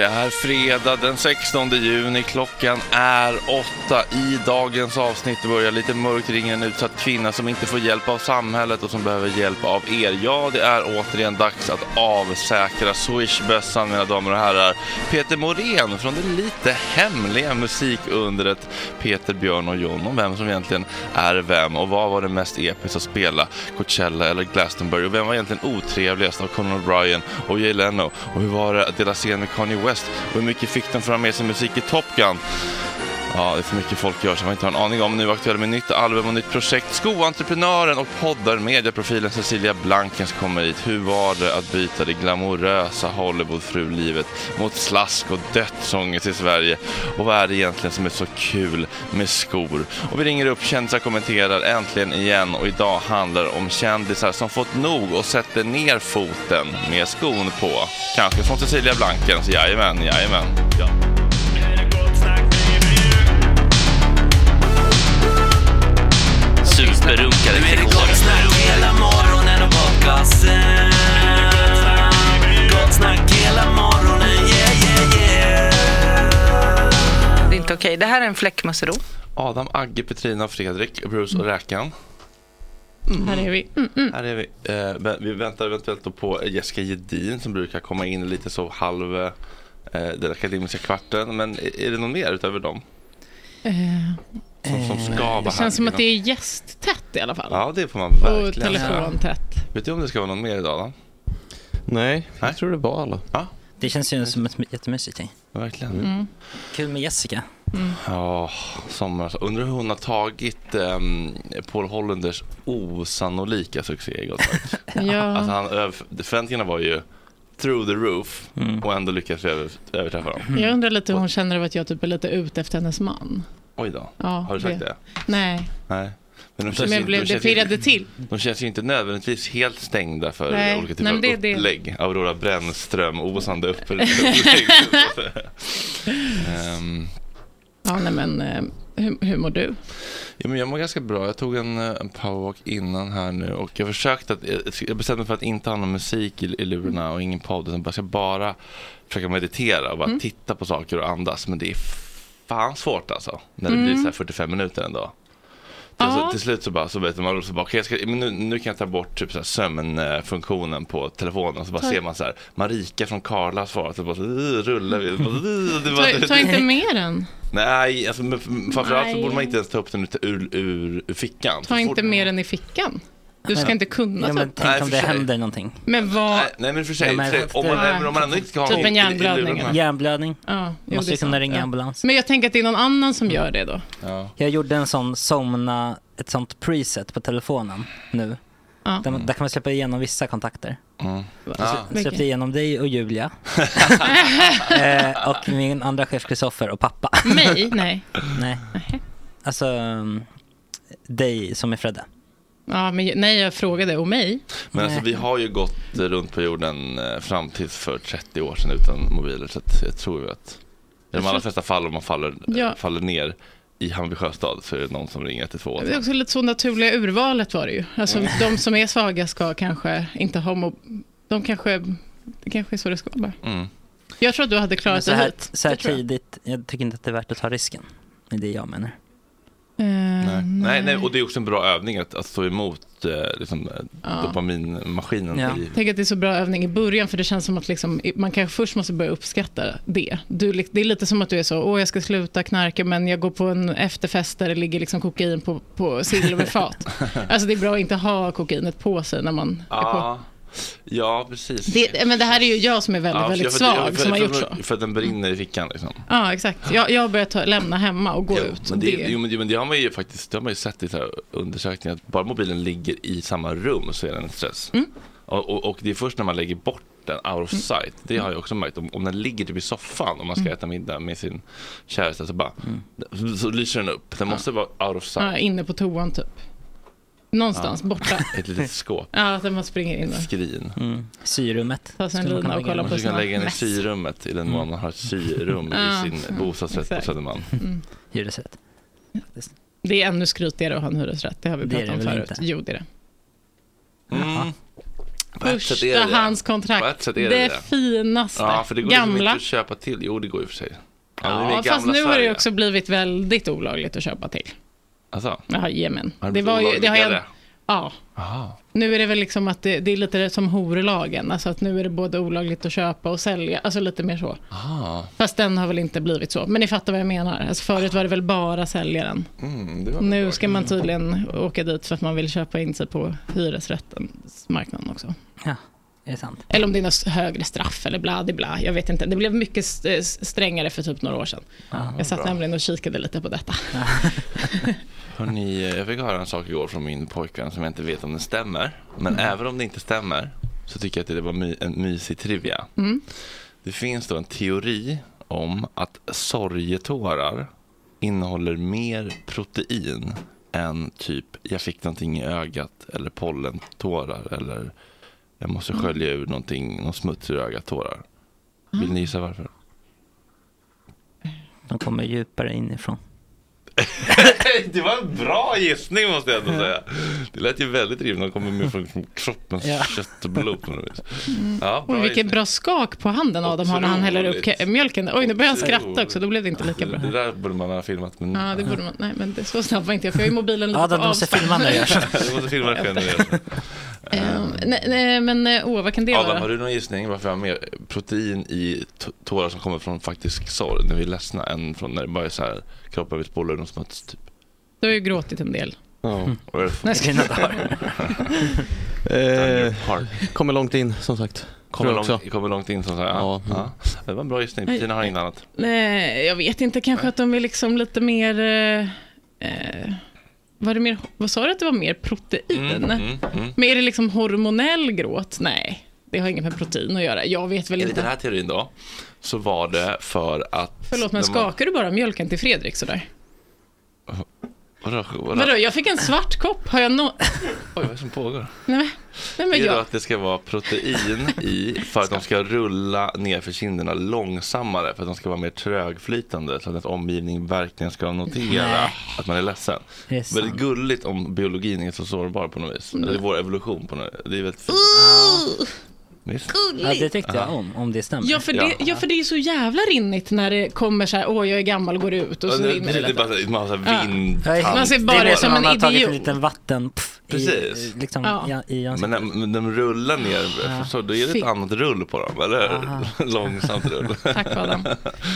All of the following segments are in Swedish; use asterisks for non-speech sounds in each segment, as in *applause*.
det är fredag den 16 juni. Klockan är åtta. I dagens avsnitt börjar lite mörkt ringer en utsatt kvinna som inte får hjälp av samhället och som behöver hjälp av er. Ja, det är återigen dags att avsäkra Swish-bössan, mina damer och herrar. Peter Morén från det lite hemliga musikundret Peter, Björn och John om vem som egentligen är vem och vad var det mest episkt att spela, Coachella eller Glastonbury och vem var egentligen otrevligast av Conan O'Brien och Jay Leno och hur var det att dela scen med Kanye West och hur mycket fick de för att ha med sig musik i Top Gun? Ja, det är för mycket folk gör som man inte har en aning om. Nu aktuell med nytt album och nytt projekt. Skoentreprenören och poddar-mediaprofilen Cecilia Blankens kommer hit. Hur var det att byta det glamorösa Hollywoodfrulivet mot slask och dödsångest i Sverige? Och vad är det egentligen som är så kul med skor? Och vi ringer upp kändisar kommenterar äntligen igen och idag handlar det om kändisar som fått nog och sätter ner foten med skon på. Kanske från Cecilia Blankens, jajamän, jajamän. Ja. Superrunkare Nu är det gott snack hela morgonen och podcasten. Gott snack hela morgonen, yeah, yeah, yeah. Det är inte okej. Det här är en fläckmussero. Adam, Agge, Petrina, Fredrik, Bruce och Räkan. Här är vi. Mm, mm. Här är vi. Eh, vä- vi väntar eventuellt då på Jessica Gedin som brukar komma in lite så halv eh, den akademiska kvarten. Men är är det någon mer utöver dem Eh, som, som ska vara det här? känns som att det är gästtätt i alla fall. Ja, det får man och verkligen säga. telefontätt. Vet du om det ska vara någon mer idag då? Nej, Nej. jag tror det var alla. Ja, Det känns ju som ett jättemysigt gäng. verkligen. Mm. Kul med Jessica. Ja, somras. Undrar hur hon har tagit um, Paul Hollanders osannolika succé. Sagt. *laughs* Ja. Alltså han, förväntningarna var ju through the roof Mm. och ändå lyckades vi över, överträffa dem. Jag undrar lite hur hon känner över att jag typ är lite ute efter hennes man. Oj då. Ja, Har du sagt det? Nej, Nej. Men de känns, jag blev, de, det känns inte, till. de känns ju inte nödvändigtvis helt stängda för Nej, olika typer nej, det- av det- upplägg. Aurora Brännström, osande upp- upplägg. *laughs* Ehm, Ja, nej men eh, hur, hur mår du? Ja, men jag mår ganska bra. Jag tog en, eh, en powerwalk innan här nu och jag försökte att, jag- bestämde mig för att inte ha någon musik i, i lurarna och ingen podd utan jag ska bara försöka meditera och bara titta på saker och andas. Men det är fan svårt alltså. När det blir så här 45 minuter en dag. Till, Ja. så, till slut så bara, så vet man, så bara okay, jag ska, nu, nu kan jag ta bort typ så här sömnfunktionen på telefonen. Så bara Ta- ser man så här, Marika från Karla svarar, så bara så, rullar vi. *laughs* Bara, Ta, ta inte *laughs* med den. Nej, alltså, men framförallt så Nej. borde man inte ens ta upp den ur, ur, ur, fickan. Ta Så inte med den i fickan. Du ska inte kunna Ja, men upp tänk Nej, om det sig. händer någonting. Men vad... Nej, nej men för sig, Ja, men för sig, om, man, efter- nej, om man ändå inte ska ha Typ en hjärnblödning. Hjärnblödning. Ja, jo, Måste ju kunna ringa ja. ambulans. Men jag tänker att det är någon annan som gör det då. Ja. Jag gjorde en sån somna, ett sånt preset på telefonen nu. Ja. Där, man- där kan man släppa igenom vissa kontakter. Mm. Jag släppte igenom dig och Julia. *laughs* eh, och min andra chef Kristoffer och pappa. Mig? Nej. Nej. Alltså, um, dig som är Fredde. Ja, men nej, jag frågade. Och mig? Men alltså, vi har ju gått runt på jorden eh, fram till för 30 år sedan utan mobiler. Så att jag tror ju att i de allra flesta fall om man faller, Ja. faller ner i Hammarby sjöstad så är det någon som ringer 112. Det är också lite så naturliga urvalet var det ju. Alltså, de som är svaga ska kanske inte ha mob- De kanske... Det kanske är så det ska vara. Mm. Jag tror att du hade klarat här, hit. så här Det tidigt, jag tycker inte att det är värt att ta risken. Det är det jag menar. Eh, Nej. Nej, nej, och det är också en bra övning att, att stå emot eh, liksom, eh, Ja. dopaminmaskinen. Ja. I, Tänk att det är så bra övning i början för det känns som att liksom, man kanske först måste börja uppskatta det. Du, det är lite som att du är så, åh jag ska sluta knarka men jag går på en efterfest där det ligger liksom kokain på, på silverfat. *laughs* alltså det är bra att inte ha kokainet på sig när man är på. Ja, ja, precis. Det, men det här är ju jag som är väldigt, Ja, väldigt svag för- som har gjort så. För att den brinner i fickan liksom. Ja, exakt. Jag, jag har börjat ta, lämna hemma och gå Jo, ut. Men det, det, Jo, men, det- men det har man ju faktiskt det har man ju sett i så här undersökningar att bara mobilen ligger i samma rum så är den en stress. Mm. Och, och, och det är först när man lägger bort den out of sight. Det har jag också märkt. Om, om den ligger typ i soffan om man ska Mm. äta middag med sin käresta så bara så lyser den upp. Den måste vara out of sight. ja, inne på toan typ. Någonstans borta. *laughs* Ett litet skåp. Ja, att man springer in och Skrin. Mm. Syrummet. tar sig en Skulle man lina och kunna kollar lägga på Man ska sina lägga den i mess. syrummet i den mån man har ett syrum *laughs* Ja, i sin bostadsrätt på exakt. Södermalm. Hyresrätt. Det är ännu skrytigare att ha en hyresrätt. Det har vi Det är pratat om det väl förut. inte? Jo, det är det. Mm. På ett sätt är det det. Förstahandskontrakt. På ett sätt är det det det. finaste. Ja, för det går liksom Gamla. inte att köpa till. Jo, det går ju för sig. Ja, men det är Ja, fast gamla nu har det Sverige. också blivit väldigt olagligt att köpa till. Alltså, Jajamän. det var ju, det har jag, ja. Aha. Nu är det väl liksom att det, det är lite som horlagen, alltså att nu är det både olagligt att köpa och sälja, alltså lite mer så. Aha. Fast den har väl inte blivit så, men ni fattar vad jag menar. Alltså förut var det väl bara säljaren. Mm, Nu ska man tydligen åka dit för att man vill köpa in sig på hyresrättens marknaden också. Ja, är det sant? Eller om det är något högre straff eller bla bla, jag vet inte. Det blev mycket st- strängare för typ några år sedan. jag satt bra. nämligen och kikade lite på detta. *laughs* *laughs* Hörrni, jag fick höra en sak igår från min pojkvän som jag inte vet om den stämmer. Men även om det inte stämmer så tycker jag att det var my- en mysig trivia. Mm. Det finns då en teori om att sorgetårar innehåller mer protein än typ jag fick någonting i ögat eller pollentårar eller jag måste skölja ur någonting, någon smuts ur ögat tårar. Vill ni gissa varför? De kommer djupare inifrån. *laughs* det var en bra gissning måste jag ändå säga. Det lät ju väldigt rimligt. De kommer med från kroppens Ja. kött och blod på något vis. Ja, bra Oj, vilket gissning. bra skak på handen Adam har när han häller upp mjölken. Oj, nu börjar han skratta också, då blev det inte lika bra. Det där borde man ha filmat. Men... Ja, det borde man. Nej, men det så snabb var inte jag, för jag har ju mobilen lite Adam, på du måste filma när du gör så. du måste filma det själv. *laughs* Ehm, nej, nej, men eh, åh, vad kan det Adam, vara? har du någon gissning varför jag har mer protein i tårar som kommer från faktisk sorg när vi är ledsna än från när det bara är så här kroppen vill spola ur någon smuts typ? Du har ju gråtit en del. Ja. Ska Dina dagar. *laughs* Eh, kommer långt in som sagt. Kommer långt, kommer långt in som sagt. Ja. Ja. Ja. Det var en bra gissning. Tina har inget annat. Nej, jag vet inte, kanske att de är liksom lite mer... Eh, eh, var det mer, vad sa du att det var mer protein? Mm, mm, mm. Men är det liksom hormonell gråt? Nej, det har inget med protein att göra. Jag vet väl Enligt den inte. här teorin då så var det för att... Förlåt, men skakar du bara mjölken till Fredrik sådär? Vadå? Vadå? Vadå, jag fick en svart kopp. Har jag nå... Oj, vad är det som pågår? Nej, men, nej, men är det jag... att det ska vara protein i för att de ska rulla ner för kinderna långsammare för att de ska vara mer trögflytande så att omgivningen verkligen ska notera Nej. att man är ledsen. Det är. Väldigt gulligt om biologin är så sårbar på något vis. Eller vår evolution på något Det är väldigt fint. Visst? Ja, det tyckte jag om, om det stämmer. Ja för, det, ja, för det är så jävla rinnigt när det kommer så här, åh jag är gammal och går ut och så det, det, rinner det, det är bara Ja. här vind. Ja, Man ser det bara är mer som en man har tagit idiot. en liten vatten pff, Precis. I, liksom, Ja. ja. i Men när men de rullar ner, så då är det ett Fint. annat rull på dem, eller *laughs* Långsamt rull. Tack Adam.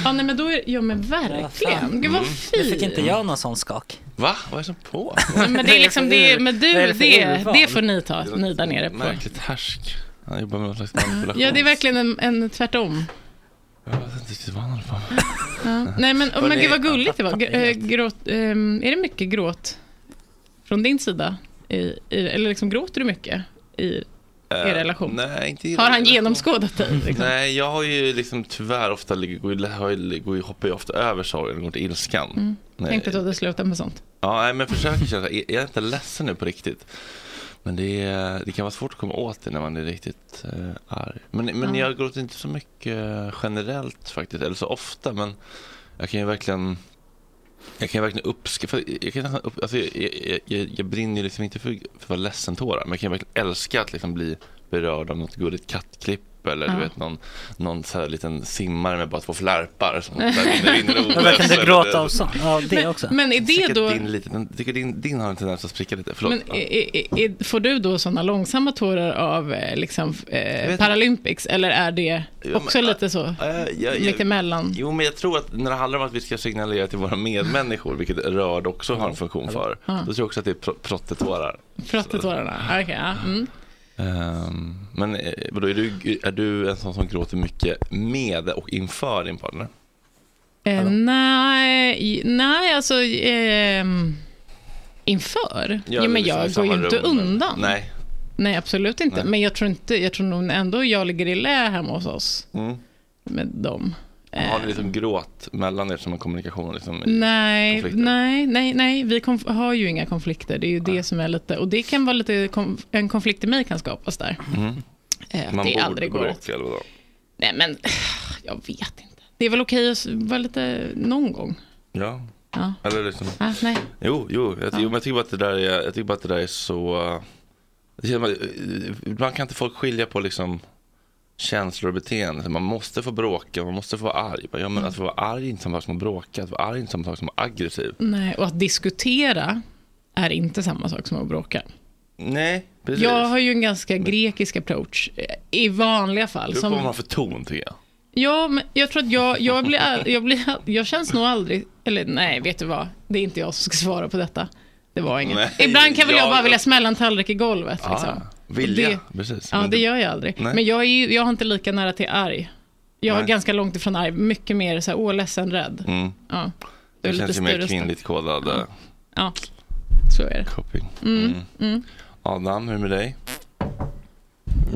Ja nej men då är ja men verkligen. Gud vad Mm. Nu fint. fick inte jag någon sån skak. Va? Vad är det som på? Nej, men det är liksom det, men du, Vad är det för det, det får ni ta, ni där nere på. Märkligt härsk. Han jobbar med någon slags manipulation. Ja det är verkligen en, en tvärtom. Jag vet inte riktigt vad han håller på med. Ja. Nej men, men gud vad gulligt det var. Eh, Gråt, ehm, är det mycket gråt från din sida? I, i, eller liksom gråter du mycket i er relation? Eh, Nej, inte i Har han relation. genomskådat dig? Liksom? Nej, jag har ju liksom tyvärr ofta, går, hoppar ju ofta över sorgen och går till ilskan. Mm. Tänkte att du hade slutat med sånt. Ja, nej, men försöker känna, är jag inte ledsen nu på riktigt? Men det, det kan vara svårt att komma åt det när man är riktigt eh, arg. Men, men Ja. jag gråter inte så mycket generellt faktiskt, eller så ofta. Men jag kan ju verkligen jag kan verkligen uppskatta, jag, kan nästan upp, alltså, jag, jag, jag, jag brinner ju liksom inte för, för att vara ledsen-tårar, men jag kan verkligen älska att liksom bli berörd av något gulligt kattklipp eller Ja. du vet någon, någon så här liten simmare med bara två flärpar som *laughs* rinner, Jag inte eller- gråta av sånt. Ja, det också. Men är det då... att din, lite, tycker din, din har en tendens att spricka lite. Förlåt. Men är, är, är, får du då sådana långsamma tårar av eh, liksom, eh, Paralympics eller är det Ja, också men, lite så? Äh, jag, jag, Mitt emellan? Jo, men jag tror att när det handlar om att vi ska signalera till våra medmänniskor, vilket rörd också har en funktion för, Ja. då tror jag också att det är pr- prottetårar. Prottetårarna? Okej, ja. Mm. Ehm, men eh, vadå, är, du, är du en sån som gråter mycket med och inför din partner? Eh, nej, nej, alltså ehm, inför? Ja, jo, men liksom jag går ju inte rum, undan. Nej. Nej, absolut inte. Nej. Men jag tror, inte, jag tror nog ändå jag ligger i lä hemma hos oss Mm. med dem. Har ni Eh, liksom gråt mellan er som en kommunikation? Liksom, Nej, nej, nej, nej, vi har ju inga konflikter. Det är ju det som är lite, och det kan vara lite, konf- en konflikt i mig kan skapas där. Eh, att Man det borde aldrig går bråka eller vadå? Nej, men *sighs* jag vet inte. Det är väl okej att vara lite någon gång. Ja. Ja. Eller liksom... Ah, nej. Jo, jo, jag, Ja. jo men jag tycker bara att det där är, jag tycker bara att det där är så eh, Ibland kan inte folk skilja på liksom känslor och beteende. Man måste få bråka, man måste få vara arg. Ja, men att få vara arg är inte samma sak som att bråka. Att vara arg är inte samma sak som att vara aggressiv. Nej, och att diskutera är inte samma sak som att bråka. Nej, precis. Jag har ju en ganska grekisk approach eh, i vanliga fall. Det beror på vad man har för ton tycker jag. ja, men jag tror att jag, jag, blir, all- jag, blir, jag känns nog aldrig, eller nej, vet du vad, det är inte jag som ska svara på detta. Det var inget. Nej, Ibland kan väl jag jag- bara vilja smälla en tallrik i golvet. Liksom. Vilja, Det- precis. Ja, det gör jag aldrig. Nej. Men jag, är ju, jag har inte lika nära till arg. Jag är Nej. ganska långt ifrån arg, mycket mer så här, åh, ledsen, rädd. Mm. Ja, Det, är lite känns ju mer kvinnligt kodad eh, Ja, så är det. coping. Mm, mm. Adam, hur är det med dig?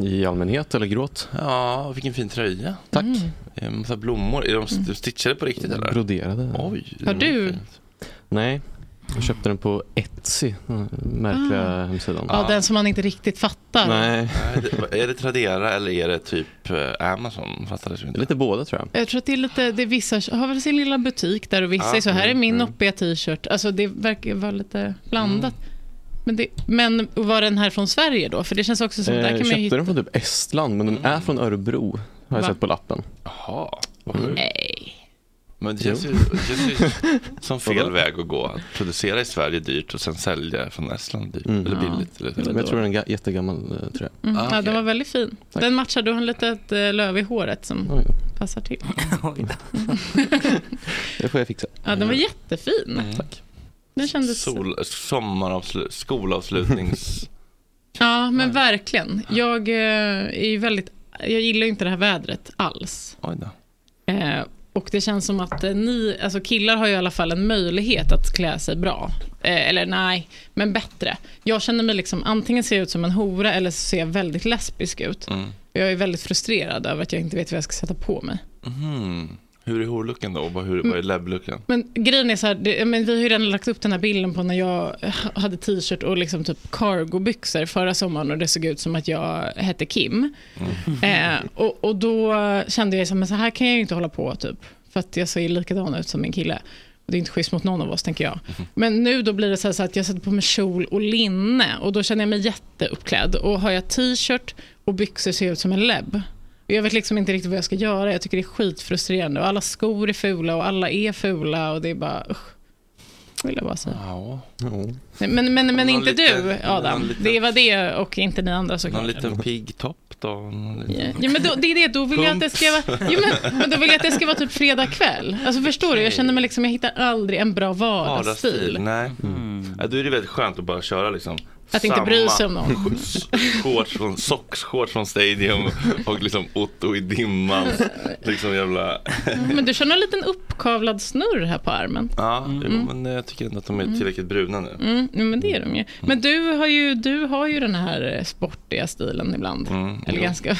I allmänhet eller gråt? Ja, vilken fin tröja. Tack. Mm. En massa blommor. Är de st- stitchade på riktigt eller? Broderade. Oj. Har du- fint. Nej, jag köpte den på Etsy, den märkliga Ah. hemsidan. Ja, den som man inte riktigt fattar. Nej, Är det Tradera eller är det typ eh, Amazon? Fattades inte. lite båda tror jag. Jag tror att det är lite, det är vissa har väl sin lilla butik där och vissa Ja, är så här är min mm. noppiga t-shirt. Alltså det verkar vara lite blandat. Men, det, men var den här från Sverige då? För det känns också som, Eh, där jag kan man köpte ju hitta... den från typ Estland, men den är från Örebro. Har jag Va? sett på lappen. Jaha, vad sjukt. Nej. Men det känns, ju, det känns ju *laughs* som fel väg att gå. Att producera i Sverige dyrt och sen sälja från Estland dyrt. Mm. Eller Ja. billigt. Eller, Men jag tror den är ga- jättegammal eh, tror jag. Mm. Ah, Ja, okej. den var väldigt fin. Tack. Den matchar, du har en litet eh, löv i håret som Oj, passar till. *laughs* *laughs* Det får jag fixa. Ja, den var jättefin. Tack. Den kändes... Sol, sommaravslut, skolavslutnings... Ja, men verkligen. Jag eh, är ju väldigt... Jag gillar ju inte det här vädret alls. Oj då. Eh, och det känns som att eh, ni, alltså killar har ju i alla fall en möjlighet att klä sig bra. Eh, eller nej, men bättre. Jag känner mig liksom, antingen ser jag ut som en hora eller så ser jag väldigt lesbisk ut. Mm. Jag är väldigt frustrerad över att jag inte vet vad jag ska sätta på mig. Mhm. Hur är horlooken då? Och vad, hur, vad är läbblooken? Men grejen är så här, det, men vi har ju redan lagt upp den här bilden på när jag hade t-shirt och liksom typ cargobyxor förra sommaren och det såg ut som att jag hette Kim. Eh, och, och då kände jag men så här kan jag ju inte hålla på typ. För att jag ser likadan ut som min kille. Och det är inte schysst mot någon av oss tänker jag. Men nu då blir det så, så att jag sätter på mig kjol och linne och då känner jag mig jätteuppklädd. Och har jag t-shirt och byxor ser jag ut som en lebb. Jag vet liksom inte riktigt vad jag ska göra. Jag tycker det är skitfrustrerande. Och alla skor är fula och alla är fula och det är bara usch. Vill jag bara säga. Ja. Men, men, men inte lite- du Adam. någon lite- Det var det och inte ni andra såklart. Någon liten pigg topp då? Liten- Ja, men då, det är det, då vill jag att det ska vara, jo, men, men då vill jag att det ska vara typ fredag kväll. Alltså förstår du, jag känner mig liksom, jag hittar aldrig en bra vardagsstil. Vardagsstil? Nej. Ja, då är det väldigt skönt att bara köra liksom Att inte bry sig om samma någon. Shorts från, socks, shorts från Stadium och liksom Otto i dimman. Liksom jävla... Men du kör någon liten uppkavlad snurr här på armen. Ja, jo, men jag tycker ändå att de är tillräckligt bruna nu. Mm, men det är de ju. Men du har ju, du har ju den här eh, sportiga stilen ibland. Mm, Eller jo. ganska.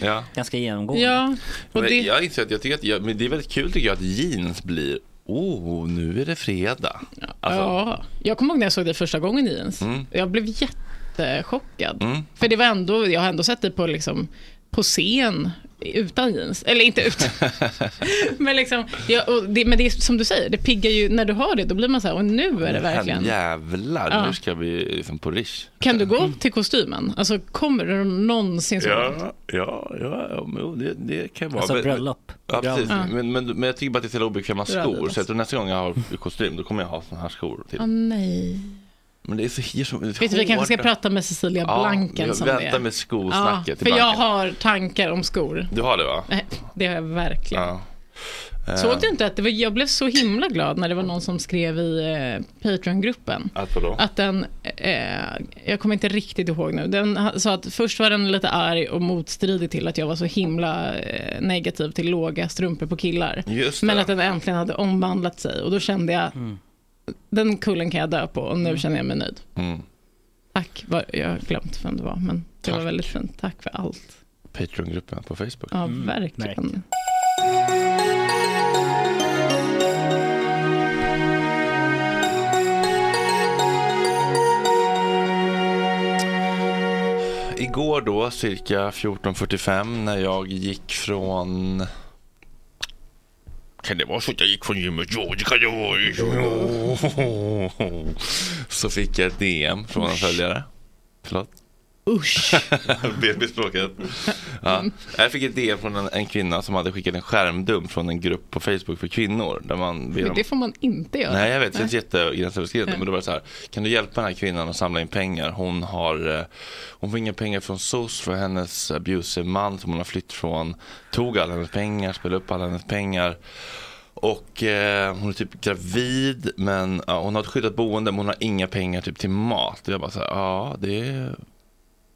Ja. Ganska genomgående. ja, och det, Jag inser att jag tycker att jag, men det är väldigt kul tycker jag att jeans blir Oh, nu är det fredag. Alltså, ja. Jag kommer ihåg när jag såg dig första gången i jeans. Mm. Jag blev jättechockad. Mm. För det var ändå, jag har ändå sett dig på, liksom, på scen utan jeans. Eller inte utan. *laughs* men, liksom, ja, och det, men det är som du säger, det piggar ju, när du har det, då blir man så här, och nu är det verkligen. Jävlar, Ja. nu ska vi liksom på Rish. Kan du gå till kostymen? Alltså kommer du någonsin så långt? Ja, ja, ja, men det, det kan vara. Alltså Men- bröllop. Ja, precis. Ja. Men, men, men jag tycker bara att det är så obekväma skor. Så jag tror nästa gång jag har kostym, då kommer jag ha såna här skor till. Åh nej. Men det är så, det är så Vet du, vi kanske ska prata med Cecilia Blanken jag som det väntar är. med skosnacket för till jag har tankar om skor. Du har det va? Nej, Det har jag verkligen. Ja. Eh, Såg du inte att det var, jag blev så himla glad när det var någon som skrev i eh, Patreon-gruppen. Att vadå? Att den, eh, jag kommer inte riktigt ihåg nu, den sa att först var den lite arg och motstridig till att jag var så himla eh, negativ till låga strumpor på killar. Just Men att den äntligen hade omvandlat sig och då kände jag, den kullen kan jag dö på och nu känner jag mig nöjd. Mm. Tack, var, jag har glömt vem det var, men det var Tack. väldigt fint. Tack för allt. Patreon-gruppen på Facebook. Ja, Mm, verkligen. verkligen. Igår då, cirka 14.45, när jag gick från... Kan det vara så att jag gick från gymmet? Ja, det kan det vara. Så *laughs* fick jag ett DM från en följare. Förlåt? Usch. *laughs* BB-språket. Ja. Jag fick ett DM från en, en kvinna som hade skickat en skärmdump från en grupp på Facebook för kvinnor. Där man Men det får man inte göra. Nej, jag vet. Det känns jättegränsöverskridande. Men då var det så här, kan du hjälpa den här kvinnan att samla in pengar? Hon har, eh, hon får inga pengar från SOS för hennes abusive man som hon har flytt från. Tog alla hennes pengar, spelade upp alla hennes pengar. Och eh, hon är typ gravid, men ja, hon har ett skyddat boende, men hon har inga pengar typ till mat. Och jag bara så här, ja, det,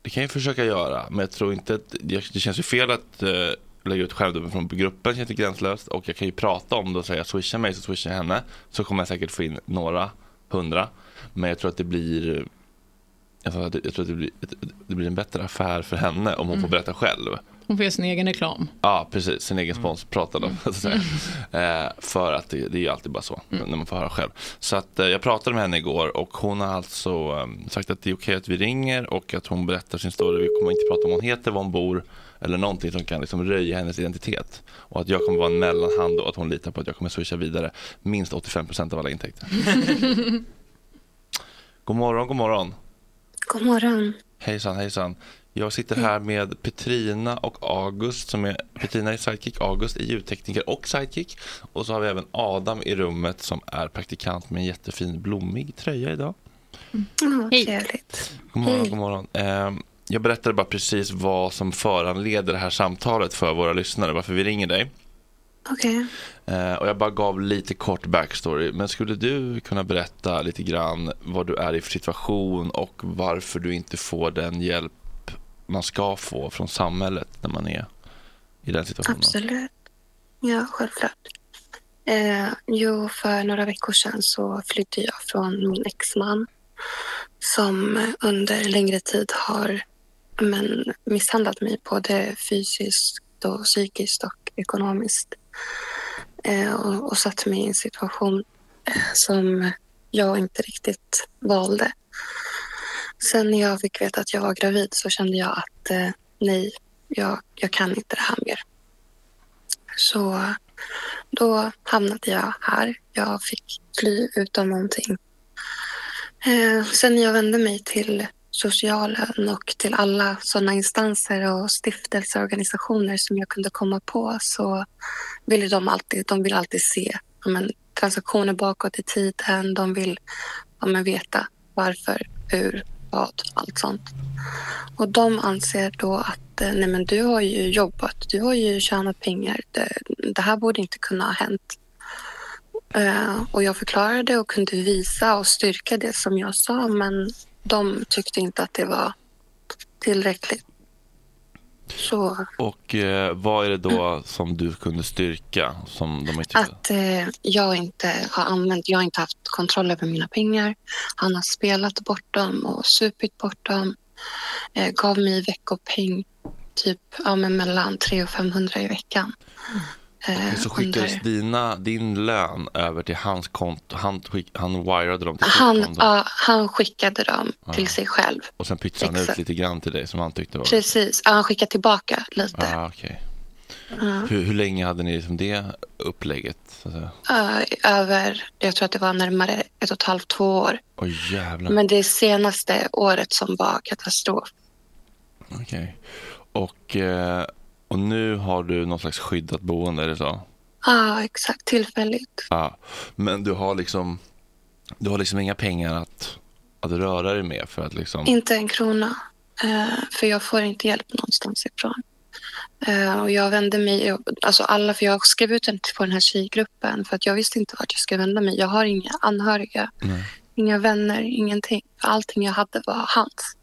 det kan jag försöka göra. Men jag tror inte att, det, känns ju fel att eh, lägga ut skärmdumpen från gruppen, känns det gränslöst. Och jag kan ju prata om det och säga, swisha mig så swishar jag henne. Så kommer jag säkert få in några hundra. Men jag tror att det blir Alltså, jag tror att det blir, det blir en bättre affär för henne om hon Mm. får berätta själv. Hon får göra sin egen reklam. Ja, precis. Sin egen spons pratade om. Så att säga. Eh, för att det, det är ju alltid bara så när man får höra själv. Så att eh, jag pratade med henne igår och hon har alltså eh, sagt att det är okej att vi ringer och att hon berättar sin story. Vi kommer inte prata om vad hon heter, var hon bor eller någonting som kan liksom röja hennes identitet. Och att jag kommer vara en mellanhand och att hon litar på att jag kommer swisha vidare minst 85% av alla intäkter. *laughs* God morgon, god morgon. God morgon. Hejsan, hejsan. Jag sitter här med Petrina och August som är Petrina är sidekick, August är ljudtekniker och sidekick. Och så har vi även Adam i rummet som är praktikant med en jättefin blommig tröja idag. Ja, trevligt. God morgon, Hej. god morgon. Ehm, Jag berättade bara precis vad som föranleder det här samtalet för våra lyssnare, varför vi ringer dig. Okej. Eh, Och jag bara gav lite kort backstory. Men skulle du kunna berätta lite grann vad du är i för situation och varför du inte får den hjälp man ska få från samhället när man är i den situationen? Absolut. Ja, självklart. Eh, jo, för några veckor sedan så flydde jag från min exman som under längre tid har men, misshandlat mig både fysiskt och psykiskt och ekonomiskt. Eh, och, och satt mig i en situation eh, som jag inte riktigt valde. Sen när jag fick veta att jag var gravid så kände jag att eh, nej, jag, jag kan inte det här mer. Så då hamnade jag här. Jag fick fly utan någonting. Eh, sen när jag vände mig till socialen och till alla sådana instanser och stiftelseorganisationer som jag kunde komma på så ville de alltid, de vill alltid se men, transaktioner bakåt i tiden. De vill ja, men, veta varför, hur, bad, allt sånt. Och de anser då att eh, nej men du har ju jobbat, du har ju tjänat pengar. Det, det här borde inte kunna ha hänt. Eh, och jag förklarade och kunde visa och styrka det som jag sa men de tyckte inte att det var tillräckligt. Så Och eh, vad är det då som du kunde styrka som de inte att eh, jag inte har använt, jag har inte haft kontroll över mina pengar. Han har spelat bort dem och supit bort dem. Eh, gav mig veckopeng typ ja, mellan 300 och 500 i veckan. Eh, så skickades under- dina, din lön över till hans konto? Han, skick, han wirade dem till han, konto? ja, han skickade dem Ja. till sig själv. Och sen pytsade han ut lite grann till dig som han tyckte var... Precis, ja, han skickade tillbaka lite. Ah, okej. Ja. hur, hur länge hade ni liksom det upplägget? Eh, över, jag tror att det var närmare ett och ett halvt, två år. Oj jävlar. Men det senaste året som var katastrof. Okej. Och, eh, och nu har du någon slags skyddat boende, är det så? Ja, exakt. Tillfälligt. Ja. Men du har liksom, du har liksom inga pengar att, att röra dig med för att liksom... Inte en krona. Eh, för jag får inte hjälp någonstans ifrån. Eh, och jag vände mig, alltså alla, för jag skrev ut den på den här tjejgruppen för att jag visste inte vart jag skulle vända mig. Jag har inga anhöriga, Nej. inga vänner, ingenting. Allting jag hade var hans.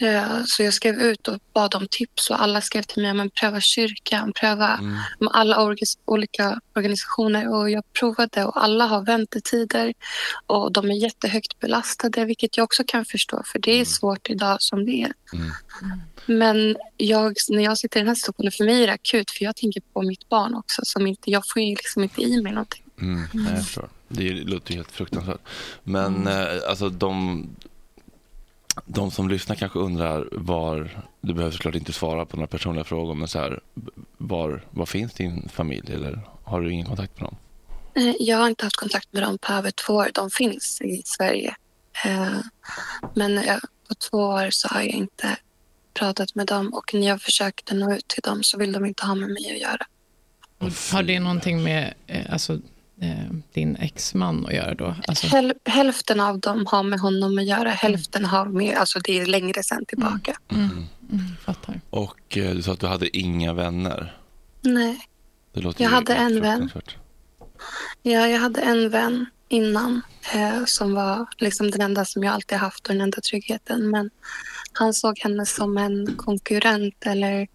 Eh, så jag skrev ut och bad om tips och alla skrev till mig, men pröva kyrkan, pröva Mm. med alla orga- olika organisationer och jag provade och alla har väntetider och de är jättehögt belastade vilket jag också kan förstå för det är svårt idag som det är. Mm. Men jag, när jag sitter i den här situationen, för mig är det akut för jag tänker på mitt barn också som inte, jag får ju liksom inte i mig någonting. Mm, nej, jag förstår. Det låter ju helt fruktansvärt. Men eh, alltså de, de som lyssnar kanske undrar var, du behöver såklart inte svara på några personliga frågor, men så här, var, var finns din familj eller har du ingen kontakt med dem? Eh, Jag har inte haft kontakt med dem på över två år. De finns i Sverige. Eh, Men jag, på två år så har jag inte pratat med dem och när jag försökte nå ut till dem så vill de inte ha med mig att göra. Har det någonting med eh, alltså, eh, din exman att göra då? Alltså, Häl, hälften av dem har med honom att göra, hälften har med, alltså det är längre sen tillbaka. mm, fattar. Och eh, du sa att du hade inga vänner. Nej, Det låter Jag hade en vän. ja, jag hade en vän innan eh, som var liksom den enda som jag alltid haft och den enda tryggheten. Men han såg henne som en konkurrent eller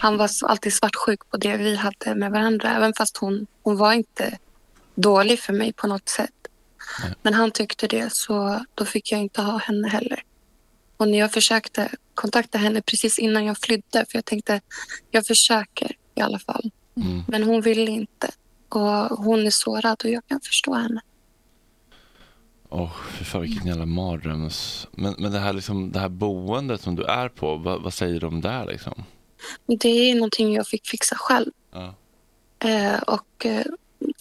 han var alltid svartsjuk på det vi hade med varandra. Även fast hon, hon var inte dålig för mig på något sätt. Men han tyckte det så då fick jag inte ha henne heller. Och när jag försökte kontakta henne precis innan jag flydde för jag tänkte jag försöker i alla fall. Mm. Men hon ville inte. Och hon är sårad och jag kan förstå henne. Åh, fy fan vilken jävla mardröms... Men, men det, här liksom, det här boendet som du är på, vad, vad säger de där liksom? Det är någonting jag fick fixa själv. Ja. Eh, och eh,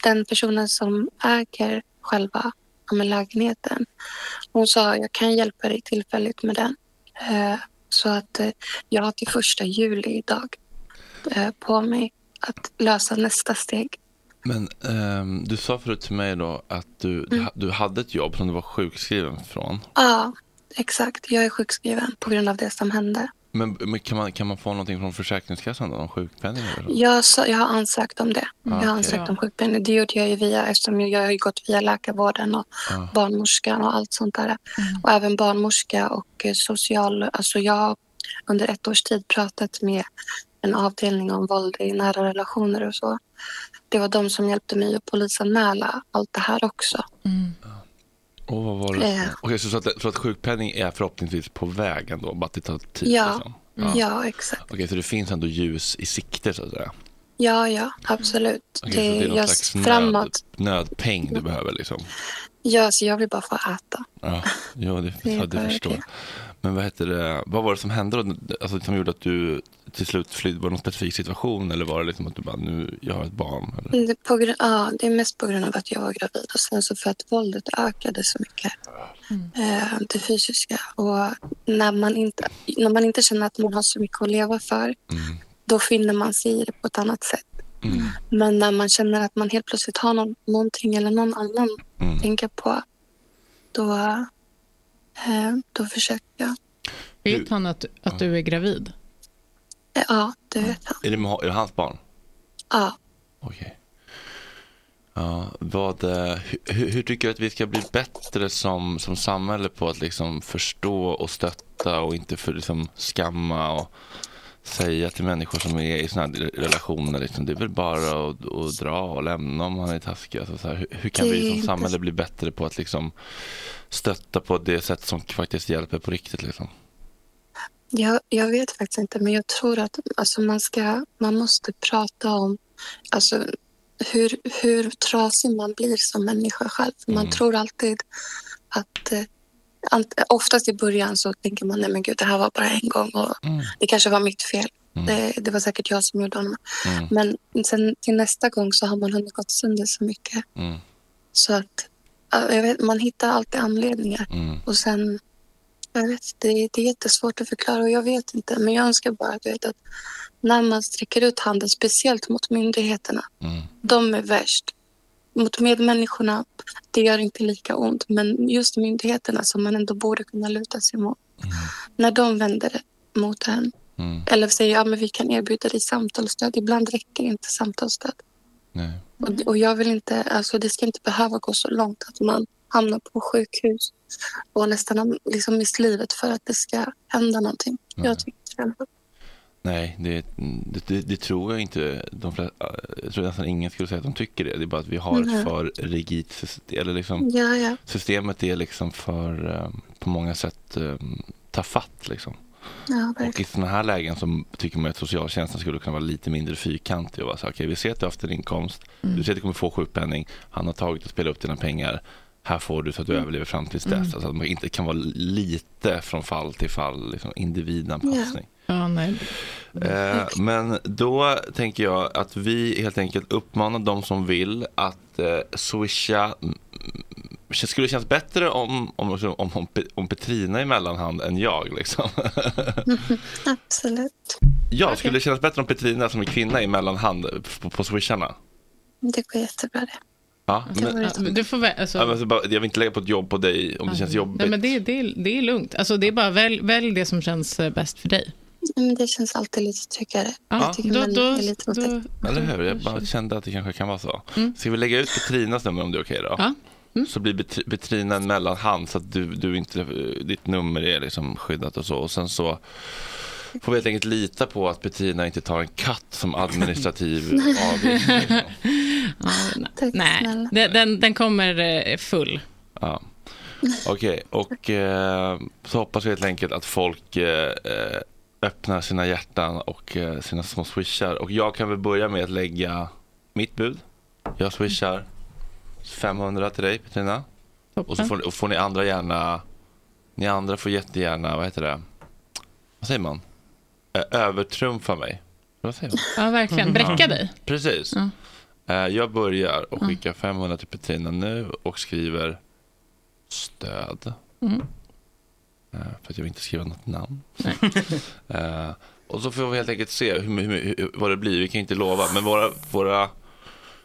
den personen som äger själva lägenheten, hon sa jag kan hjälpa dig tillfälligt med den. Eh, så att eh, jag har till första juli idag eh, på mig att lösa nästa steg. Men ehm, du sa förut till mig då att du, Mm. du hade ett jobb som du var sjukskriven från. Ja, exakt. Jag är sjukskriven på grund av det som hände. Men, men kan, man, kan man få någonting från Försäkringskassan då? Någon sjukpenning eller så? Jag, jag har ansökt om det. Jag har ansökt om sjukpenning. Det gjorde jag ju via, eftersom jag har ju gått via läkarvården och Ja. barnmorskan och allt sånt där. Och även barnmorska och eh, social... Alltså jag har under ett års tid pratat med en avdelning om våld i nära relationer och så. Det var de som hjälpte mig att polisanmäla allt det här också. Och vad var det? Eh. Okej, så, så, att, så att sjukpenning är förhoppningsvis på väg ändå, bara att det tar tid? Ja, Liksom. ja. exakt. Okej, så det finns ändå ljus i sikte så att säga? Ja, ja, absolut. Okej, så det är någon slags framåt. nöd, nödpeng du behöver liksom? Ja, så jag vill bara få äta. Ja, jo, det, Det ja, det förstår det. jag. Men vad heter det, vad var det som hände då? Alltså, som gjorde att du till slut flydde? Var det någon specifik situation eller var det liksom att du bara, nu, jag har ett barn? Eller? Det, på, ja, det är mest på grund av att jag var gravid och sen så för att våldet ökade så mycket. Eh, det fysiska. Och när man, inte, när man inte känner att man har så mycket att leva för då finner man sig i det på ett annat sätt. Men när man känner att man helt plötsligt har någon, någonting eller någon annan att tänka på då, då försöker jag. Vet han att, att du är gravid? Eh, Ja, det vet han. Är, det, med- är det hans barn? Ja. Okej. Ja, vad, eh, hur, hur tycker du att vi ska bli bättre som, som samhälle på att liksom förstå och stötta och inte för liksom skamma och säga till människor som är i sådana här relationer liksom, det är väl bara att, att dra och lämna om han är taskig. Alltså, så här, hur, hur kan vi som inte- samhälle bli bättre på att liksom stötta på det sätt som faktiskt hjälper på riktigt? Liksom? Jag, jag vet faktiskt inte, men jag tror att alltså man, ska, man måste prata om alltså, hur, hur trasig man blir som människa själv. Man tror alltid att... Ant- oftast i början så tänker man nej men gud, det här var bara en gång och det kanske var mitt fel. Det, det var säkert jag som gjorde honom. Men sen till nästa gång så har man hunnit gått sönder så mycket. Mm. Så att vet, man hittar alltid anledningar. Mm. Och sen, jag vet, det, det är jättesvårt att förklara och jag vet inte. Men jag önskar bara att, vet, att när man sträcker ut handen, speciellt mot myndigheterna, Mm. de är värst. Mot medmänniskorna, det gör inte lika ont. Men just myndigheterna som man ändå borde kunna luta sig mot. När de vänder mot en. Mm. Eller säger ja, men vi kan erbjuda dig samtalsstöd. Ibland räcker inte samtalsstöd. Nej. Och, och jag vill inte, alltså det ska inte behöva gå så långt att man hamnar på sjukhus och nästan liksom mist livet för att det ska hända någonting. Jag tycker det. Nej, det, det, det, tror jag inte. De flesta, jag tror nästan ingen skulle säga att de tycker det. Det är bara att vi har Nej. ett för rigidt system. Eller liksom, Ja, ja. Systemet är liksom för, eh, på många sätt, eh, ta fatt. Liksom. ja Och i sådana här lägen så tycker man att socialtjänsten skulle kunna vara lite mindre fyrkantig och vara så okej, vi ser att du har haft en inkomst, du ser att du kommer få sjukpenning, han har tagit och spelat upp dina pengar, här får du så att du överlever fram tills dess. Alltså att man inte kan vara lite från fall till fall, liksom individanpassning. Ja, nej. Eh, men då tänker jag att vi helt enkelt uppmanar de som vill att eh, swisha skulle det kännas bättre om, om, om, om, om Petrina är mellanhand än jag? Liksom? *laughs* Absolut. ja, skulle det kännas bättre om Petrina som är kvinna är mellanhand på, på swisharna? Det går jättebra det. Ja, Det men, Ja, Du får väl, alltså, ja, men så bara, jag vill inte lägga på ett jobb på dig om det känns jobbigt. nej, men det, det, är- det är lugnt. Alltså, det är bara välj, välj det som känns eh, bäst för dig. Men det känns alltid lite tryggare. Ja, jag tycker då- man då- är lite då-. Eller hur? Jag bara kände att det kanske kan vara så. Ska vi lägga ut Petrinas nummer om det är okej då? Ja. Så blir Petrina en mellanhand så att du, du inte, ditt nummer är liksom skyddat och så. Och sen så får vi helt enkelt lita på att Petrina inte tar en katt som administrativ *laughs* avgift. *laughs* Ja, nej. Den, den, den kommer eh, full. Ja. Okej, och eh, så hoppas vi helt enkelt att folk eh, eh, öppnar sina hjärtan och eh, sina små swishar. Och jag kan väl börja med att lägga mitt bud. Jag swishar 500 till dig Petrina. Och så får, och får ni andra gärna, ni andra får jättegärna, vad heter det? Vad säger man? Övertrumfa mig. Vad säger man? Ja, verkligen. Bräcka dig. Precis. Ja. Eh, Jag börjar och skickar 500 till Petrina nu och skriver stöd. Mm. Eh, För att jag vill inte skriva något namn. *laughs* Eh, och så får vi helt enkelt se hur, hur, hur, vad det blir. Vi kan inte lova, men våra, våra,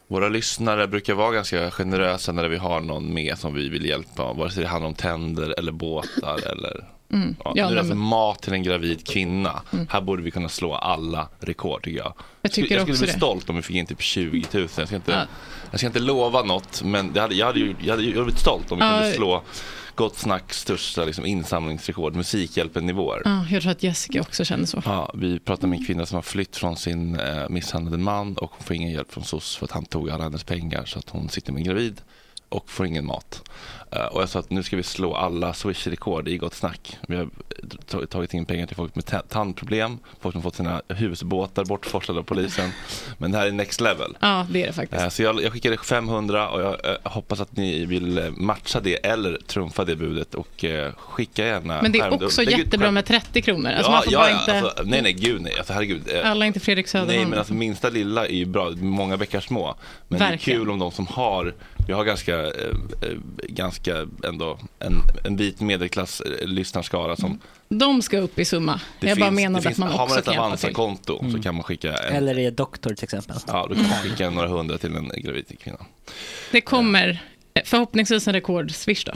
våra lyssnare brukar vara ganska generösa när vi har någon med som vi vill hjälpa. Vare sig det handlar om tänder eller båtar eller Mm. Ja, Ja, nu är det alltså mat till en gravid kvinna. Här borde vi kunna slå alla rekord tycker jag. Jag tycker skulle, jag skulle bli det. stolt om vi fick in typ 20 000. Jag ska inte, Ja. jag ska inte lova något, men det hade, jag, hade, jag hade ju blivit stolt om vi kunde slå Gott Snacks största liksom, insamlingsrekord, Musikhjälpen-nivåer. Ja, jag tror att Jessica också känner så. Ja, vi pratar med en kvinna som har flytt från sin eh, misshandlade man och hon får ingen hjälp från SOS för att han tog alla hennes pengar så att hon sitter med en gravid och får ingen mat. Eh, och jag sa att nu ska vi slå alla Swish-rekord i Gott Snack. Vi har tagit in pengar till folk med ta- tandproblem, folk som fått sina husbåtar bortforslade av polisen. *laughs* Men det här är next level. Ja, det är det faktiskt. Eh, Så jag, jag skickade 500 och jag eh, hoppas att ni vill matcha det eller trumfa det budet och skicka gärna Men det är också lägg jättebra med 30 kronor. Alltså ja, man får ja, ja, inte... alltså, nej, nej, gud nej. Alltså, herregud. Alla inte Fredrik Söderholm. Nej, men alltså minsta lilla är ju bra. Många bäckar små. Men Verkligen. det är kul om de som har, vi har ganska, eh, eh, ganska ändå en, en vit medelklass eh, lyssnarskara som De ska upp i summa. det jag bara finns- menade det att man Har man också ett kan hjälpa till. Avanza-konto så kan man skicka en, Eller är doktor till exempel. ja, då kan man skicka några hundra till en gravid kvinna. Det kommer förhoppningsvis en rekord-swish då.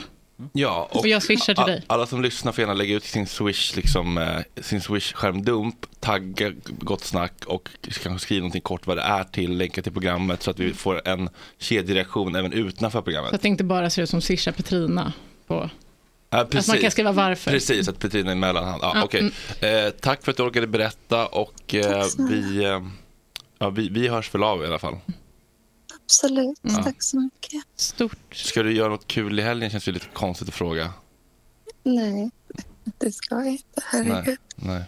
Ja, Och jag swishar till dig. Alla som lyssnar får gärna lägga ut sin swish, liksom, eh, sin swish-skärmdump, tagga Gott Snack och kanske skriva någonting kort vad det är till, länka till programmet så att vi får en kedjereaktion även utanför programmet. Så att det inte bara ser ut som swisha Petrina. På. Ja, Att man kan skriva varför. Precis, att Petrina är mellanhand. Ja, Ja, okej. Eh, tack för att du orkade berätta och eh, vi, eh, ja, vi, vi hörs väl av i alla fall. Absolut. Ja. Tack så mycket. Stort. Ska du göra något kul i helgen känns det lite konstigt att fråga. Nej, det ska jag inte. Nej. Herregud. Nej.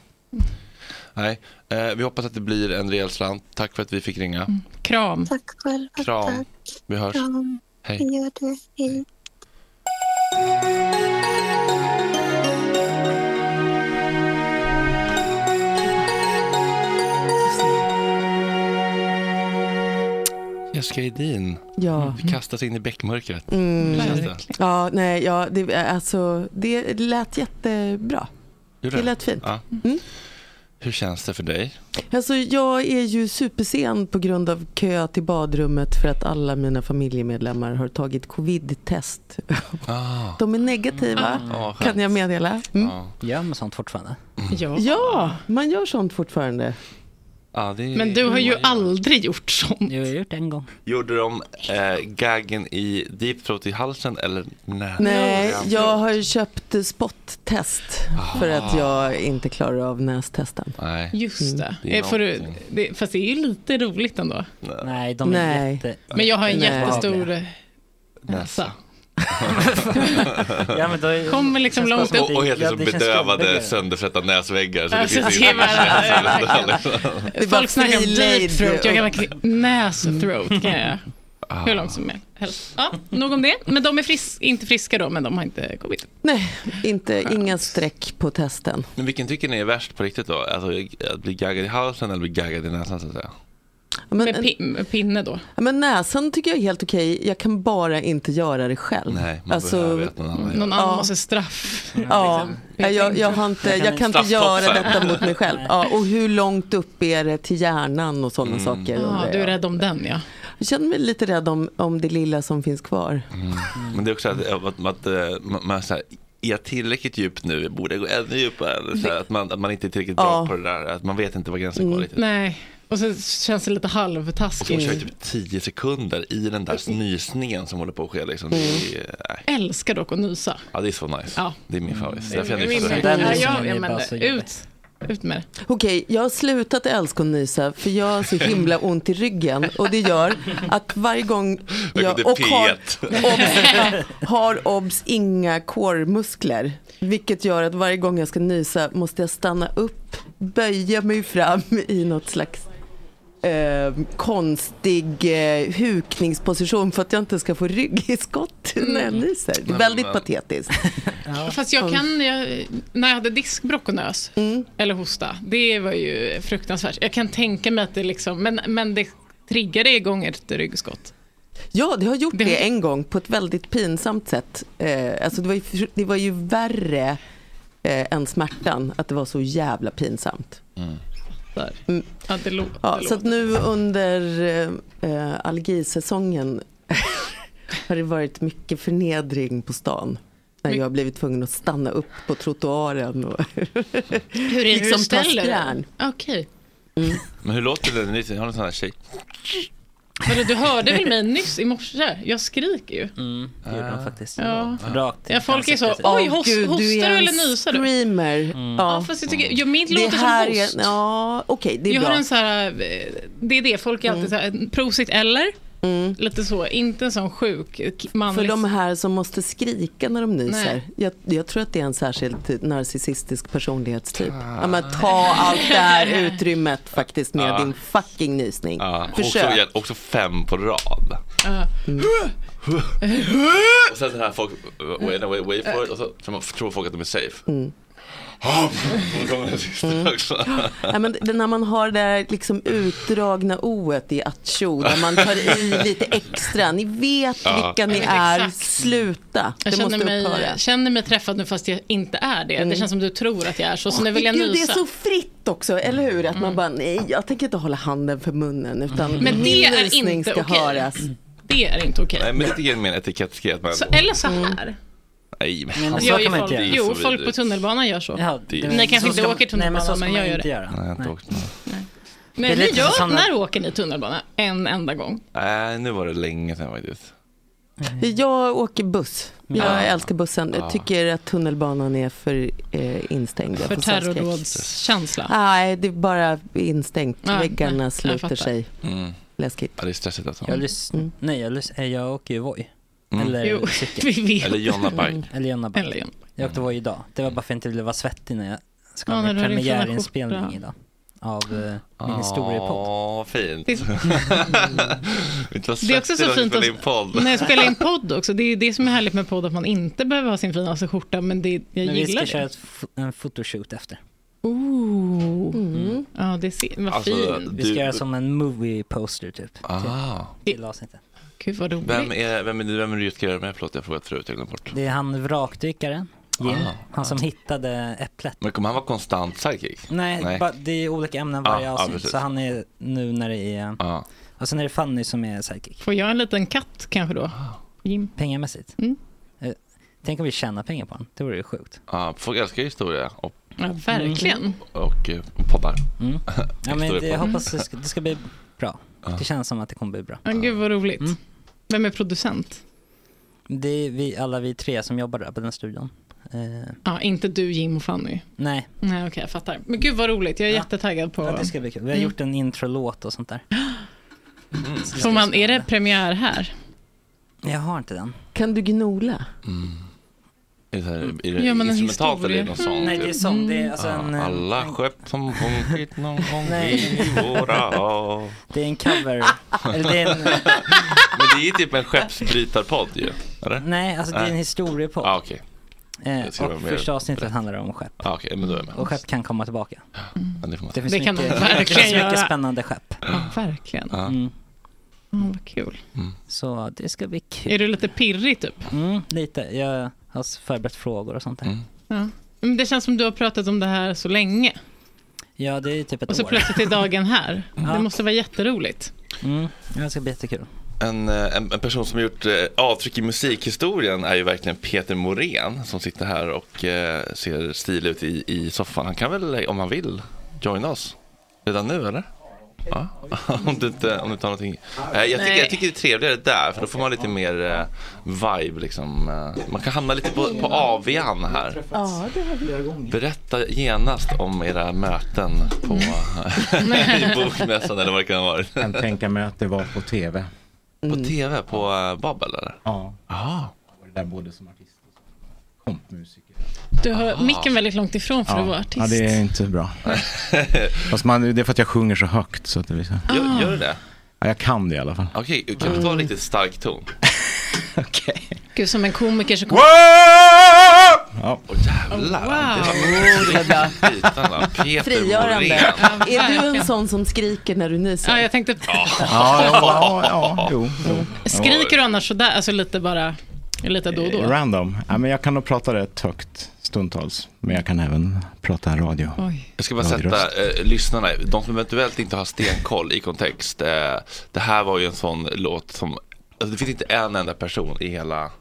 Nej. Eh, vi hoppas att det blir en rejäl slant. Tack för att vi fick ringa. Kram. Tack själv. Kram. Tack. Vi hörs. Kram. Hej. Gör det. Hej. Jessica Edin. Ja. Vi kastas in i bäckmörkret. Mm. Hur känns det? Ja, nej, ja, det, alltså, det lät jättebra. Gjorde Det lät fint. Ja. Mm. Hur känns det för dig? Alltså, jag är ju supersen på grund av kö till badrummet för att alla mina familjemedlemmar har tagit covid-test. Ah. De är negativa, skönt. kan jag meddela. Mm. Ja. Gör man sånt fortfarande? Ja. Ja, man gör sånt fortfarande. Ja, det är... Men du har ju aldrig gjort sånt. Jag har gjort en gång. Gjorde de eh, gaggen i deep throat i halsen eller nej? Nej, jag har ju köpt spottest för att jag inte klarar av nästesten. Nej. Just det. Det är Eh, Får du, det. Fast det är ju lite roligt ändå. Nej, de är Nej. jätte... Men jag har en Nej. jättestor Näsa. *laughs* Ja, men då är... Kommer liksom långt upp. Och, och helt ja, liksom det känns bedövade sönderfrätta näsväggar. Så Alltså, det finns *laughs* det var Folk snackar om deep throat. Jag kan verkligen nästhroat. Kan jag. Hur långt som helst. Ja, nog om det. Men de är fris inte friska då, men de har inte covid. Nej, inte, inga streck på testen. Men vilken tycker ni är värst på riktigt då? Alltså att bli gaggad i halsen eller bli gaggad i näsan så att säga? Ja, men- med, pi- med pinne då. Ja, Men näsan tycker jag är helt okej. Jag kan bara inte göra det själv. Nej, man behöver att någon annan Någon annan Ja. måste straff. Ja, jag, jag, jag, har inte, jag kan inte göra detta mot mig själv. Ja, och hur långt upp är det till hjärnan och sådana saker. Ja, du är rädd om den ja. Jag känner mig lite rädd om, om det lilla som finns kvar. Men det är också att, att, att, eh, man, så här, är jag tillräckligt djupt nu? Borde jag gå ännu djupare? Eller Så här, att, man, att man inte är tillräckligt bra Ja. på det där. Att man vet inte var gränsen går Mm. riktigt. Nej, och så känns det lite Och så halvtaskigt. kör jag typ 10 sekunder i den där nysningen som håller på att ske. Liksom. Är, nej. Älskar dock att nysa. Ja, det är så nice. Ja. Det är min favorit. Det är Därför jag min- nyser. Den ja, nysningen ja, är ja, bara men så jävla- ut, ut med det. Okej, jag har slutat älska att nysa för jag har så himla ont i ryggen och det gör att varje gång *laughs* jag och har, P1. obs, *laughs* har obs inga core-muskler. Vilket gör att varje gång jag ska nysa måste jag stanna upp, böja mig fram i något slags eh, konstig eh, hukningsposition för att jag inte ska få rygg i skott när jag nyser. Det är väldigt men- patetiskt. *laughs* Fast jag kan, jag, när jag hade diskbråck och nös, Mm. eller hosta, det var ju fruktansvärt. Jag kan tänka mig att det liksom, men, men det triggade igång ett ryggskott. Ja, det har gjort Det det, en gång på ett väldigt pinsamt sätt. Eh, alltså det, var ju, det var ju värre eh, än smärtan, att det var så jävla pinsamt. Där. Mm. Ja, det lå- Ja, det så att låter. nu under eh, allergisäsongen *laughs* har det varit mycket förnedring på stan. När jag har blivit tvungen att stanna upp på trottoaren och Hur är det liksom du ta ställer spjärn. dig? Okej. Men hur låter det Har du en sån här tjej? Vadå, Du hörde väl mig nyss i morse? Jag skriker ju. Mm, det gjorde de faktiskt. Ja. Rakt Ja, folk är så, oj, Åh, host, gud, hostar du du är en eller nyser du? screamer. Ja, Ja. fast jag tycker, ja, mitt Det låter här som är, host. ja, okej, det är jag bra. har en så här, eh, det är det, folk är alltid så här, prosit eller? Lite så, inte en sån sjuk k- För manlig. de här som måste skrika när de nyser. Nej. Jag, jag tror att det är en särskilt narcissistisk personlighetstyp. Ja, men ta allt det här utrymmet faktiskt med Ja. din fucking nysning. Ja, också, Försök. också fem på rad. Ja. Och sen så här folk, wait, wait, wait for it. Och så tror man- tror folk att de är safe. Mm. Kommer den sista också. Ja, men det, när man har det här liksom utdragna oet i atcho, där man tar i lite extra. Ni vet Ja. vilka ni är, exakt. sluta. Jag Det känner måste mig, upphöra. känner mig träffad nu fast jag inte är det. Det Mm. känns som du tror att jag är så, så nu vill jag Gud, det är nysa. så fritt också, eller hur? Att man bara, nej, jag tänker inte hålla handen för munnen, utan Men det är inte ska okej. höras. Det är inte okej. Nej, men lite grann mer Så, eller så här. Nej, men Men fan. så Gör kan man folk, inte göra. Jo, folk på tunnelbanan gör så. Ja, Det- Ni kanske inte åker tunnelbana, Nej, men men jag gör det. göra. Nej, jag har inte Nej. Nej, Det är ni gör, som såna- när åker ni tunnelbana? En enda gång. Nej, nu var det länge sedan faktiskt. Jag åker buss. Jag Ja. älskar bussen. Jag Ja. tycker att tunnelbanan är för eh, instängd. Jag För terrordådskänsla. Nej, det är bara instängt. Ja, nej, Väggarna jag sluter sig. Mm. Läskigt. Ja, det är stressigt alltså. Jag, lys- Mm. nej, jag, lys- eh, jag åker ju Voi. Mm. Eller Jo, cykel. vi vet. Eller Jonna Bike. Eller Jonna Eller Bike. Jonna. Jag åkte Voi idag. Det var bara för att jag inte ville vara svettig när jag ska Ja, ha när min fina premiärinspelning idag. Av eh, min historiepodd. Åh, fint. Det- vara *laughs* Det är också så fint att spelar in podd. när jag spelar in podd också. Det är ju det som är härligt med podd, att man inte behöver ha sin finaste skjorta, men det, jag Men vi gillar ska köra det. ett f- en photoshoot efter. Ooh. Mm. Ja, det ser, vad Alltså, fint. Vi Du- ska göra som en movie poster typ. Ah. Till, till avsnittet. Gud vad roligt. Vem är, vem är du, vem är du just med? Förlåt, jag har frågat förut, jag glömde bort. Det är han vrakdykaren, Jim. Ah. Han som hittade äpplet. Men kommer han vara konstant sidekick? Nej, Nej. Bara, det är olika ämnen varje ja, avsnitt. precis. så han är nu när det är... Ja. Och sen är det Fanny som är sidekick. Får jag en liten katt kanske då? Jim? Pengamässigt. Mm. Eh, Tänk om vi tjänar pengar på honom. Det vore ju sjukt. Ja, folk älskar historia och, Ja, verkligen. och eh, poddar. Mm. *laughs* Ja, men det, Historiepodd. jag hoppas det ska, det ska bli bra. Det känns som att det kommer bli bra. Ja, gud vad roligt. Mm. Vem är producent? Det är vi, alla vi tre som jobbar där på den studion. Eh, Ja, inte du, Jim och Fanny. nej, Nej, okej, jag fattar. Men gud vad roligt. Jag är Ja. jättetaggad på... ja, det ska bli kul. Vi har Mm. gjort en introlåt och sånt där. Ska *gasps* Får man, är det premiär här? Jag har inte den. Kan du gnola? Är det, här, är det Ja, men en instrumentalt eller är det någon sång? Nej, det är sång. Det är alltså Ja, en... eh, alla en, skepp som sjunkit någon *laughs* gång Nej. i våra hav. det är en cover. *laughs* Eller det är en, Men det är ju typ en skeppsbrytarpodd ju. Eller? nej, alltså det är en historiepodd. Ja, okej. Eh, och första avsnittet handlar om skepp. Ah, Okej, men då är jag med. Och skepp kan komma tillbaka. Ja, det får man Det finns Det kan mycket, verkligen det finns mycket spännande skepp. Ja, verkligen. Ja. Mm. Ja, vad kul. Så det ska bli kul. Är du lite pirrig typ? Mm, lite. Jag har förberett frågor och sånt där. Mm. Ja. Men det känns som du har pratat om det här så länge. Ja, det är typ ett Och så år. plötsligt är dagen här. *laughs* Det måste vara jätteroligt. Mm, det ska bli jättekul. En, eh, en, en person som har gjort eh, avtryck i musikhistorien är ju verkligen Peter Morén som sitter här och eh, ser stilig ut i, i soffan. Han kan väl, om han vill, joina oss redan nu eller? Ja, *laughs* om du inte, om du inte har någonting. Eh, jag, tycker, jag tycker det är trevligare där, för då får man lite mer eh, vibe liksom. Eh, man kan hamna lite på, på avian här. Berätta genast om era möten på *laughs* i bokmässan eller vad det kan ha varit. Jag kan tänka mig att det var på tv. På tv, på Babel eller? Ja. Ah. Var det där både som artist kompmusiker. Du har micken väldigt långt ifrån för att vara artist. ja, det är inte bra. *laughs* Fast man, det är för att jag sjunger så högt. Så att det blir så. Gör, gör du det? Ja, jag kan det i alla fall. Okej, kan du ta en riktigt stark ton? *laughs* Gud, som en komiker så kom... Ja. Åh jävlar, Wow. det var riktigt *laughs* bitarna. Peter Frigörande. Morén. Är du en sån som skriker när du nyser? Ja, jag tänkte... Ja, ja, ja, ja jo, jo. Skriker du annars sådär, alltså lite bara, lite då och då? Random. Ja, men jag kan nog prata rätt högt stundtals. Men jag kan även prata radio. Oj. Jag ska bara sätta eh, lyssnarna, de som eventuellt inte har stenkoll i kontext. Eh, det här var ju en sån låt som, alltså det finns inte en enda person i hela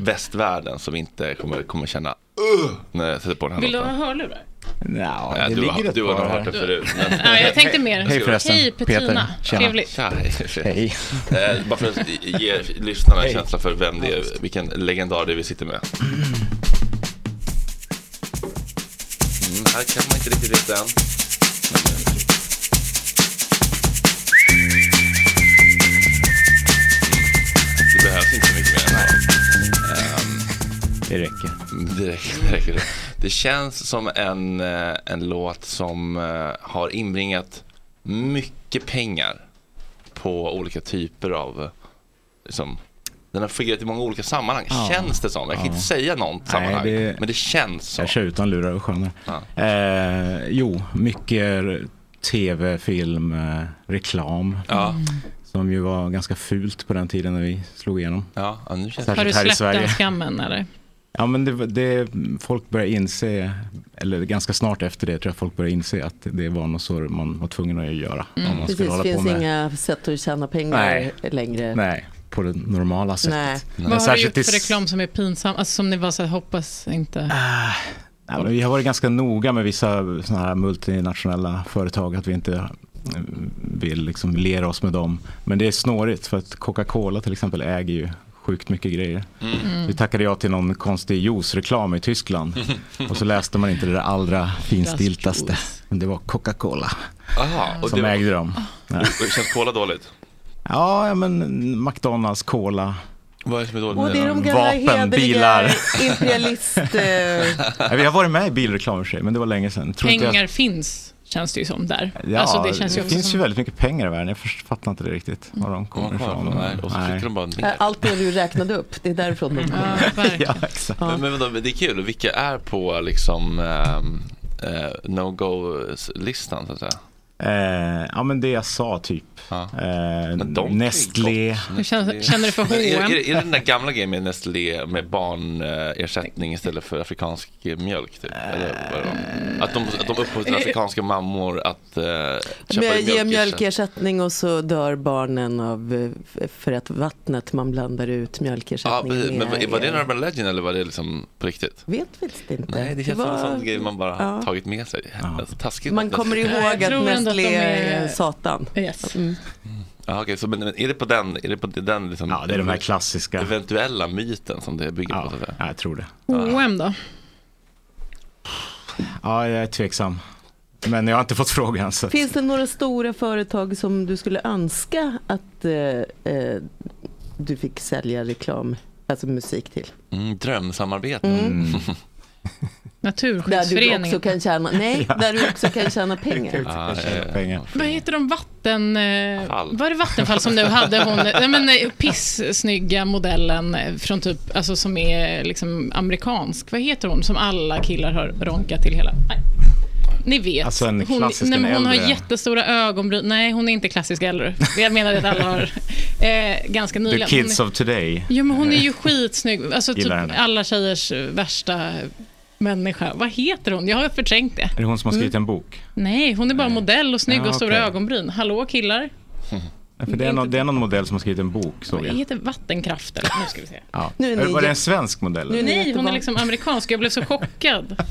västvärlden som inte kommer, kommer känna uh, när jag sätter på den här Vill du ha låten. hörlurar? Ja, Ja, det du, ligger har, ett du har par nog här. hört det förut. Men... Ja, jag tänkte mer. Hej förresten. Hej Petrina, Peter. Trevligt. Tja, hej. Hej. Eh, bara för att ge lyssnarna en känsla för vem det är, vilken legendar det är vi sitter med. Mm, här kan man inte riktigt veta än. Det behövs inte så mycket Det räcker. det räcker, det räcker. Det känns som en, eh, en låt som eh, har inbringat mycket pengar på olika typer av, eh, liksom, den har fungerat i många olika sammanhang, Ja. känns det som. Jag kan Ja. inte säga något sammanhang, det- men det känns så. Jag kör utan lurar och sjönar. Ja. Eh, jo, mycket tv, film, eh, reklam. Ja. Som ju var ganska fult på den tiden när vi slog igenom. Ja, ja, nu känns Har du Särskilt här i släppt den skammen eller? Ja, men det, det, folk började inse, eller ganska snart efter det tror jag folk började inse att det var något så man var tvungen att göra. Om man Precis, hålla det på finns med. inga sätt att tjäna pengar Nej. längre. Nej, på det normala sättet. Nej. Men Vad har du gjort för reklam som är pinsam? Alltså som ni var så här, hoppas inte... Ja, men vi har varit ganska noga med vissa såna här multinationella företag att vi inte eh, vill liksom lera oss med dem. Men det är snårigt för att Coca-Cola till exempel äger ju sjukt mycket grejer. Mm. Vi tackade ja till någon konstig juicereklam i Tyskland *laughs* och så läste man inte det där allra finstiltaste. Men det var Coca-Cola Aha, som det, ägde dem. Ja. känns cola dåligt. Ja, men McDonalds, Cola. Vad är det som är dåligt med det är de gamla Vapen, bilar. imperialist... eh, *laughs* Vi har varit med i bilreklam för sig, men det var länge sedan. Tror inte jag- Pengar finns, känns det ju som där. Ja, alltså det känns ju också finns som... ju väldigt mycket pengar i världen. Jag fattar inte det riktigt var de kommer Ja, ifrån. nej, och så Nej. de bara ner. Allt det du räknade upp, det är därifrån de kommer. Ja. *laughs* Ja, exakt. Men, men det är kul, vilka är på liksom ehm, eh, no-go-listan så att säga? Eh, ja, men det jag sa typ. Ja. Eh, Nestlé. Hur känner, känner du för Men är, H&M? är, är det den där gamla grejen med Nestlé med barnersättning istället för afrikansk mjölk? Typ? Eller vad det var? Att de, att de uppmuntrar afrikanska mammor att eh, köpa Men ge mjölk. mjölkersättning och så dör barnen av eh, för att vattnet man blandar ut Ja, mjölkersättning precis. men med var det en urban legend eller var det liksom på riktigt? Vet faktiskt inte. Nej, det känns som en sån grej man bara har ja. tagit med sig. Alltså, taskigt. Man kommer ihåg att de är satan. Yes. Ja, okej, så men, men är det på den, är det på den liksom, Ja, det är de här klassiska. eventuella myten som det bygger på? Ja, säga? ja, jag tror det. H&M då? Ja, jag är tveksam. Men jag har inte fått frågan. Så. Finns det några stora företag som du skulle önska att eh, eh, du fick sälja reklam, alltså musik till? Mm, drömsamarbete. Mm. *laughs* *laughs* Där du Naturskyddsföreningen. också kan tjäna, nej, där du också kan tjäna *laughs* *laughs* pengar. Ah, pengar. Vad heter de? Vatten... eh, Fall. Var det Vattenfall som nu *laughs* hade hon, nej men eh, pissnygga modellen eh, från typ, alltså som är liksom amerikansk. Vad heter hon som alla killar har ronkat till hela? Nej. Ni vet. Alltså en hon, klassisk, nej, men en hon har äldre. jättestora ögonbryn. Nej, hon är inte klassisk äldre. Jag menar att alla har eh, ganska The nyligen. kids hon, of today. Ja, men hon är ju skitsnygg. Alltså typ alla tjejers värsta människa. Vad heter hon? Jag har förträngt det. Är det hon som har skrivit Mm. en bok? Nej, hon är bara modell och snygg Ja, och stora okej. ögonbryn. Hallå killar? *laughs* Ja, För det, är någon, det är någon modell som har skrivit en bok såg Det jag. heter Vattenkraft. Eller? Nu ska vi se. Ja. Nu är ni Var det en svensk modell? eller? Nej, hon är liksom amerikansk. Jag blev så chockad. *laughs*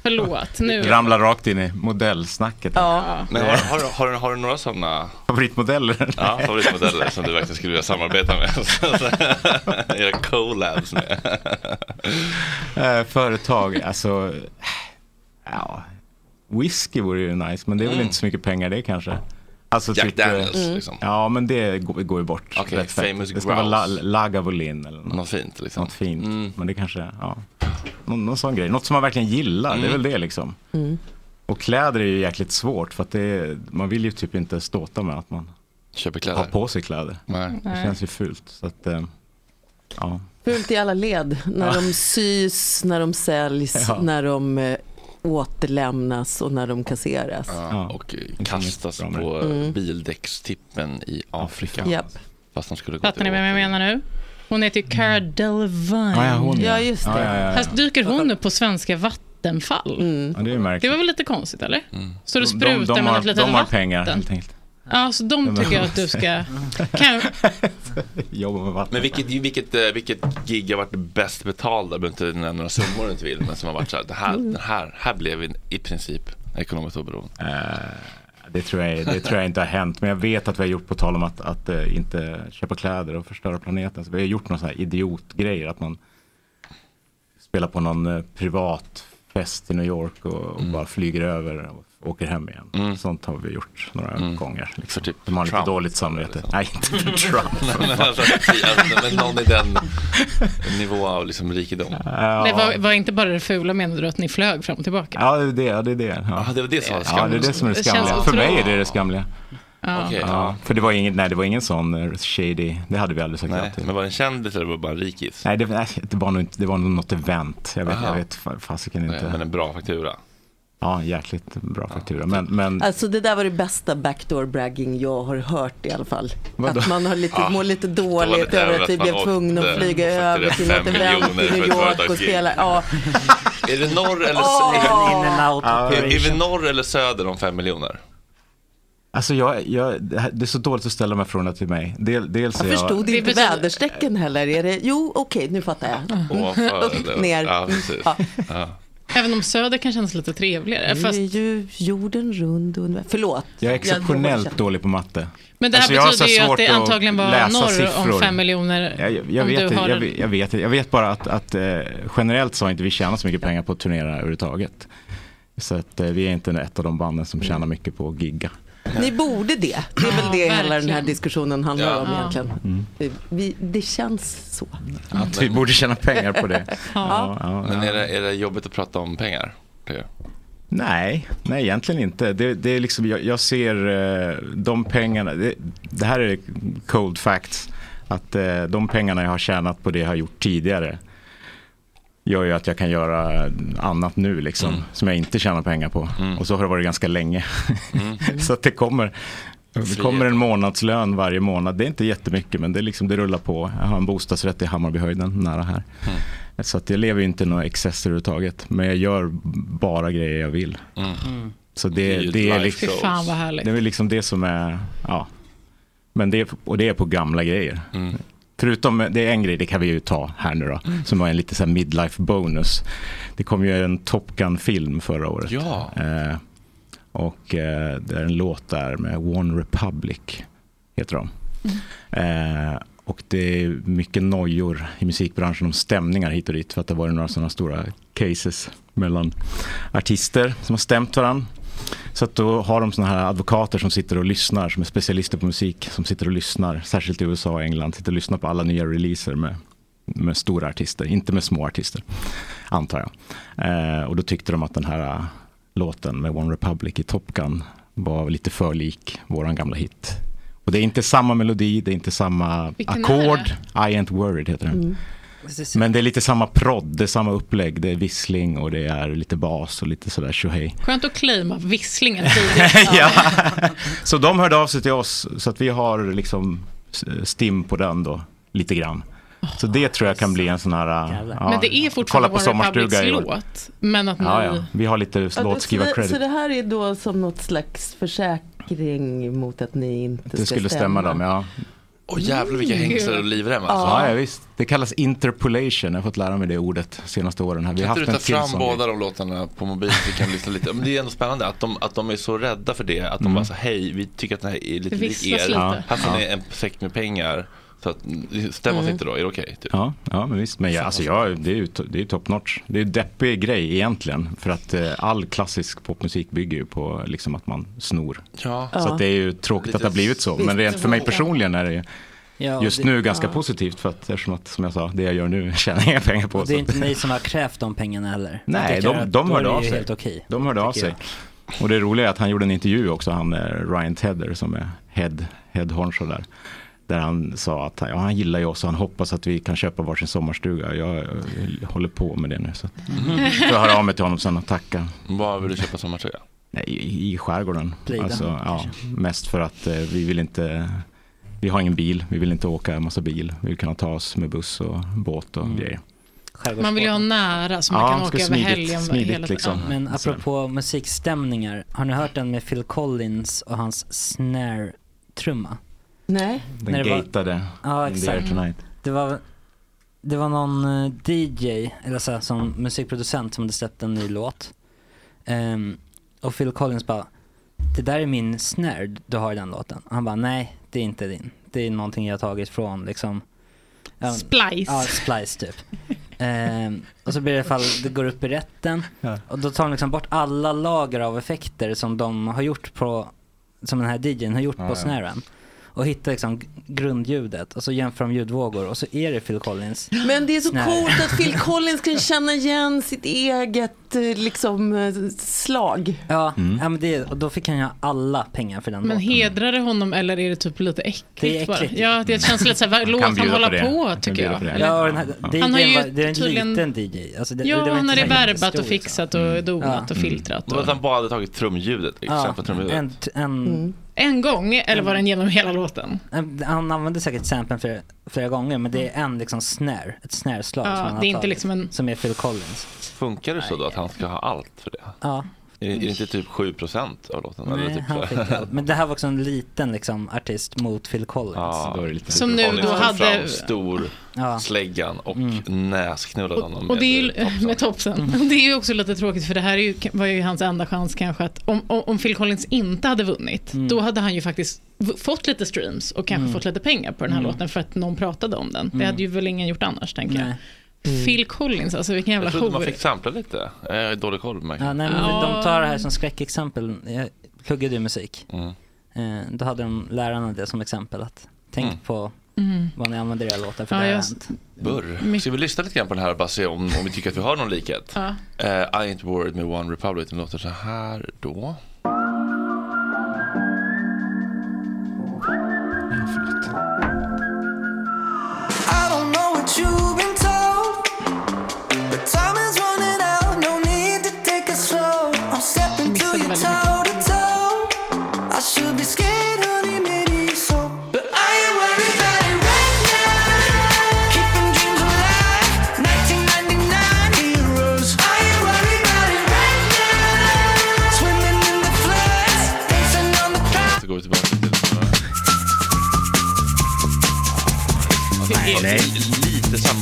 *laughs* Förlåt. Nu. Ramlar rakt in i modellsnacket. Ja. Men har, har, har, du- har du några sådana Favoritmodeller? ja, favoritmodeller som du verkligen skulle vilja samarbeta med? *laughs* *laughs* Era collabs med? Eh, företag, alltså... Ja, whisky vore ju nice, men det är väl Mm. inte så mycket pengar det kanske. Alltså Jack typ, Daniels, eh, liksom. Ja, men det går, går ju bort. Okej, rätt fett. famous Det ska vara la. Lagavulin eller något, Något fint liksom. något fint. Men det kanske, ja. Någon, någon sån grej. Något som man verkligen gillar, det är väl det liksom. Mm. Och kläder är ju jäkligt svårt för att det man vill ju typ inte ståta med att man Köper kläder. har på sig kläder. Nej. Det Nej. känns ju fult. Så att, eh, ja. Fult i alla led. När Ja. de sys, när de säljs, *laughs* Ja. när de eh, återlämnas och när de kasseras. Ja, och kastas på. Mm. bildäckstippen i Afrika. Japp. Fast de skulle gå Fattar ni vem jag menar nu? Hon heter ju Cara Delevingne. Ja, ja, hon, ja. Ja, just det. Ja, ja, ja, ja. Här dyker hon upp på svenska Vattenfall. Ja, det. Det var väl lite konstigt, eller? Mm. Och De- sprutar de, de, med har, ett litet de har vatten. pengar helt enkelt. Ja, så de tycker jag att du ska... Kan... *laughs* Jobba med vatten. Men vilket, vilket, eh, vilket gig har varit bäst betalda? Jag behöver inte nämna några summor du inte vill, men som har varit så här, det här, den här, här blev vi i princip ekonomiskt oberoende. Eh, det, tror jag, det tror jag inte har hänt. Men jag vet att vi har gjort, på tal om att, att eh, inte köpa kläder och förstöra planeten. Så vi har gjort några sådana här idiotgrejer. Att man spelar på någon eh, privat fest i New York och, och Mm. bara flyger över och åker hem igen. Sånt har vi gjort några gånger. Liksom. typ De har lite Trump, dåligt samvete. Nej, inte för *laughs* Trump. men, alltså, alltså, men någon i den nivå av liksom rikedom. Ja. Det var, var inte bara det fula menade du att ni flög fram och tillbaka? Ja, det är det. Det, är det. Ja. det var det som var Ja, det är det som är det Det skamliga. För mig är det det skamliga. Ja. Okej, Ja, för det var, ingen, nej, det var ingen sån eh, shady, det hade vi aldrig sagt Nej, till. men var det en kändis eller var det bara en rikis? Nej, det, nej, det, var nog inte, det var nog något event. Jag vet, Aha. jag vet fa- fasiken Nej, inte. Men en bra faktura. Ja, jäkligt bra faktura. Men, men Alltså det där var det bästa backdoor bragging jag har hört i alla fall. Vadå? Att man har lite, Ja, mår lite dåligt över att vi blev tvungna att åkte flyga över till något fem event miljoner i för New York och spela. Ja, Är det norr eller, Åh! är, är, vi norr eller söder om fem miljoner? alltså jag, jag, det är så dåligt att ställa de här frågorna till mig. Del, dels jag jag, förstod Det inte betyder- väderstrecken heller. Är det, jo, okej, nu fattar jag. Ovanför Upp, ner. Ja, precis. Ja. Även om söder kan kännas lite trevligare. Nu Fast, är ju jorden rund. och Förlåt. jag är Jag exceptionellt lovar. dålig på matte. men det här Alltså, jag betyder ju att svårt det att antagligen var läsa norr siffror. om fem miljoner. Jag, jag, jag, vet, har jag, jag, vet, jag vet bara att, att eh, generellt så har inte vi tjänat så mycket pengar på att turnera överhuvudtaget. Så att eh, vi är inte ett av de banden som tjänar mycket på att gigga. Ni borde det. Det är väl Ja, det hela den här diskussionen handlar Ja. om Ja. egentligen. Det- Vi, det känns så. Att vi borde tjäna pengar på det. *laughs* Ja. ja, Men ja. är det, är det jobbigt att prata om pengar? Det. Nej, nej egentligen inte. Det, det är liksom, jag, jag ser eh, de pengarna, det, det här är cold facts, att eh, de pengarna jag har tjänat på det jag har gjort tidigare gör ju att jag kan göra annat nu liksom, Mm. som jag inte tjänar pengar på. Och så har det varit ganska länge. *laughs* så att det kommer, det kommer en månadslön varje månad. Det är inte jättemycket men det, är liksom, det rullar på. Jag har en bostadsrätt i Hammarbyhöjden nära här. Så att jag lever ju inte i några excesser överhuvudtaget. Men jag gör bara grejer jag vill. Mm. Så Det är det, är liksom, Fy fan vad härligt. det är liksom det som är, ja. Men det, och det är på gamla grejer. Mm. Förutom, det är en grej, det kan vi ju ta här nu då. Som var en lite så midlife bonus. Det kom ju en Top Gun-film förra året. Ja. Eh, och eh, det är en låt där med One Republic, heter de. Eh, och det är mycket nojor i musikbranschen om stämningar hit och dit. För att det var några sådana stora cases mellan artister som har stämt varandra. Så att då har de sådana här advokater som sitter och lyssnar, som är specialister på musik, som sitter och lyssnar, särskilt i USA och England, sitter och lyssnar på alla nya releaser med, med stora artister, inte med små artister. antar jag. Eh, och då tyckte de att den här eh, låten med One Republic i Top Gun var lite för lik våran gamla hit. Och det är inte samma melodi, det är inte samma ackord. I ain't worried heter den. Mm. Men det är lite samma prodd, det är samma upplägg, det är vissling och det är lite bas och lite sådär tjohej. Skönt att claima visslingen *laughs* tidigt. ja. Så de hörde av sig till oss så att vi har liksom stim på den då, lite grann. Så det tror jag kan bli en sån här... ja, men det är kolla fortfarande på Republics i år. låt. Men att ni... Ja, ja. Vi har lite Ja, låtskrivar-credit. så det här är då som något slags försäkring mot att ni inte Det ska skulle stämma dem, ja. Åh jävlar vilka Mm. hängslen och livrem alltså. Ja, ja, visst. Det kallas interpolation. Jag har fått lära mig det ordet senaste åren. Här. Vi har Kan inte du en ta fram båda de låtarna på mobilen så vi kan lyssna lite? Men det är ändå spännande att de, att de är så rädda för det. Att de Mm. bara så hej, vi tycker att den här är lite lik er. lite. Här får Ja. ni en säck med pengar. Så att stämma oss Mm. inte då, är det okej? typ? Ja, ja, men visst. Men jag, alltså, jag, det är ju det är top notch. Det är en deppig grej egentligen. För att eh, all klassisk popmusik bygger ju på liksom, att man snor. Ja. Så Ja. att det är ju tråkigt Lite att det har blivit så. Men rent för mig personligen är det Ja, just det- nu ganska ja. positivt. För att eftersom att, som jag sa, det jag gör nu *laughs* tjänar jag pengar på. Och det är inte ni som har krävt de pengarna heller. Nej, Jag de, de är hörde det av sig. okej. De hörde av sig. Och det roliga är att han gjorde en intervju också, han eh, Ryan Tedder som är head, head honcho där. Där han sa att ja, han gillar ju oss och han hoppas att vi kan köpa varsin sommarstuga. Jag eh, håller på med det nu. Så att, Mhm. får jag höra av mig till honom sen och tacka. Vad vill du köpa sommartröja? Nej, i, i skärgården. Blida, Alltså, ja, mest för att eh, vi vill inte, vi har ingen bil, vi vill inte åka en massa bil. Vi vill kunna ta oss med buss och båt och grejer. Man vill ju ha nära så man Ja, kan åka över smidigt- helgen. smidigt hela liksom. Men apropå musikstämningar, har ni hört den med Phil Collins och hans snare-trumma? Nej. Den När det var- gatade Ja, In the Air exakt. Tonight. Det var, det var någon eh, DJ, eller så här, som musikproducent som hade släppt en ny låt. Ehm, och Phil Collins bara, det där är min snare du har i den låten. Han bara, nej det är inte din. Det är någonting jag har tagit från liksom ja, Splice. Ja, splice typ. *laughs* Ehm, och så blir det i alla fall, det går upp i rätten. Ja. Och då tar de liksom bort alla lager av effekter som de har gjort på, som den här DJn har gjort Ja, på ja. snaren. Och hittar liksom grundljudet och så jämför de ljudvågor och så är det Phil Collins. Men det är så coolt att Phil *laughs* Collins kan känna igen sitt eget eh, liksom, eh, slag. Ja, ja men det, och då fick han ju alla pengar för den Men låten. hedrar det honom eller är det typ lite äckligt, Det är bara? äckligt. Ja, det känns lite såhär, låt han bjuda hålla på det. på Han tycker jag. på det. Ja, och den här DJn Han har ju var, det är en tydligen- liten DJ. Alltså det, Ja, det han här värbat och jättestor, fixat och donat och Mm. filtrat. Det var Och... att han bara hade tagit trumljudet, Ja, exempel trumljudet. en, en, Mm. En gång, eller var den genom hela låten? en, han använde säkert samplen flera, flera gånger men det är en liksom snare, ett snare-slag Ja, som han har det är inte tagit, liksom en- som är Phil Collins. Funkar det så då att han ska ha allt för det? Ja. Är, är det inte typ 7% av låten? eller Nej, typ han fick allt. Men det här var också en liten liksom, artist mot Phil Collins. Ja, Då är det lite Som nu Collins då hade- fram stor Ja. släggan och näsknullade honom Och det är ju, med topsen. Och det är ju också lite tråkigt för det här är ju, var ju hans enda chans kanske att om, om, Phil Collins inte hade vunnit, då hade han ju faktiskt fått lite streams och kanske fått lite pengar på den här låten för att någon pratade om den. Det hade ju väl ingen gjort annars tänker jag. Nej. Phil Collins, alltså vilken jävla Jag trodde man hor. fick sampla lite. Jag har dålig koll märker Ja, jag. nej, men. De tar det här som skräckexempel. Jag pluggade ju musik. Mm. Eh, då hade de lärarna det som exempel. att Tänk Mm. på Mm. vad ni använder era låtar för Ja, det har just- hänt. Burr. Ska vi lyssna lite grann på den här och bara se om, om vi tycker att vi har någon likhet? Ja. Eh, I ain't worried med One Republic. Den låter så här då.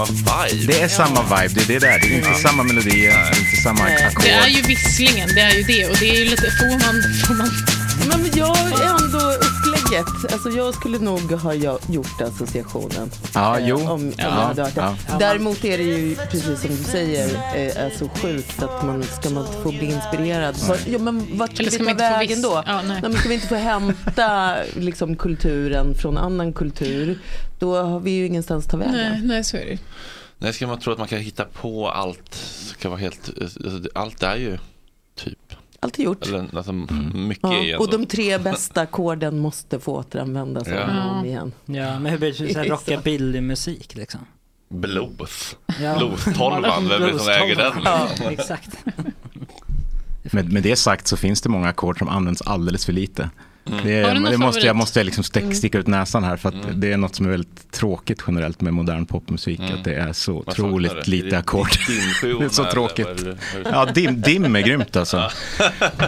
Samma vibe. Det är samma vibe, det är det där. Det är inte samma melodier, det är inte samma ackord. Det är ju visslingen, det är ju det. Och det är ju lite, får man, får man Men jag är ändå upplägget. Alltså jag skulle nog ha jo- gjort associationen. Ja, eh, jo. Om, om Ja, jag hade hört det. ja. Däremot är det ju precis som du säger, eh, alltså sjukt att man ska man få bli inspirerad. Var, ja, men vart ska Eller vi ta inte vägen då? Ja, nej. men ska vi inte få hämta liksom, kulturen från annan kultur? Då har vi ju ingenstans att ta vägen. Nej, nej så är det. Nej, ska man tro att man kan hitta på allt? Ska vara helt, alltså, allt är ju typ. Allt är gjort. Eller, alltså, mycket är ju Ja, och de tre bästa ackorden måste få återanvändas Ja. om igen. Ja, men hur blir det *laughs* rockabilly-musik liksom? Blues. Ja. Blues-tolvan, vem är det som äger den? Ja, exakt. *laughs* Med, med det sagt så finns det många ackord som används alldeles för lite. Mm. Det, Har du någon det måste, jag måste liksom stick, Mm. sticka ut näsan här för att Mm. det är något som är väldigt tråkigt generellt med modern popmusik. Mm. Att det är så otroligt lite ackord. *laughs* Det är så tråkigt. Ja, dim, dim är grymt alltså.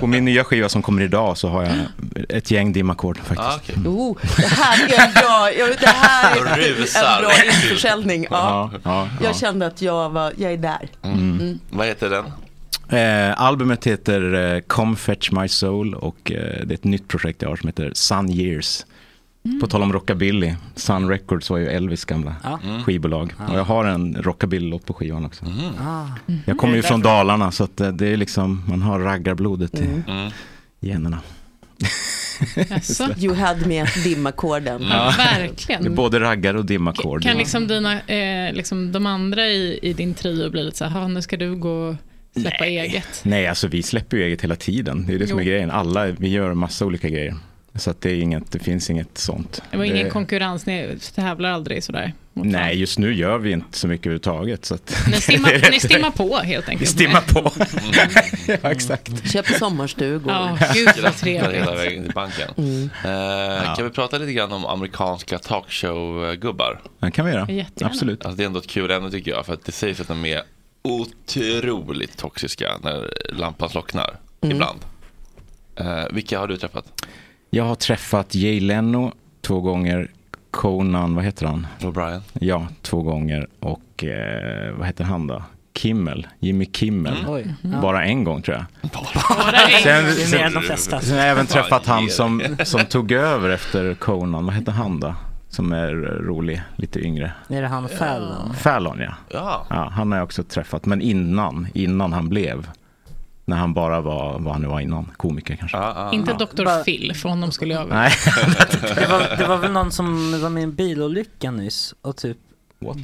På min nya skiva som kommer idag så har jag ett gäng dimackord faktiskt. Ah, okej. Oh, det här är en bra, ja, det här är *laughs* en bra *laughs* införsäljning. Ja. Ja, ja, ja. Jag kände att jag, var, jag är där. Mm. Vad heter den? Eh, albumet heter eh, Come Fetch My Soul och eh, det är ett nytt projekt jag har som heter Sun Years. På tal om rockabilly, Sun Records var ju Elvis gamla. Mm. skivbolag. Och jag har en rockabilly-låt på skivan också. Ah. Jag kommer ju från Dalarna så att eh, det är liksom, man har raggarblodet i Mm. generna. Jaså? *laughs* You had me at dimackorden. Ja, *laughs* Det är verkligen. både raggar och dimackord. Kan liksom dina, eh, liksom de andra i, i din trio bli lite så här, "Ha, nu ska du gå släppa eget. Nej, alltså vi släpper ju eget hela tiden. Det är det som är Jo. grejen. Alla, vi gör massa olika grejer. Så att det, är inget, det finns inget sånt. Det var ingen Det- konkurrens, ni tävlar aldrig sådär. Nej, just nu gör vi inte så mycket överhuvudtaget. Så att Ni stimmar, *laughs* ni stimmar på helt Vi enkelt. stimmar på. *laughs* ja, exakt. Köp sommarstugor. Ja, *laughs* gud vad Hela trevligt. vägen till banken. Mm. Eh, Kan vi prata lite grann om amerikanska talkshow-gubbar? Det kan vi göra. Jättegärna. Absolut. Alltså, det är ändå ett kul ämne tycker jag. För att det sägs att de är otroligt toxiska när lampan slocknar. Mm. Ibland. Eh, vilka har du träffat? Jag har träffat Jay Leno två gånger. Conan, vad heter han? O'Brien? Ja, två gånger. Och eh, vad heter han då? Kimmel, Jimmy Kimmel. Mm. Ja. Bara en gång tror jag. Bara *laughs* en gång. Sen, har jag även träffat han som, som tog *laughs* över efter Conan. Vad heter han då? Som är rolig, lite yngre. Är det han Fallon? Fallon ja. Ja. ja. Han har jag också träffat. Men innan, innan han blev. När han bara var, vad han nu var innan, komiker kanske. Ja, ja. Inte Ja. Dr. Bara- Phil, för honom skulle jag Nej. *laughs* Det var, det var väl någon som var med i en bilolycka nyss och typ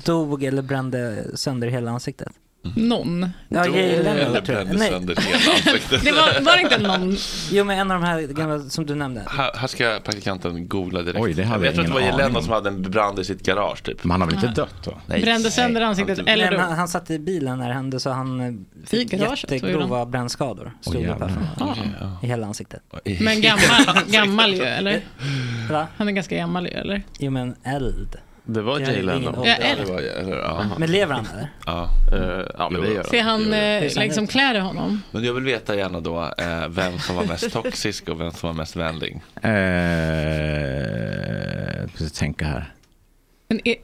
dog eller brände sönder hela ansiktet. Någon. Ja, eller tror brände Nej, sönder hela ansiktet. Det var, var det inte någon? jo men en av de här gamla som du nämnde. Här, här ska praktikanten googla direkt. Oj, det hade jag tror jag att det var Jelena som hade en brand i sitt garage typ. Men han har väl inte dött då? Nej. Brände sönder ansiktet Han- eller Nej, han, han satt i bilen när det hände så han eh, fick jättegrova brännskador. Stod Åh, upp jävlar. här Ja. Okej, ja. i hela ansiktet. Men gammal, *laughs* gammal ju, eller? Va? Han är ganska gammal ju, eller? Jo men eld. Det var Jag har Jay ingen Leno. Ja, det var, eller, ja. *laughs* Men lever han eller? Ja. Eh, ja, men det gör Ser han jo. eh, ser han liksom klär i honom? Men jag vill veta gärna då eh, vem som var mest *laughs* toxisk och vem som var mest vänlig. Eh, jag ska tänka här. En, eh,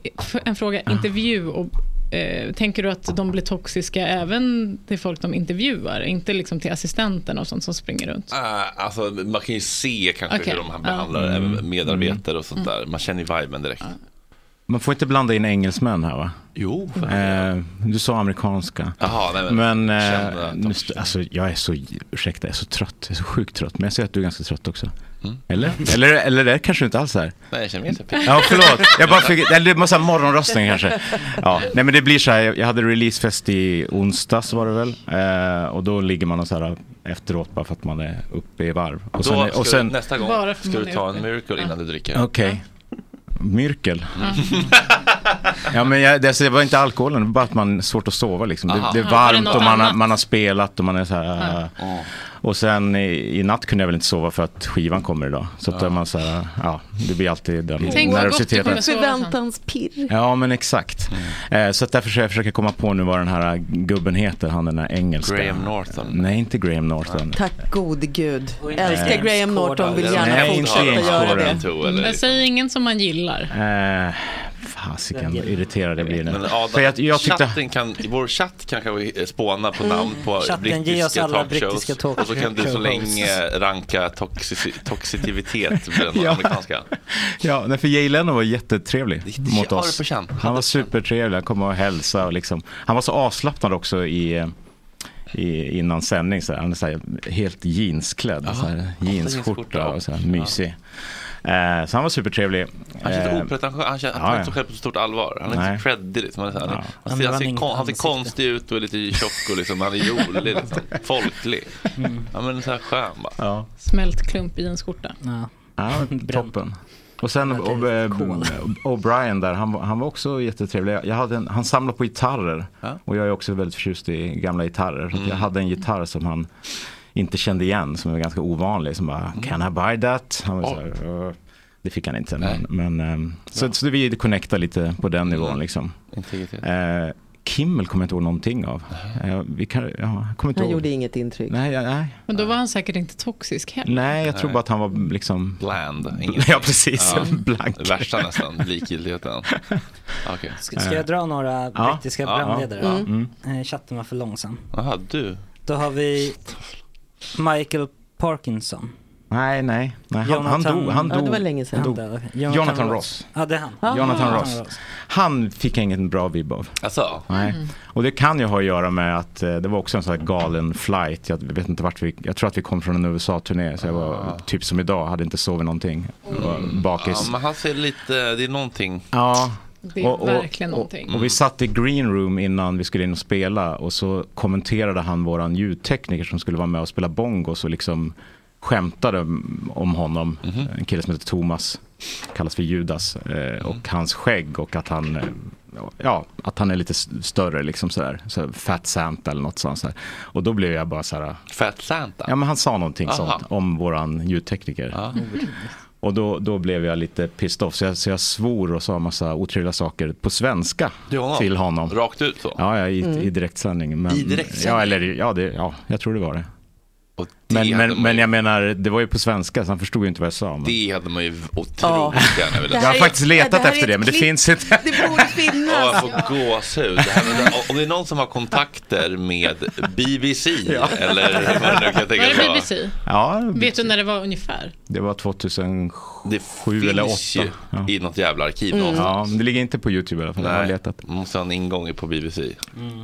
en fråga, intervju och eh, Tänker du att de blir toxiska även till folk de intervjuar? Inte liksom till assistenten och sånt som springer runt? Uh, alltså, man kan ju se kanske Okej, hur de ja. behandlar Mm. medarbetare och sånt där. Man känner ju viben direkt. Man får inte blanda in engelsmän här va? Jo, Eh, du sa amerikanska. Jaha, nej, men, Men eh, nu, alltså, jag är så, ursäkta, jag är så trött. Jag är så sjukt trött. Men jag ser att du är ganska trött också. Mm. Eller? Eller, eller det är kanske inte alls här. nej, jag känner mig så pigg. Ja, förlåt. Jag bara fick, eller det måste ha morgonröstning kanske. Ja, nej men det blir så här, jag hade releasefest i onsdags var det väl. Eh, och då ligger man och så här efteråt bara för att man är uppe i varv. Och Då sen, och sen du, nästa gång ska du är ta en miracle innan du dricker. Okej. Myrkel. Ja men jag, det, det var inte alkoholen, det var bara att man är svårt att sova liksom. Det, det är det varmt och man har, man har spelat och man är så här. äh. Och sen i, i natt kunde jag väl inte sova för att skivan kommer idag. Så att är man så här, ja, det blir alltid den Tänk nervositeten. sen. Förväntans pirr. Ja men exakt. Eh, så att därför försöker jag försöka komma på nu vad den här gubben heter, han den här engelska. Graham Norton. Nej inte Graham Norton. Tack gode gud. Älskar Graham Norton, vill gärna Nej, fortsätta göra det. Men säg ingen som man gillar. Eh, fasiken vad irriterad jag blir nu. Men Adam, För jag, jag tyckte... chatten kan, vår chatt kan kanske spåna på namn på Chatten, ge oss brittiska alla talkshows. brittiska talk- och så kan du så länge ranka toxici- toxitivitet på den *laughs* Ja. amerikanska. Ja, nej, för Jay Leno var jättetrevlig Det- mot oss. Han var supertrevlig, han kom och hälsade och liksom. Han var så avslappnad också i, i innan sändning. Så här. Han är så här, helt jeansklädd, så här, jeansskjorta och så här, Ja. Eh, så han var supertrevlig. Han känns Eh, opretentiös, han känns, ja, inte sig själv på så stort allvar. Han är Nej. inte creddig liksom. Han, Ja. han, ser, han, ser, kon, han ser konstig ut och är lite tjock och liksom, han är jolig, *laughs* liksom, folklig. Mm. Ja men så här skön bara. ja. Smält klump i en skjorta. Ja. Ja, *laughs* toppen. Och sen. O'Brien där, han, var- han var också jättetrevlig. Jag hade en, han samlar på gitarrer Ja. och jag är också väldigt förtjust i gamla gitarrer. Mm. jag hade en gitarr som han inte kände igen, som var ganska ovanlig. Som bara, can I buy that? Han var så här, det fick han inte. Nej. Men, men, ehm, så, så vi connectade lite på den nivån. Mm. Liksom. Eh, Kimmel kommer jag inte ihåg någonting av. Eh, vi kan, ja, jag kommer inte Han ihåg. gjorde inget intryck. Nej, ja, nej. Men då var han säkert inte toxisk heller. nej, jag tror bara att han var liksom... Bland. ingenting. *laughs* Ja, precis. Ja. *laughs* Blank. Det värsta nästan, likgiltigheten. *laughs* Okej. Ska, ska jag dra några Ja. brittiska Ja, ja. programledare? Mm. Eh, chatten var för långsam. Jaha, du. Då har vi Michael Parkinson. Nej, nej. nej. Han, han Jonathan- dog. Han Ja, dog. det var länge sedan. dog. Där, okej. Jonathan Ross. Ja, det är han. Ah. Jonathan Ross. Han fick jag ingen bra vibb av. Alltså, Nej. Och det kan ju ha att göra med att eh, det var också en sån här galen flight. Jag vet inte vart vi, jag tror att vi kom från en USA-turné. Så jag var typ som idag, hade inte sovit någonting. Jag var ja, bakis. men han ser lite, det är någonting. Ja. Det är verkligen någonting. Och vi satt i green room innan vi skulle in och spela och så kommenterade han våran ljudtekniker som skulle vara med och spela bongos och liksom skämtade om honom. En kille som heter Thomas, kallas för Judas. Eh, och hans skägg och att han, eh, ja, att han är lite större liksom sådär. Så Fat Santa eller något sånt. sådär. Och då blev jag bara så här. Fat Santa. Ja men han sa någonting Aha. sånt om våran ljudtekniker. Ja. Och då, då blev jag lite pissed off. Så jag, så jag svor och sa massa otrevliga saker på svenska Till honom? till honom. Rakt ut så? Ja, ja i, i direktsändning. Men, I direktsändning? Ja, eller, ja, det, ja, jag tror det var det. Och det, Men, men, man men ju, jag menar, det var ju på svenska så han förstod ju inte vad jag sa. Men... det hade man ju otroligt Ja. gärna velat Det Jag har faktiskt letat det efter det, men det klipp. finns inte. Det borde Ja, finnas. jag får gåshud. Det om det är någon som har kontakter med BBC *laughs* eller vad det nu kan tänkas det vara. BBC? Ja, Vet du när det var ungefär? det var 2007 Det eller finns 2008. ju Ja. i något jävla arkiv Mm. Ja, men det ligger inte på YouTube i alla fall. Jag har Nej, letat. måste ha en ingång på BBC. Åh,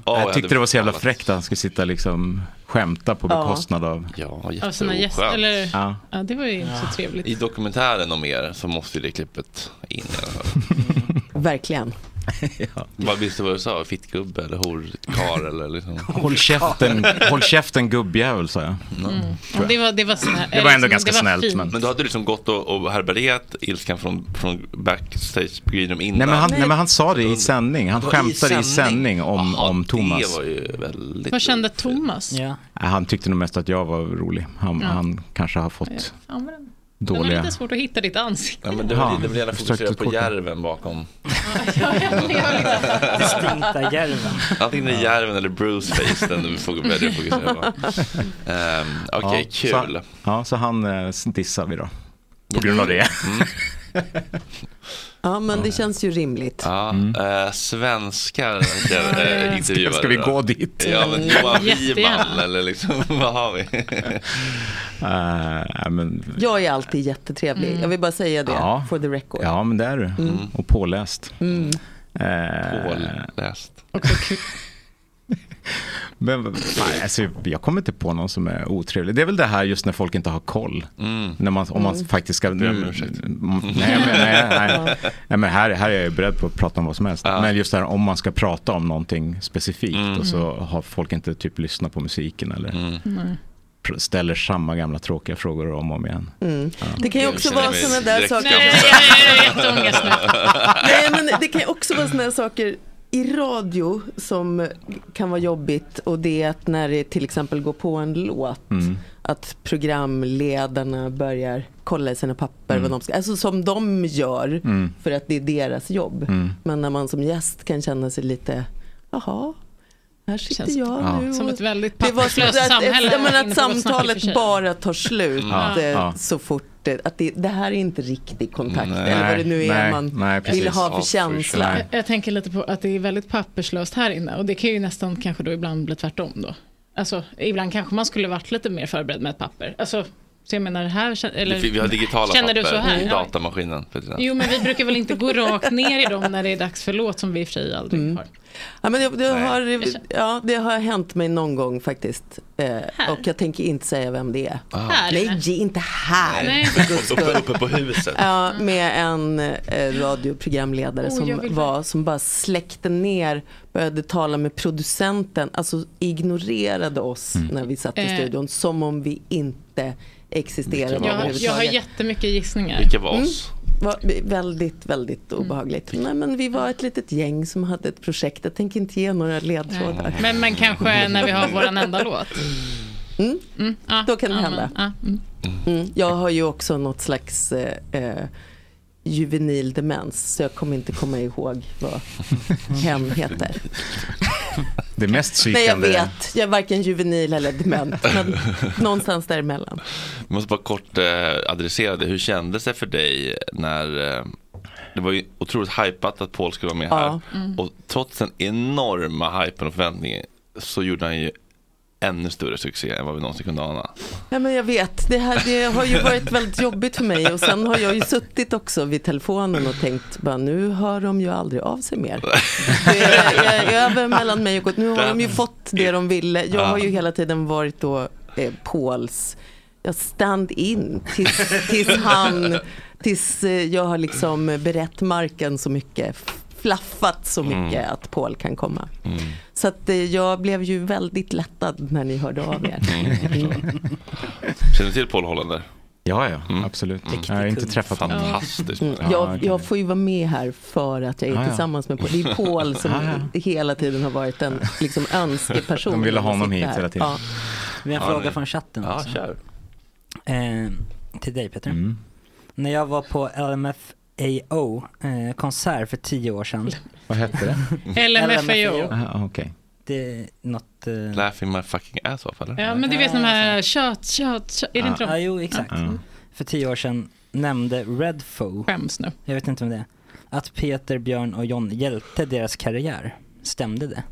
jag hade tyckte det var så jävla fräckt att han skulle sitta liksom skämta på Ja. bekostnad av... Ja, Av sina gäster? jätteoskönt. Eller? Ja. Ja, det var ju inte så trevligt. I dokumentären om er så måste ju det klippet in. i alla fall. Verkligen. *laughs* Vad visste du vad du sa? Fittgubbe eller horkar eller liksom? *laughs* Håll käften, håll käften gubbjävel sa jag. Mm. Ja, det var, det var, snä, Det var ändå eller, ganska var snällt, fint. men- Men då hade du liksom gått och, och härbärgerat ilskan från, från backstage på Green Room innan? Nej men, han, nej men han sa det i sändning, han Det var skämtade i sändning om, Jaha, om Thomas. Det var ju väldigt... Vad kände Thomas? Ja. Nej, Han tyckte nog mest att jag var rolig. Han, Ja. han kanske har Ja, fått fan vad den- Den har dåliga... lite svårt att hitta ditt ansikte. Ja, men det vill, det vill gärna försökte fokusera på järven bakom. *laughs* Distinkta järven. Antingen är det järven eller Bruceface den du får välja att fokusera på. Um, Okej, ja, kul. Så, ja, så han eh, dissar vi då. På grund av det. Mm. *laughs* Ja, men det känns ju rimligt. Ja, äh, svenskar äh, intervjuade Mm. Ska vi gå dit? Ja, men Johan. Wiman eller liksom, *laughs* vad har vi? Eh, men, Jag är alltid jättetrevlig. Mm. Jag vill bara säga det, Ja. for the record. ja, men det är du. Mm. Och påläst. Mm. Eh, Påläst. *laughs* Men, nej, alltså, jag kommer inte på någon som är otrevlig. Det är väl det här just när folk inte har koll. Mm. När man, om man faktiskt ska... Mm, nej, men, nej, nej, nej, *laughs* men här, här är jag ju beredd på att prata om vad som helst. Ja. Men just det här om man ska prata om någonting specifikt Mm. och så har folk inte typ lyssnat på musiken eller Mm. Ställer samma gamla tråkiga frågor om och om igen. Mm. Det kan ju också vara sådana där saker. Nej, jag har jätteångest nu. *laughs* Nej, men det kan ju också vara sådana här saker i radio som kan vara jobbigt och det är att när det till exempel går på en låt Mm. att programledarna börjar kolla i sina papper Mm. vad de ska, alltså som de gör Mm. för att det är deras jobb. Mm. Men när man som gäst kan känna sig lite, jaha, här sitter Känns jag Ja. nu. Som ett väldigt det var som papperslöst att, samhälle. att och för samtalet bara tar slut Ja. eh, Ja. så fort det, att det, det här är inte riktig kontakt Nej. eller vad det nu är Nej, man nej, precis. vill ha för känsla. Jag, jag tänker lite på att det är väldigt papperslöst här inne och det kan ju nästan kanske då ibland bli tvärtom då. Alltså ibland kanske man skulle varit lite mer förberedd med ett papper. Alltså Så jag menar, här, eller, Vi har digitala känner du papper så här? i datamaskinen. Jo, men vi brukar väl inte gå rakt ner i dem när det är dags för låt som vi i och för sig aldrig Mm. har. Ja, men det, det, har, ja, det har hänt mig någon gång faktiskt. Eh, och jag tänker inte säga vem det är. Här? Nej, inte här. Nej. Uppe, på huset. Ja, med en eh, radioprogramledare Oh, som, var, som bara släckte ner, började tala med producenten, alltså ignorerade oss när vi satt i Eh. studion som om vi inte existerade Jag, jag har jättemycket gissningar. Vilka var oss? var väldigt, väldigt obehagligt. Nej, men vi var ett litet gäng som hade ett projekt. Jag tänker inte ge några ledtrådar. Men, men kanske när vi har våran enda låt. Mm. Mm, ja, Då kan det ja, hända. men, mm. Mm. Jag har ju också något slags eh, eh, juvenil demens, så jag kommer inte komma ihåg vad *laughs* hen heter. Det mest Nej, jag psykande... vet. Jag är varken juvenil eller dement, men *laughs* någonstans däremellan. Jag måste bara kort eh, adressera det. Hur kändes det för dig när eh, det var ju otroligt hypat att Paul skulle vara med Ja. här. Mm. Och trots den enorma hypen och förväntningen så gjorde han ju ännu större succé än vad vi någonsin kunde ana. Ja, men jag vet, det, här, det har ju varit väldigt jobbigt för mig och sen har jag ju suttit också vid telefonen och tänkt, bara, nu hör de ju aldrig av sig mer. Det är, över mellan mig och Gott. Nu har de ju fått det de ville. Jag har ju hela tiden varit då eh, Pauls ja, stand-in tills, tills han, tills eh, jag har liksom berett marken så mycket, flaffat så mycket Mm. att Paul kan komma. Så att eh, jag blev ju väldigt lättad när ni hörde av er. Mm. Känner du till Paul Hollander? Ja, ja, absolut. Jag har inte träffat honom. Fantastiskt. Mm. Ja, Jag, jag får ju vara med här för att jag är Ah, ja. tillsammans med Paul. Det är Paul som *laughs* Ah, ja. hela tiden har varit en liksom, önskeperson. De ville ha honom hit här. hela tiden. Ja. Vi har en Ja, fråga nej. från chatten Ja, också. kör. Eh, till dig Peter. Mm. När jag var på LMFAO eh, konsert för tio år sedan. *laughs* Vad hette det? LMFAO. Ah, Okej. Det är något... Eh, Laughing my fucking ass off eller? Ja, men du vet de här kött, kött, kött. Är det inte ja, de? jo exakt. Ja. För tio år sedan nämnde Redfo, Skäms nu. jag vet inte om det är, att Peter, Björn och John hjälpte deras karriär. Stämde det?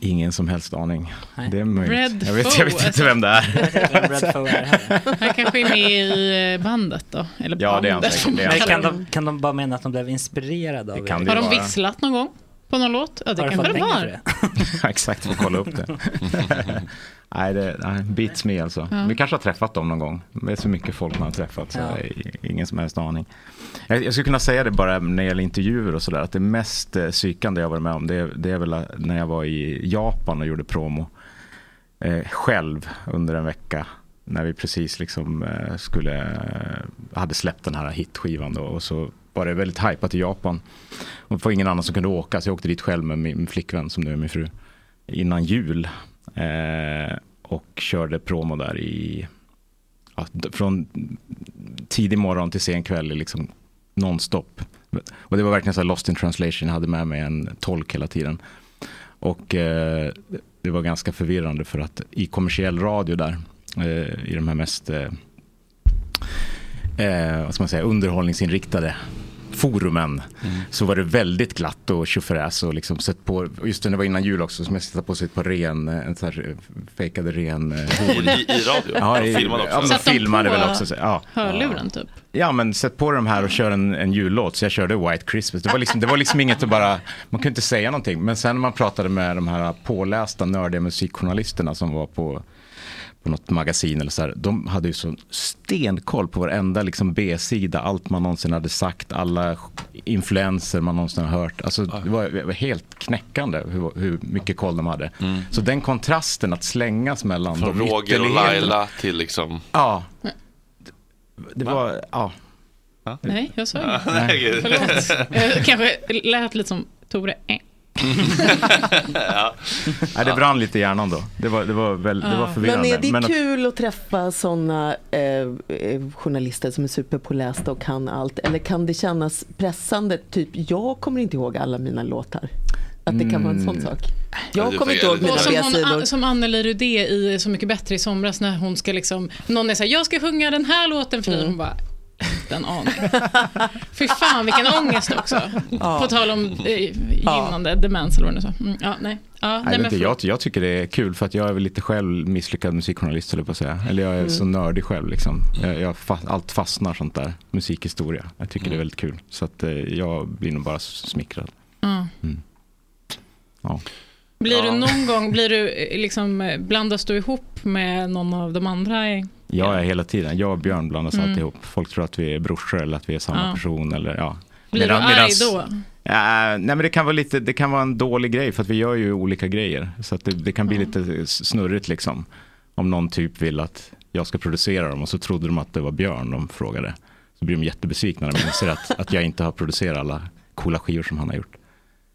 Ingen som helst aning. Nej. Det är möjligt. Red jag, vet, jag vet inte alltså. vem det är. Vem. Han kanske är med i eh, bandet då? Eller Ja, bandet, säkert. Det är han kallar kan de, kan de bara mena att de blev inspirerade av Det kan det Har de visslat någon gång? På någon låt? Ja, det kanske det? Ja, *laughs* Exakt, får kolla upp det. *laughs* nej, det nej, beats me alltså. Ja. Vi kanske har träffat dem någon gång. Det är så mycket folk man har träffat så Ja. ingen som helst aning. Jag, jag skulle kunna säga det bara när det gäller intervjuer och sådär. Att det mest eh, psykande jag varit med om det, är- det är väl när jag var i Japan och gjorde promo. Eh, själv under en vecka. När vi precis liksom eh, skulle, eh, hade släppt den här hitskivan då. Och så var det väldigt hypat i Japan. Och det var ingen annan som kunde åka så jag åkte dit själv med min flickvän som nu är min fru. Innan jul. Eh, och körde promo där i, ja, från tidig morgon till sen kväll liksom nonstop. Och det var verkligen så här lost in translation, jag hade med mig en tolk hela tiden. Och eh, det var ganska förvirrande för att i kommersiell radio där, eh, i de här mest eh, eh, vad ska man säga, underhållningsinriktade forumen så var det väldigt glatt och tjofräs och liksom sett på, just det, det var innan jul också, som jag satte på sig ett par ren, eh, en sån här eh, fejkade ren eh, horn. I, I radio? Ja, De i, filmade också? Ja, Satt de filmade väl också. så- Ja. Hörluren typ. Ja men sätt på de här och kör en, en jullåt. Så jag körde White Christmas. Det var, liksom, det var liksom inget att bara, man kunde inte säga någonting. Men sen när man pratade med de här pålästa nördiga musikjournalisterna som var på, på något magasin eller så här. De hade ju så stenkoll på varenda liksom B-sida. Allt man någonsin hade sagt, alla influenser man någonsin har hört. Alltså, det, var, det var helt knäckande hur, hur mycket koll de hade. Så den kontrasten att slängas mellan Från de Roger och Laila till liksom... Ja. Det var, ja. Nej, jag sa inget. *laughs* nej. Förlåt. Jag kanske lät lite som Tore. Ja. Nej, det brann lite i hjärnan då. Det var, det var, väl, det var förvirrande. Men är det att- kul att träffa sådana eh, eh, journalister som är superpålästa och kan allt? Eller kan det kännas pressande? Typ, jag kommer inte ihåg alla mina låtar. Att det kan vara en sån Mm. sak. Ja, Jag det kommer inte ihåg mina B-sidor. hon, som Anneli Rudé i Så mycket bättre i somras när hon ska liksom, någon är såhär, jag ska sjunga den här låten för dig. Mm. Hon bara, inte en aning. Fy fan vilken ångest också. Ja. På tal om eh, gynnande demens eller vad det nu sa. Mm, ja, nej. Ja, Nej, nej, jag, jag tycker det är kul för att jag är väl lite själv misslyckad musikjournalist jag på att säga. Eller jag är Mm. så nördig själv liksom. Jag, jag allt fastnar sånt där, musikhistoria. Jag tycker Mm. det är väldigt kul. Så att eh, jag blir nog bara smickrad. Ja. Mm. Ja. Blir du Ja. någon gång, blir du eh, liksom, eh, blandas du ihop med någon av de andra? i- Jag är hela tiden, jag och Björn blandas Mm. alltid ihop. Folk tror att vi är brorsor eller att vi är samma Ja. person. Eller, ja. Blir Medan- du arg medans- då? Ja, nej men det kan vara lite, det kan vara en dålig grej för att vi gör ju olika grejer. Så att det, det kan bli lite snurrigt liksom. Om någon typ vill att jag ska producera dem och så trodde de att det var Björn de frågade. Så blir de jättebesvikna när de inser att, att jag inte har producerat alla coola skivor som han har gjort.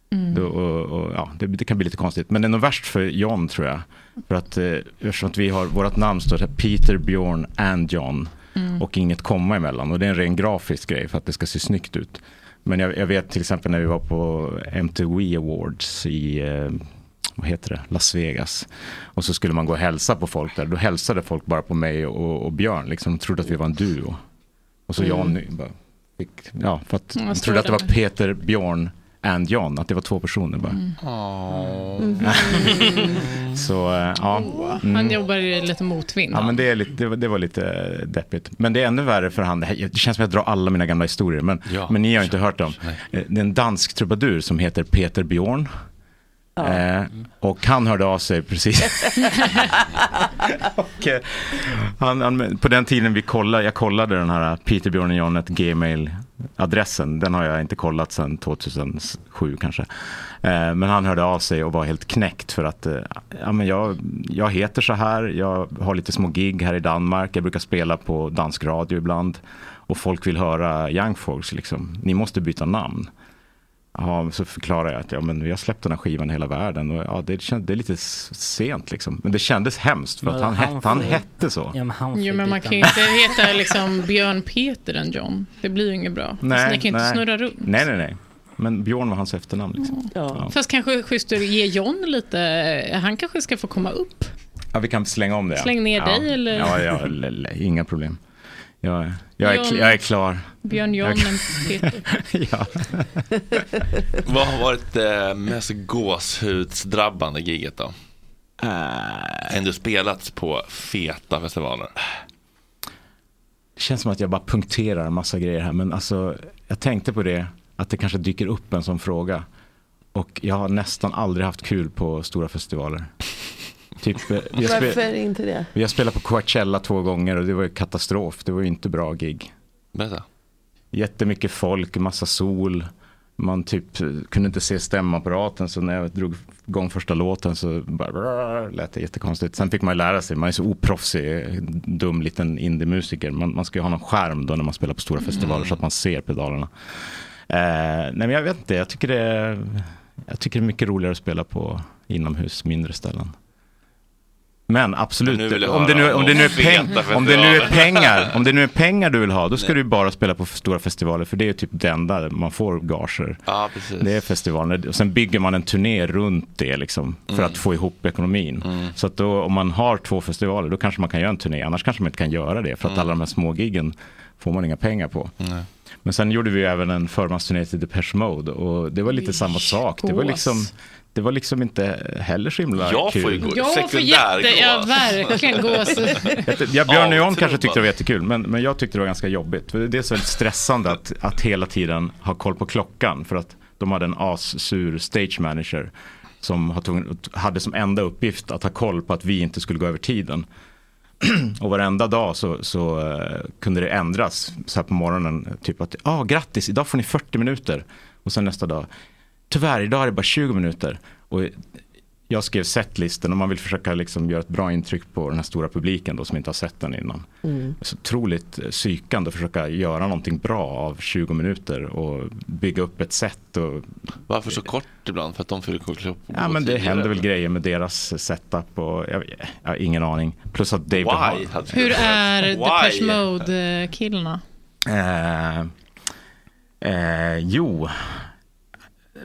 Mm. Då, och, och, ja, det, det kan bli lite konstigt. Men det är nog värst för John tror jag. För att eh, eftersom att vi har, vårt namn står här, Peter, Björn and John. Mm. Och inget komma emellan. Och det är en ren grafisk grej för att det ska se snyggt ut. Men jag, jag vet till exempel när vi var på MTV Awards i eh, vad heter det? Las Vegas. Och så skulle man gå och hälsa på folk där. Då hälsade folk bara på mig och, och Björn. Liksom, de trodde att vi var en duo. Och så Mm. Jan bara fick, ja, för att de trodde att det var. Peter, Björn and John. Att det var två personer bara. Så eh, ja. Han Mm. jobbar i lite motvind. Ja, men det, är lite, det, var, det var lite deppigt. Men det är ännu värre för han. Det, känns som att jag drar alla mina gamla historier. Men, Ja, men ni har inte hört dem. Eh, Det är en dansk trubadur som heter Peter Bjorn. Eh, och han hörde av sig precis. *laughs* *laughs* och, eh, han, han, på den tiden vi kollade, jag kollade den här Peter Bjorn och John Adressen, Den har jag inte kollat sedan 2007 kanske. Eh, men han hörde av sig och var helt knäckt för att eh, ja, men jag, jag heter så här, jag har lite små gig här i Danmark, jag brukar spela på dansk radio ibland. Och folk vill höra Young Folks liksom. Ni måste byta namn. Ja, så förklarar jag att ja, men vi har släppt den här skivan i hela världen. Och, ja, det, känd, det är lite sent liksom. Men det kändes hemskt för att han, han hette, han hette så. Ja, men han Jo, men man kan ju inte *laughs* heta liksom Björn Peter än John. Det blir ju inget bra. alltså, ni kan ju inte snurra runt. Nej, nej, nej. Men Björn var hans efternamn. Liksom. Ja. Fast kanske schysst att ge John lite, han kanske ska få komma upp. Ja, vi kan slänga om det. ja. Släng ner ja. dig, eller? Ja, ja inga problem. Jag, jag, är, jag är klar. Björn *laughs* Peter. ja. *laughs* Vad har varit det mest gåshudsdrabbande giget då? Uh, Ändå spelats på feta festivaler. Det känns som att jag bara punkterar en massa grejer här. Men alltså, jag tänkte på det, att det kanske dyker upp en sån fråga. Och jag har nästan aldrig haft kul på stora festivaler. Typ, vi, har Varför inte det? vi har spelat på Coachella två gånger och det var ju katastrof. Det var ju inte bra gig. Berätta. Jättemycket folk, massa sol. Man typ eh, kunde inte se stämapparaten så när jag drog igång första låten så bara, lät det jättekonstigt. Sen fick man ju lära sig, man är så oproffsig, dum liten indiemusiker. Man, man ska ju ha någon skärm då när man spelar på stora festivaler så att man ser pedalerna. Eh, nej men jag vet inte, jag tycker det är, jag tycker det är mycket roligare att spela på inomhus, mindre ställen. Men absolut, om, det nu, höra om, det nu är om peng, feta om det nu är festivaler. pengar, om det nu är pengar du vill ha, då ska du ju bara spela på stora festivaler, för det är ju typ det enda man får gager. Ja. Det är festivalen, och sen bygger man en turné runt det liksom, för Mm. att få ihop ekonomin. Så att då, om man har två festivaler, då kanske man kan göra en turné, annars kanske man inte kan göra det, för att Mm. alla de här små giggen får man inga pengar på. Men sen gjorde vi ju även en förmansturné till Depeche Mode och det var lite samma sak. Det var liksom, det var liksom inte heller så himla Jag kul. får ju gå Jag får jätte, ja verkligen gås. Ja, Björn och John kanske tyckte det var jättekul, men, men jag tyckte det var ganska jobbigt. För det är väldigt stressande att, att hela tiden ha koll på klockan, för att de hade en assur stage manager som hade som enda uppgift att ha koll på att vi inte skulle gå över tiden. *clears throat* och varenda dag så, så eh, kunde det ändras så här på morgonen. Typ att, ja ah, grattis, idag får ni 40 minuter. Och sen nästa dag, tyvärr idag är det bara 20 minuter. Och jag skrev setlisten och man vill försöka liksom göra ett bra intryck på den här stora publiken då som inte har sett den innan. Mm. Så otroligt eh, psykande att försöka göra någonting bra av 20 minuter och bygga upp ett set. Och, Varför så kort ibland? För att de fyller kort ja men det händer väl grejer med deras setup och jag, jag har ingen aning. Plus att Dave Why? Grohl- Hur är? Depeche Mode-killarna? Eh, eh, jo,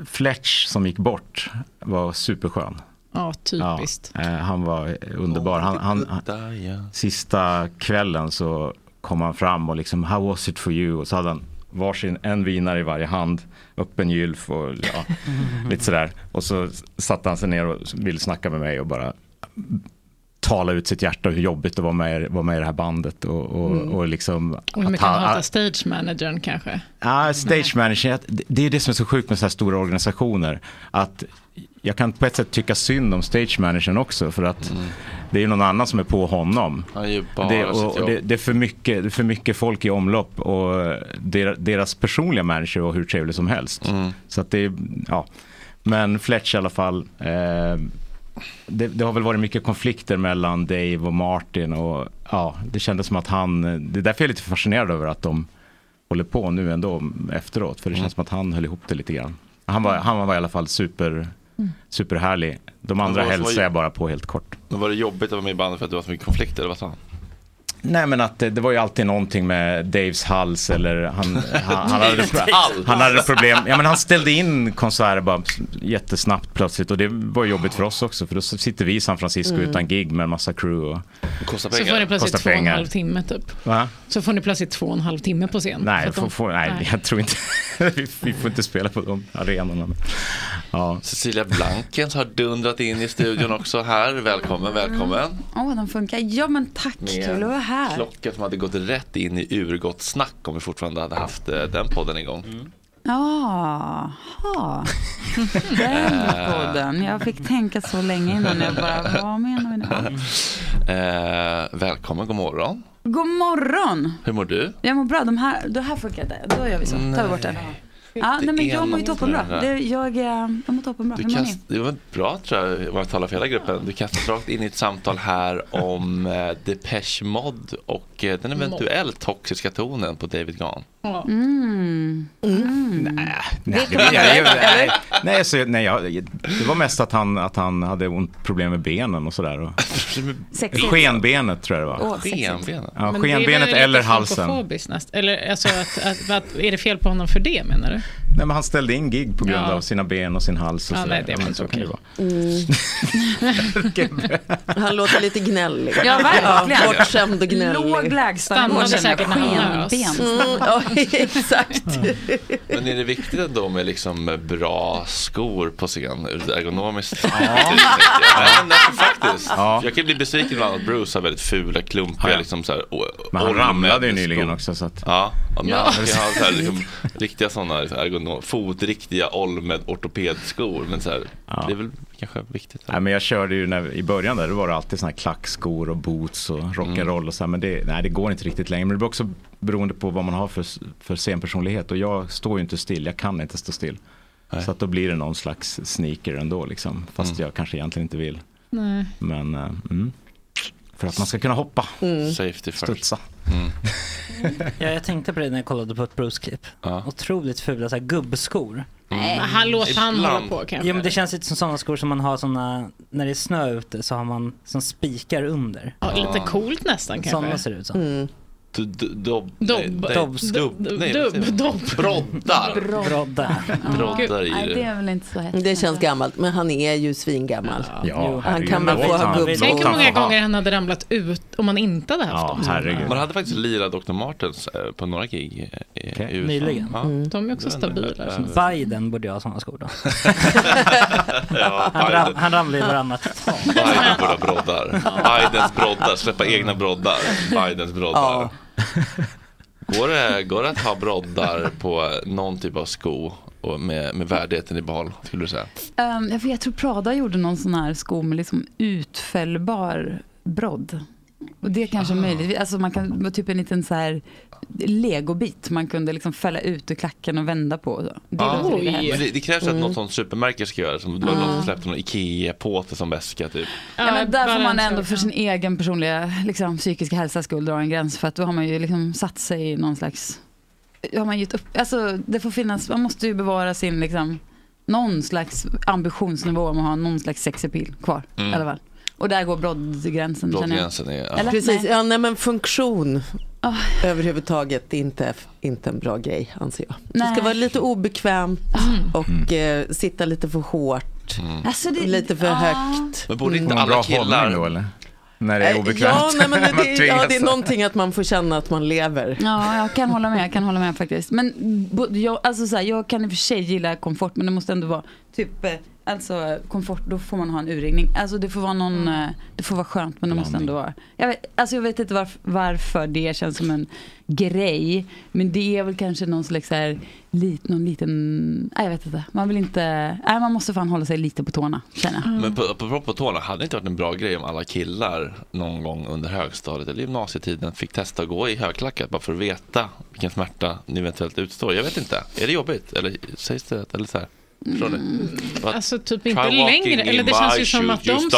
Fletch som gick bort var superskön. Ja, typiskt. Ja, eh, han var underbar. Han, han, han, sista kvällen så kom han fram och liksom How was it for you? Och så hade han varsin, en vinare i varje hand, öppen gylf och ja, *laughs* lite sådär. Och så satte han sig ner och ville snacka med mig och bara tala ut sitt hjärta och hur jobbigt det var med, vara med i det här bandet. Och, och, Mm. och liksom Och hur att mycket han hatar stage managern kanske. Ja, stage manager, det- är det som är så sjukt med så här stora organisationer. Att jag kan på ett sätt tycka synd om stage managern också för att det är någon annan som är på honom. Han gör ju bara det, och, det, det, är för mycket, det är för mycket folk i omlopp och der- deras personliga manager var hur trevlig som helst. Så att det är, ja. Men Fletch i alla fall. Eh, det, det har väl varit mycket konflikter mellan Dave och Martin och ja, det kändes som att han, det är därför jag är lite fascinerad över att de håller på nu ändå efteråt. För det känns som att han höll ihop det lite grann. Han var, han var i alla fall super, superhärlig. De andra hälsar jag bara på helt kort. Men var det jobbigt att vara med i bandet för att det var så mycket konflikter? Eller vad sa han? Nej men att det, det var ju alltid någonting med Daves hals eller han, *laughs* han, han, hade, han hade problem. Ja men han ställde in konserter bara jättesnabbt plötsligt och det var jobbigt för oss också för då sitter vi i San Francisco Mm. utan gig med en massa crew och kostar Så får ni plötsligt två och en pengar. halv timme typ. Va? Så får ni plötsligt två och en halv timme på scen. Nej, får, de- får, nej, jag tror inte. *laughs* vi, vi får inte spela på de arenorna. Ja. Cecilia Blankens har dundrat in i studion också här. Välkommen, välkommen. Åh, de funkar. Ja, men tack. Kul att vara här. Klocka som hade gått rätt in i urgott snack om vi fortfarande hade haft eh, den podden igång. Jaha. Den podden. Jag fick tänka så länge innan jag bara, vad menar vi nu? *laughs* Eh, välkommen, god morgon. God morgon. Hur mår du? Jag mår bra. De här, det här funkar inte. Då gör vi så. Tar vi bort det. Ja, nej, men jag mår ju toppenbra. Det, jag, eh, jag mår toppenbra. Du kast, det var bra tror jag, om jag talar för hela gruppen. Du kastas rakt in i ett samtal här om eh, Depeche Mode och eh, den eventuellt toxiska tonen på David Gahn. Mm. Mm. Nej, det, jag, jag, nej, nej, så, nej jag, det var mest att han, att han hade ont problem med benen och sådär. Och, skenbenet tror jag det var. Sexigt. Skenbenet? Ja, skenbenet eller halsen. näst- Eller alltså att, att, att, är det fel på honom för det menar du? Nej, men han ställde in gig på grund Ja. av sina ben och sin hals och Ja, nej, det men väl så kan det vara. Han låter lite gnällig. Ja, verkligen. Bortskämd och gnällig. Låg lägstanivå säkert han nös. Skenben. Mm, ja, *laughs* exakt. Men är det viktigt ändå med liksom bra skor på scen ergonomiskt Ja. ja, nej, faktiskt. Ja. Jag kan bli besviken ibland att Bruce har väldigt fula, klumpiga, Ja, ja. liksom så här, Men han ramlade ju skor. nyligen också. Så att, Ja, och men Ja. han ska ha så här, liksom, riktiga sådana ergonom, fotriktiga Olmed ortopedskor. Men så här, Ja. det är väl kanske viktigt. Nej, men jag körde ju när, i början där, då var det alltid såna här klackskor och boots och rock'n'roll och så här, men det, nej, det går inte riktigt längre. Men det blir också beroende på vad man har för, för scenpersonlighet och jag står ju inte still, jag kan inte stå still. Så att då blir det någon slags sneaker ändå liksom, fast jag kanske egentligen inte vill. Nej. Men eh, mm, för att man ska kunna hoppa, Safety first. studsa. *laughs* Ja, jag tänkte på det när jag kollade på ett Bruce-klipp. Ja. Otroligt fula så här, gubbskor. Men han låter han hålla på kanske. Ja men det känns lite som sådana skor som man har såna, när det är snö ute så har man som spikar under. ja, lite coolt nästan Sådana kanske. ser det ut som. Mm. Dobb... Dobb. nej, nej, Dobb. Dubb. Nej, Dubb. vad säger man? Dobb. Broddar. Broddar. Broddar *laughs* i Nej, det det. är väl inte så hett. Det känns gammalt, men han är ju svingammal. Ja, Han kan väl få ha gubbskor. Tänk hur många gånger han hade ramlat ut om han inte hade haft Ja, dem. herregud. Man hade faktiskt lirat Dr. Martens eh, på några gig eh, i i USA. Nyligen. Ja. De är också Jag stabila. Biden borde ju ha sådana skor då. *laughs* Ja, *laughs* Han, ram, han ramlar ju varannat. Biden borde ha broddar. Bidens broddar, släppa egna broddar. Bidens broddar. *laughs* Går, det, går det att ha broddar på någon typ av sko och med, med värdigheten i behåll, skulle du säga? Um, jag, vet, jag tror Prada gjorde någon sån här sko med liksom utfällbar brodd. Och det är kanske är möjligt. Alltså man kan, typ en liten så här legobit man kunde liksom fälla ut ur klacken och vända på. Det Ja. Men häftigt. det, det krävs att Mm. något sånt supermärke ska göra. Som, var någon släppte någon Ikea-påte som väska typ. Ja, men där får man ändå för sin egen personliga liksom, psykiska hälsa skull dra en gräns. För att då har man ju liksom satt sig i någon slags... Har man gett upp, alltså, det får finnas, man måste ju bevara sin liksom, någon slags ambitionsnivå om att ha någon slags sexappeal kvar. Mm. I alla fall. Och där går broddgränsen. Broddgränsen är... Ja. Eller? Precis, ja, nej, men funktion Ah. överhuvudtaget är inte, inte en bra grej anser jag. Det Nej. ska vara lite obekvämt och eh, sitta lite för hårt, Alltså, det, lite för ja. högt. Men borde inte Någon alla hållning då killar... eller? när det är Eh, obekvämt. Ja, nej, men Man *laughs* det, ja, det är någonting att man får känna att man lever. Ja, jag kan hålla med, jag kan hålla med faktiskt. Men jag, alltså så här, jag kan i och för sig gilla komfort, men det måste ändå vara typ, eh, alltså komfort, då får man ha en urringning. Alltså det får vara någon, eh, det får vara skönt, men det måste ändå vara. Jag vet, alltså jag vet inte varf- varför det känns som en grej, men det är väl kanske någon slags här, lit, någon liten, nej jag vet inte. Man vill inte, nej man måste fan hålla sig lite på tårna, känner jag. Men på, på, på tårna, hade det inte varit en bra grej om alla killar någon gång under högstadiet eller gymnasietiden fick testa att gå i högklackat bara för att veta vilken smärta ni eventuellt utstår? Jag vet inte. Är det jobbigt? Eller sägs det? Eller så här? Förstår ni? Vad- Alltså typ inte längre, eller det känns ju som att de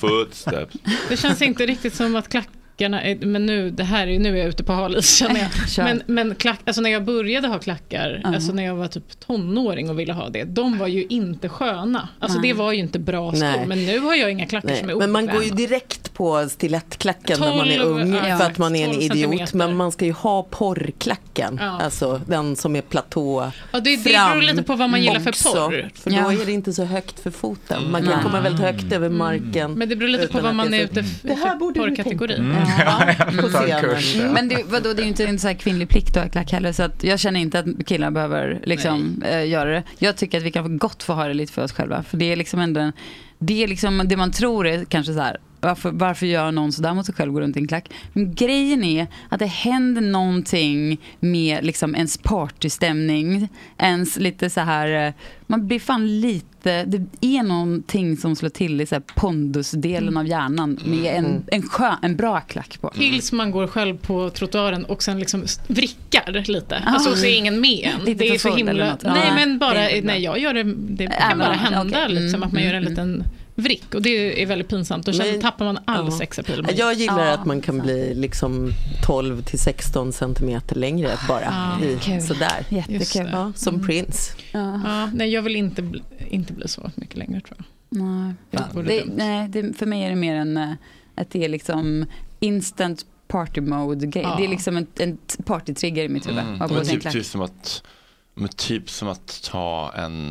footsteps. Det känns inte riktigt som att klackarna, är, men nu, det här är, nu är jag ute på hal is känner jag. *laughs* Men, men klack, alltså när jag började ha klackar, Ja. alltså när jag var typ tonåring och ville ha det, de var ju inte sköna. Alltså Nej. det var ju inte bra skor, Nej. men nu har jag inga klackar Nej, som är men man obekväma. går ju direkt på stilettklacken när man är 12, ung ja, för att man är en 12 idiot. centimeter. Men man ska ju ha porrklacken, Ja. alltså den som är platå Ja, det- det fram beror lite på vad man gillar för också, porr. För då är det inte så högt för foten. Man kan Nej. komma väldigt högt över marken. Men det beror lite på vad man det är ute Det för borde du porrkategori. Mm. Ja, jag på tar en scenen. kurs där. Men det, vadå, det är ju inte en så här kvinnlig plikt att ha klack heller, så att jag känner inte att killar behöver liksom, eh, göra det. Jag tycker att vi kan gott få ha det lite för oss själva, för det är liksom ändå en, det är liksom det man tror är kanske så här, varför, varför gör någon sådär mot sig själv, går runt i en klack? Men grejen är att det händer någonting med liksom ens partystämning, ens lite så här, eh, man blir fan lite, det är någonting som slår till i så pondusdelen av hjärnan med en, en, skön, en bra klack på. Tills man går själv på trottoaren och sen liksom vrickar lite. Ah. Alltså så är ingen med. Lite det är för så himla... Nej Ja. men bara, nej jag gör det, det kan bara hända liksom Mm, att man gör en mm, liten vrick och det är väldigt pinsamt och sen Men- tappar man all Ja. sexappeal. Jag gillar Ja. att man kan bli liksom 12 till 16 centimeter längre bara. Ja, i, kul. sådär. Jättekul. Ja, som Mm. Prince. Ja, nej jag vill inte bli, inte bli så mycket längre tror jag. Nej, Det ja, det, nej det, för mig är det mer en, eh, att det är liksom instant party mode grej. Ja. Det är liksom en, en partytrigger i mitt huvud. Mm. typ, typ, som att, typ som att ta en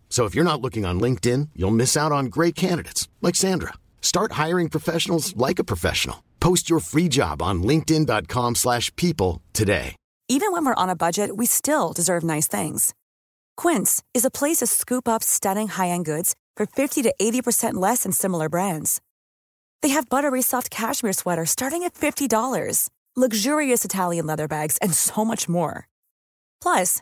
So if you're not looking on LinkedIn, you'll miss out on great candidates like Sandra. Start hiring professionals like a professional. Post your free job on linkedin.com/people today. Even when we're on a budget, we still deserve nice things. Quince is a place to scoop up stunning high-end goods for 50 to 80% less than similar brands. They have buttery soft cashmere sweaters starting at $50, luxurious Italian leather bags, and so much more. Plus,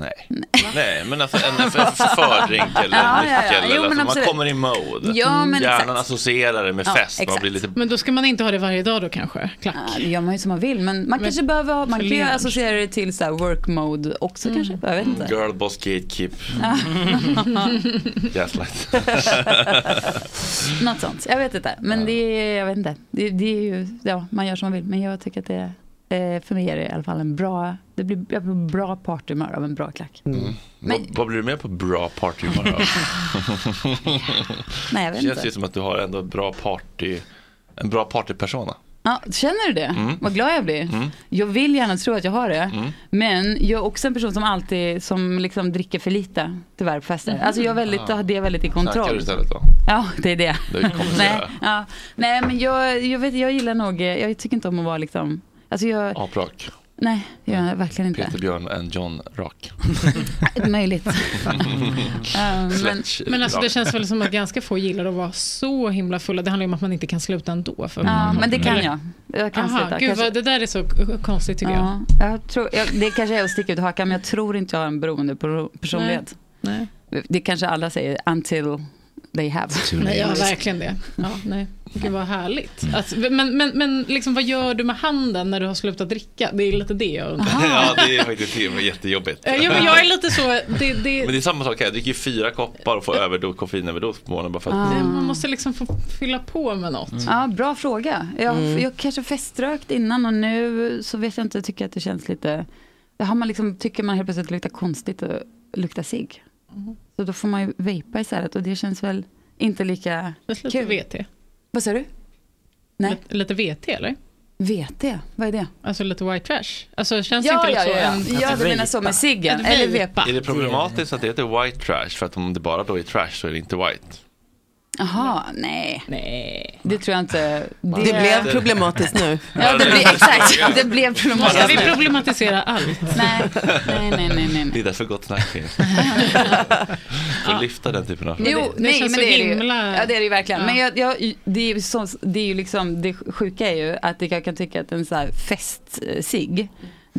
Nej. Nej, men alltså en, en fördrink eller Ja, ja, ja. Jo, eller men så. Man kommer i mode. Ja, men Hjärnan exakt. associerar det med Ja, fest. Man exakt. blir lite... Men då ska man inte ha det varje dag då kanske? Klack? Ja, det gör man ju som man vill, men man kanske behöver ha, man kan ju associera det till så här work mode också Mm. kanske. Jag vet inte. Girl boss gatekeep. *laughs* Gaslight. *laughs* Något sånt, jag vet inte. Men det är, jag vet inte. Det, det är ju, ja, man gör som man vill. Men jag tycker att det är, eh, för mig är det i alla fall en bra, det blir, jag blir bra partyhumör av en bra klack. Mm. vad, vad blir du med på bra partyhumör av? *laughs* Nej, jag vet Känns inte. det som att du har ändå bra party, en bra partypersona. Ja, känner du det? Mm. Vad glad jag blir. Mm. Jag vill gärna tro att jag har det. Mm. Men jag är också en person som alltid som liksom dricker för lite tyvärr på fester. Mhm. Alltså jag är väldigt, Ah. det väldigt i Snackar kontroll. du istället då? Ja, det är det. Det kompenserar. Nej, ja. Nej, men jag, jag, vet, jag gillar nog, jag tycker inte om att vara liksom, alltså jag, Aprak. Nej, det gör jag verkligen inte. Peter Björn and John rak. *laughs* Möjligt. *laughs* Ehm, men, Men alltså det känns väl som att ganska få gillar att vara så himla fulla. Det handlar ju om att man inte kan sluta ändå. För Ja, men det kan Eller- jag. Jag kan Aha, sluta. Gud, Kanske- vad, det där är så konstigt tycker ja, jag tror, jag, det kanske är att sticka ut hakan, men jag tror inte jag har en beroende per- personlighet. Nej. Det kanske alla säger, until they have. jag. Nej, ja, verkligen det. Ja, nej. Gud vad härligt. Att, men men, men liksom, vad gör du med handen när du har slutat dricka? Det är lite det jag undrar. Ja, det är faktiskt jättejobbigt. Jo, men jag är lite så, det, det, Men det är samma sak här, jag dricker fyra koppar och får överdos, koffeinöverdos på morgonen bara för att det, man måste liksom få fylla på med något. Ja, bra fråga. Jag, Mm. jag kanske feströkt innan och nu så vet jag inte, tycker jag att det känns lite... Har man liksom, tycker man helt plötsligt luktar konstigt och luktar cigg. Mm. Så då får man ju vejpa istället och det känns väl inte lika Lite kul. VT. Vad sa du? Nej. Lite, lite VT eller? VT, vad är det? Alltså lite white trash. Alltså känns Ja, inte ja, lite så? ja. En, Ja, du menar så med ciggen, eller vejpa. Är det problematiskt att det heter white trash? För att om det bara då är trash så är det inte white. Jaha, nej. Nej. Det tror jag inte. Det blev problematiskt nu. Ja, det blev, exakt. Det blev Måste problematiskt. vi problematisera allt? Nej, nej, nej, nej, nej. Det är därför gott snack finns. *laughs* För att lyfta den typen av frågor. Jo, det nej, känns men det är det ju. himla- Ja, det är det ju verkligen. Ja. Men jag, jag, det, är ju så, det är ju liksom, det sjuka är ju att jag kan tycka att en så här festsig,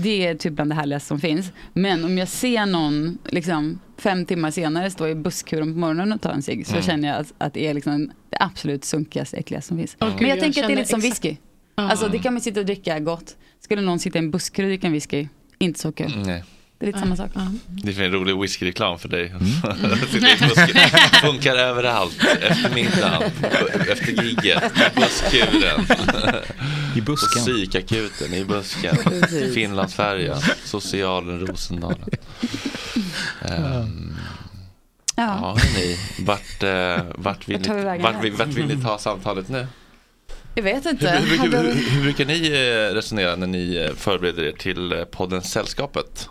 det är typ bland det härligaste som finns. Men om jag ser någon liksom, fem timmar senare stå i busskuren på morgonen och ta en cigg så Mm. känner jag att, att det är liksom det absolut sunkigaste, äckligaste som finns. Åh, Men jag, jag tänker att det är lite som whisky. Alltså det kan man sitta och dricka gott. Skulle någon sitta i en busskur och dricka en whisky, inte så kul. Nej. Det är lite samma sak. Det är en rolig whiskyreklam för dig. *laughs* Busken. *laughs* Funkar överallt. Efter middagen, efter gigget, i busskuren. *laughs* I busken. På psykakuten, i busken. *laughs* Finlandsfärjan, socialen Rosendalen. Ehm, Ja. ja, hörni. Vart, eh, vart, vill ni, vart, vill- vart vill ni ta samtalet nu? Jag vet Hur, inte. hur, hur, hur, hur brukar ni eh, resonera när ni eh, förbereder er till podden Sällskapet?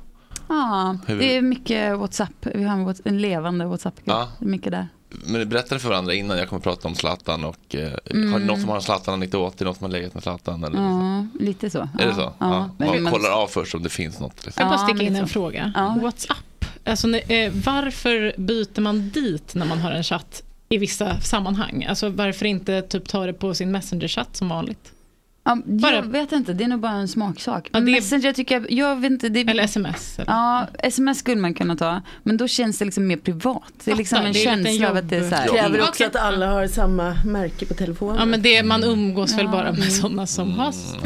Ja, det är mycket WhatsApp. Vi har en, en levande WhatsApp-grupp. Ja. Det är mycket där. Men ni berättade för varandra innan jag kommer att prata om Zlatan och eh, har ni Mm. någon som har en Zlatan-anekdot? Är det någon som har legat med Zlatan? Eller? Ja, lite så. Är ja. det så? Ja. Ja. Men Man man- kollar av först om det finns något. Liksom. Jag bara sticka men in en liksom. fråga. Ja. WhatsApp. Alltså, eh, varför byter man dit när man har en chatt i vissa sammanhang? Alltså varför inte typ ta det på sin Messenger-chatt som vanligt? Ja, Bara- jag vet inte, det är nog bara en smaksak. Ja, Men det Messenger tycker jag, jag vet inte. Det, Eller sms? Eller? Ja, sms skulle man kunna ta. Men då känns det liksom mer privat. Det är liksom en det är känsla av att det är så här. jobb- Kräver Ja. också att alla har samma märke på telefonen. Ja men det, man umgås väl Ja. bara med sådana som har...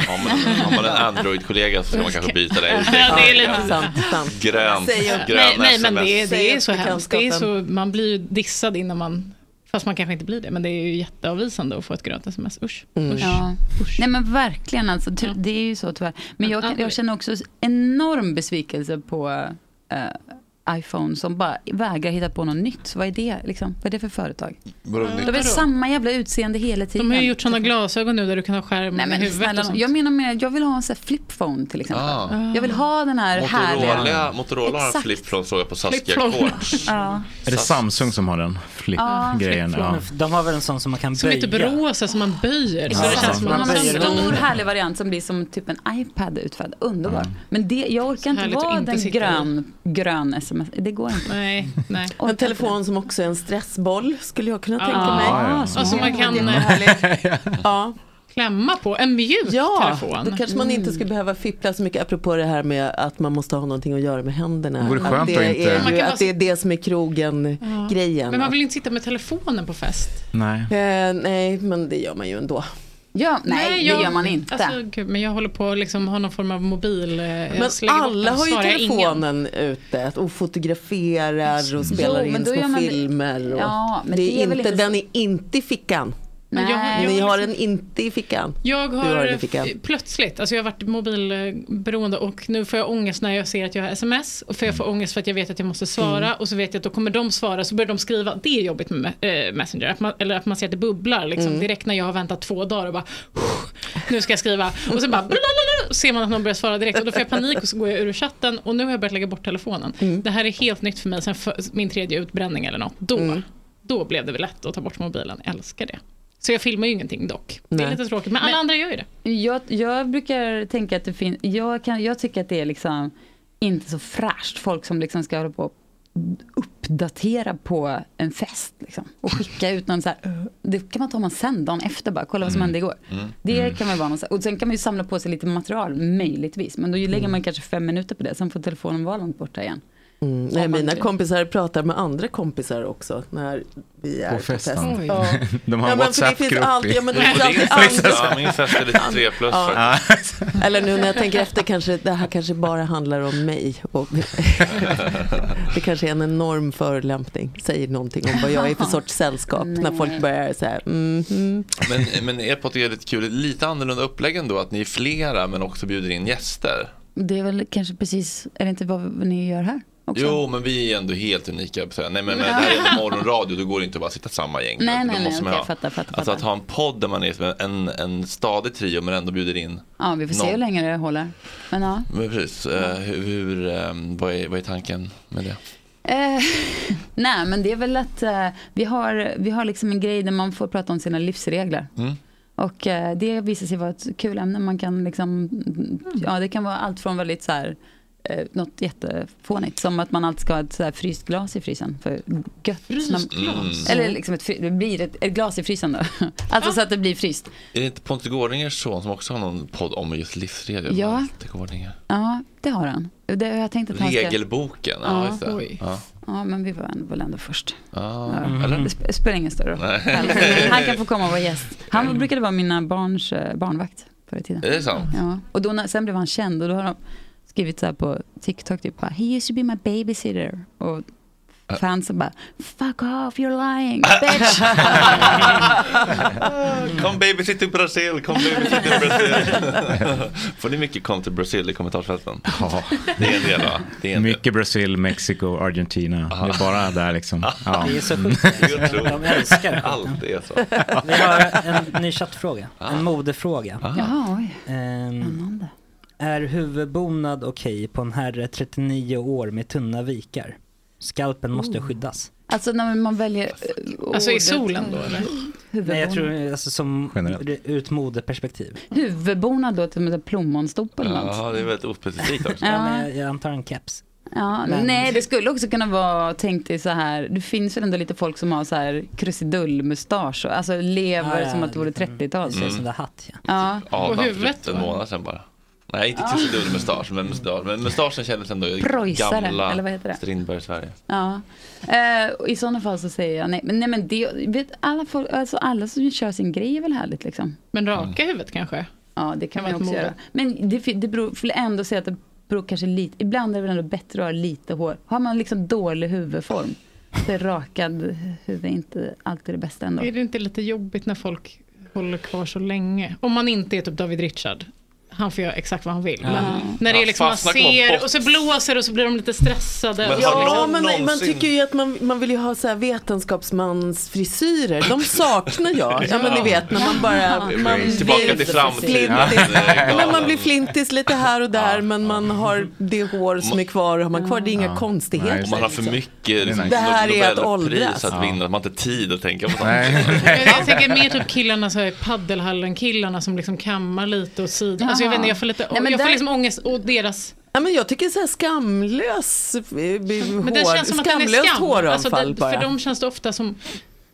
Har man, har man en Android-kollega så ska man kanske byta det. *laughs* Ja, det är lite sant, sant. Grönt, grön Nej, nej men det, är- det är så hemskt. Det är bekantskapen. så, man blir ju dissad innan man... Fast man kanske inte blir det, men det är ju jätteavvisande att få ett grönt sms. Usch. Mm. usch. Ja. Nej men verkligen alltså, ty- Ja. det är ju så tyvärr. Men jag, jag känner också enorm besvikelse på eh, iPhone som bara vägrar hitta på något nytt. Vad är det liksom? Vad är det för företag? Vadå, De är samma jävla utseende hela tiden. De har ju gjort sådana glasögon nu där du kan ha skärm Nej med men huvudet snälla, och sånt. jag menar mer, jag vill ha en sån här flipphone till exempel. Ah. Jag vill ha den här härliga... Motorola, Motorola har en flip-phone fråga på Saskia. Quartz. *laughs* Ja. Är det Samsung som har den flip-grejen? Ja. De har väl en sån som man kan Som är böja. typ rosa som man böjer. Så Ja. det känns som Man man har en stor härlig variant som blir som typ en iPad utförd. Underbar. Men det, jag orkar inte vara den i. grön, grön sms. Det går inte. Nej, nej. En telefon som också är en stressboll skulle jag kunna tänka Ja, mig. ja. Alltså man kan eh. *laughs* Ja, klämma på en mjuk ja telefon. då kanske man inte skulle behöva fippla så mycket apropå det här med att man måste ha någonting att göra med händerna. Det vore skönt att, det inte- är Man ju, att det är det som är krogen-grejen. Men man vill inte sitta med telefonen på fest. Nej. Eh, nej, men det gör man ju ändå. Ja, nej, jag- det gör man inte. Alltså, gud, men jag håller på att liksom ha någon form av mobil. eh, Men alla har ju ingen. telefonen ute och fotograferar och spelar Jo, men in då gör små man det- filmer. Och Ja, men det det är är väl inte, inte så- Den är inte i fickan. Men jag- Nej. Ni jag- har den inte i fickan. Jag Du har, har den i f- fickan. plötsligt, alltså jag har varit mobilberoende och nu får jag ångest när jag ser att jag har sms. Och för jag får ångest för att jag vet att jag måste svara Mm. och så vet jag att då kommer de svara så börjar de skriva. Det är jobbigt med eh, Messenger. Att man, eller att man ser att det bubblar liksom, Mm. direkt när jag har väntat två dagar och bara nu ska jag skriva. Och sen bara ser man att någon börjar svara direkt och då får jag panik och så går jag ur chatten och nu har jag börjat lägga bort telefonen. Mm. Det här är helt nytt för mig sen för, min tredje utbränning eller något. Då, Mm. då blev det väl lätt att ta bort mobilen. Jag älskar det. Så jag filmar ju ingenting dock. Det är Nej. lite tråkigt, men alla andra gör ju det. Jag, jag brukar tänka att det finns, jag, kan, jag tycker att det är liksom inte så fräscht. Folk som liksom ska hålla på och uppdatera på en fest. Liksom, och skicka ut någon så här, det kan man ta man sen dagen efter bara, kolla vad som Mm. hände igår. Mm. Det Mm. kan man vara någon, och sen kan man ju samla på sig lite material, möjligtvis. Men då lägger man kanske fem minuter på det, sen får telefonen vara långt borta igen. Mm, nej, mina kompisar pratar med andra kompisar också när vi är På på, fest. Oj. *laughs* Ja. De har en finns WhatsApp-grupp alltid- Ja, men det finns Ja, *laughs* alltid andra- ja, min fest är lite tre plus Ja. *laughs* Eller nu när jag tänker efter kanske det här kanske bara handlar om mig. Och det kanske är en enorm förolämpning. Säger någonting om vad jag är för sorts sällskap. när Nej. folk börjar så här. mhm. Men, men er podd är lite kul, lite annorlunda upplägg ändå, att ni är flera men också bjuder in gäster. Det är väl kanske precis, är det inte vad ni gör här? Också? Jo, men vi är ändå helt unika. Nej, men, men det här är morgonradio, då går det inte att bara sitta samma gäng. Nej, nej, nej, okej, ha- fattar, fattar, Alltså att ha en podd där man är en, en stadig trio men ändå bjuder in. Ja, vi får se någon. hur länge det håller. Men ja. Men precis, eh, hur, hur, eh, vad, är, vad är tanken med det? Eh, *laughs* nej, men det är väl att eh, vi, har, vi har liksom en grej där man får prata om sina livsregler. Mm. Och eh, det visar sig vara ett kul ämne. Man kan liksom, ja det kan vara allt från väldigt så här, eh, något jättefånigt. Som att man alltid ska ha ett så här fryst glas i frysen. För gött. Fryst glas? Eller liksom ett, det blir ett, ett glas i frysen då. *laughs* alltså så att det blir fryst. Är det inte Pontus Gårdingers son som också har någon podd om just livsregler? Ja. Ja, det har han. Det jag tänkt att han ska... Regelboken, ja, just det. oj. Ja. Ja, men vi var väl ändå först. Ja. eller? Det sp- spelar ingen större roll. Nej. Han, kan få komma och vara gäst. Han brukade vara mina barns eh, barnvakt förr i tiden. Är det sant? Ja. Och då, sen blev han känd och då har de skrivit så här på TikTok typ bara, he used to be my babysitter. Och fansen bara, fuck off, you're lying, bitch. *laughs* Kom babysit till Brasil, kom babysit till Brasil. *laughs* Får ni mycket kom till Brasil i kommentarsfälten? *laughs* Ja. Det är en del va? Det är en del. Mycket Brasil, Mexiko, Argentina. Det är bara där liksom. Ja. Det är så sjukt. De älskar det. Allt är så. Vi har en ny chattfråga, en modefråga. Jaha, oj. Ehm, är huvudbonad okej på en herre 39 år med tunna vikar? Skalpen måste Oh. skyddas. Alltså när man väljer eh, Alltså i ordet- solen då eller? Nej, jag tror alltså som Generellt. ett modeperspektiv. Huvudbonad då till med plommonstop eller något. Ja, det är väldigt ospecifikt också. Ja, jag, antar en keps. Ja, Men- Nej, det skulle också kunna vara, tänk dig så här, det finns väl ändå lite folk som har så här krusidullmustasch, alltså lever Ja, ja, som att det vore 30-tal. Ser ut som det hatt ja. Ja. Adam huvudet, typ en månad sedan bara. Nej, inte Ja. krusidullmustasch, men mustasch. Men mustaschen kändes ändå *laughs* Preussare, gamla eller vad heter det? Strindberg-Sverige. Ja, eh, i sådana fall så säger jag nej. Men, nej, men det, vet, alla, folk, alltså alla som kör sin grej är väl härligt liksom. Men raka huvudet kanske? Ja, det kan Kan man också göra. Men det, det beror, får jag ändå säga att det beror kanske lite, ibland är det väl ändå bättre att ha lite hår. Har man liksom dålig huvudform, så är rakad huvud inte alltid det bästa ändå. Är det inte lite jobbigt när folk håller kvar så länge? Om man inte är typ David Richard. Han får göra exakt vad han vill. Men när det är Ja, liksom man ser och så blåser och så blir de lite stressade. Men Och liksom- Ja, någon men man, man någonsin- tycker ju att man, man vill ju ha så här vetenskapsmansfrisyrer. De saknar jag. Ja, men ni vet när man bara... Man Tillbaka till framtiden. flintis. Ja. Men man blir flintis lite här och där, men man har det hår som är kvar, har man kvar, det är inga konstigheter. Om man har för mycket liksom, Det här är att åldras. att vinna, att man inte har tid att tänka på sånt. Jag tänker mer typ killarna så här, paddelhallen, killarna som liksom kammar lite åt sidan. Alltså jag vet inte, jag får lite, Nej, men jag får där- liksom ångest och deras Ja, men jag tycker så här skamlös eh, Men det hår, känns som att den är skamlöst skam. håravfall Alltså det, bara. för dem känns det ofta som,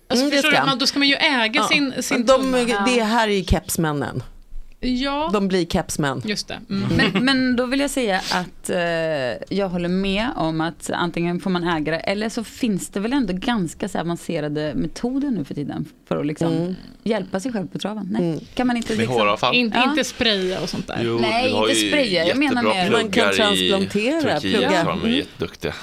alltså Mm, förstår du, man, då ska man ju äga sin, sin de, tunna. Det här är kepsmännen. Ja, De blir kepsmän. just det. Mm. Men, men då vill jag säga att eh, jag håller med om att antingen får man äga det eller så finns det väl ändå ganska så avancerade metoder nu för tiden för att liksom Mm. hjälpa sig själv på traven. Nej, kan man inte Med liksom... håravfall? Inte, Ja. inte spraya och sånt där. Jo, Nej, inte spraya. Jag menar mer- Man kan transplantera, I Turkiet så är de Mm. jätteduktiga.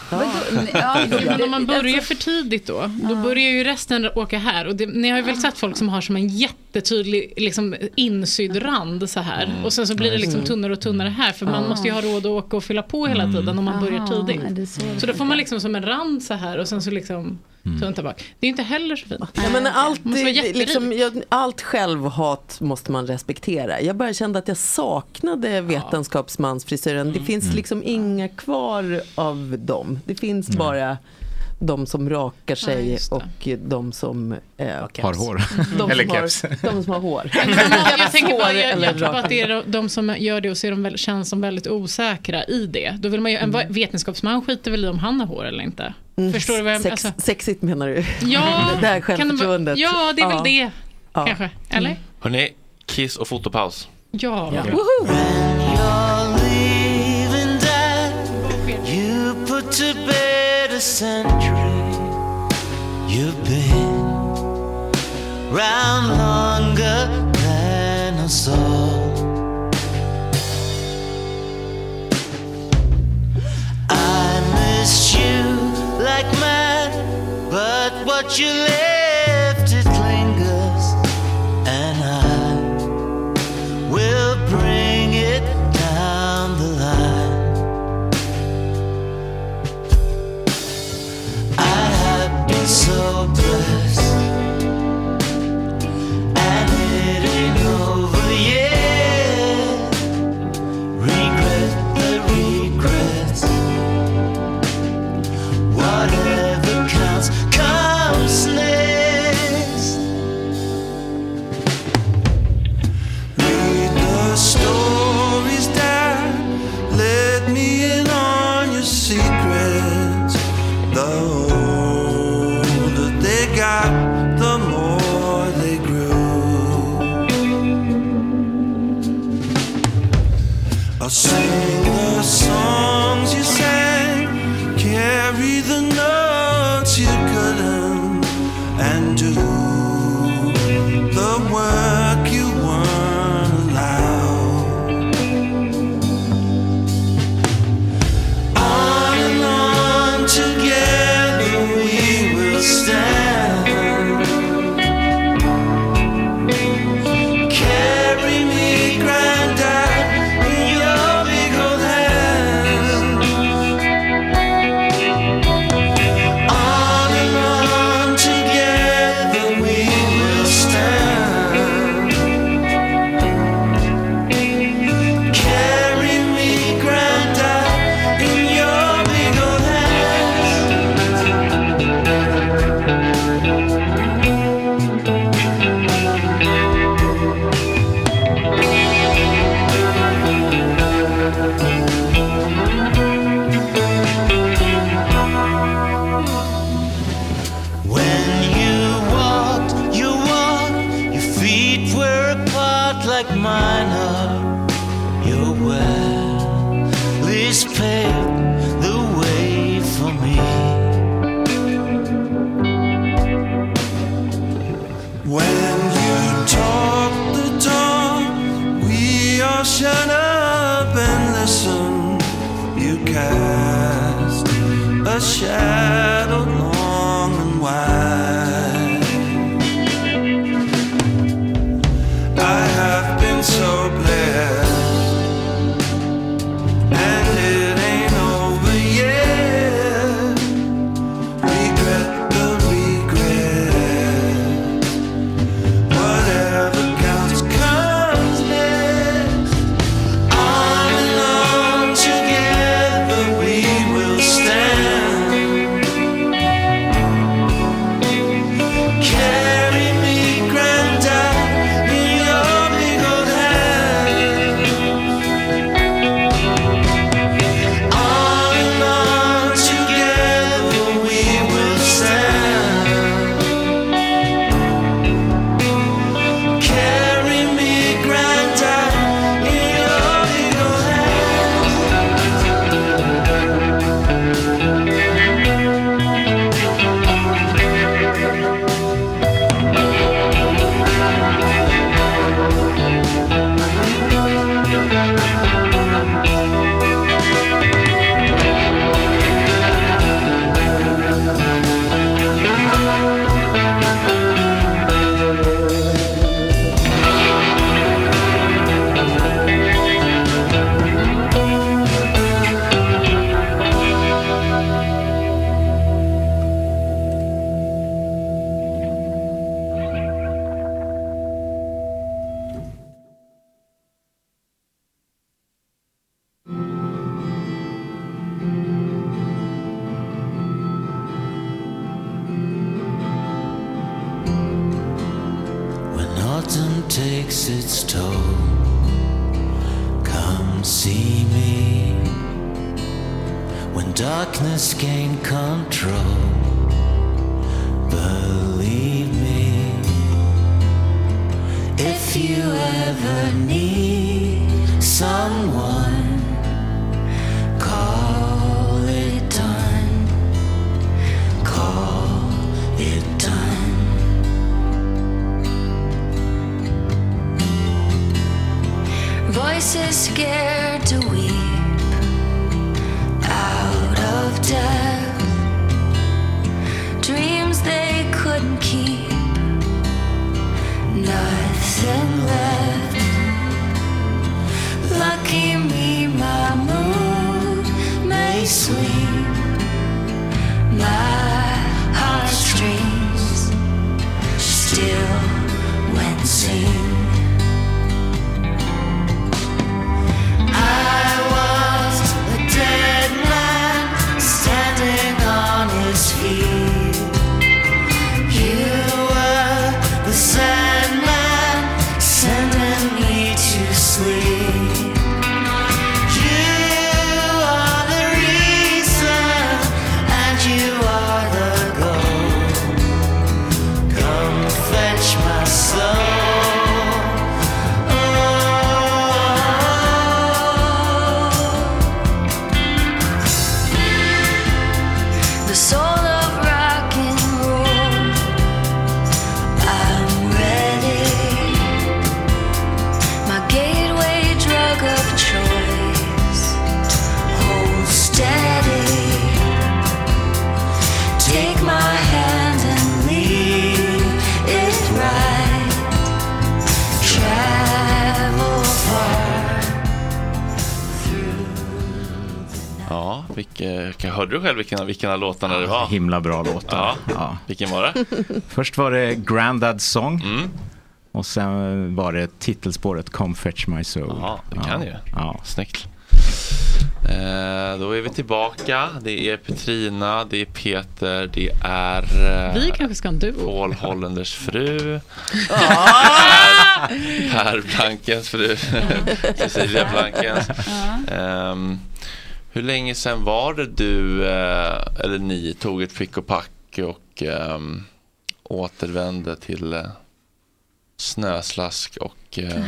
Ja, Men *laughs* om man börjar för tidigt då, då börjar ju resten åka här. Och det, ni har ju väl sett folk som har som en jättetydlig liksom, insydd rand så här. Mm. Och sen så blir det liksom tunnare och tunnare här. För man måste ju ha råd att åka och fylla på hela tiden om man börjar tidigt. så Så då får man liksom som en rand så här och sen så liksom tunt tillbaka. Det är inte heller så fint. Ja, men allt, liksom, jag, allt självhat måste man respektera. Jag bara kände att jag saknade vetenskapsmansfrisyren. Det finns liksom inga kvar av dem. Det finns bara de som rakar sig det. och de som eh, Har hår. De *laughs* Eller som har, keps. de som har hår. *laughs* jag tänker bara, *laughs* jag, eller jag tror bara att det är de, de som gör det och ser de väl, känns som väldigt osäkra i det. Då vill man ju, en Mm. vetenskapsman skiter väl i om han har hår eller inte. Förstår du vad jag Sex, alltså, Sexigt menar du? Ja, det här självförtroendet. ja, det är väl det. Ja. Kanske. Eller? Hörni, Kiss och fotopaus. Ja. leaving that a century you've been round longer than us all. I miss you like mad but what you left takes its toll. Come see me when darkness gain control. Believe me, if you ever need someone, Voices scared to weep out of death. Dreams they couldn't keep. Nothing left. Vilka, hörde du själv vilken, vilken av låtarna det var? Himla bra låtar. Ja. Ja. Vilken var det? *laughs* Först var det Grandad's Song. Mm. Och sen var det titelspåret Come Fetch My Soul. Ja, det kan ju. Ja. Snyggt. Eh, då är vi tillbaka. Det är Petrina, det är Peter, det är eh, Vi kanske ska ha en duo. Paul Hollanders fru. Ah! Per Blankens fru. *laughs* Cecilia Blankens. Ehm, hur länge sedan var det du, eh, eller ni, tog ett pick och pack och ehm, återvände till eh, snöslask och eh,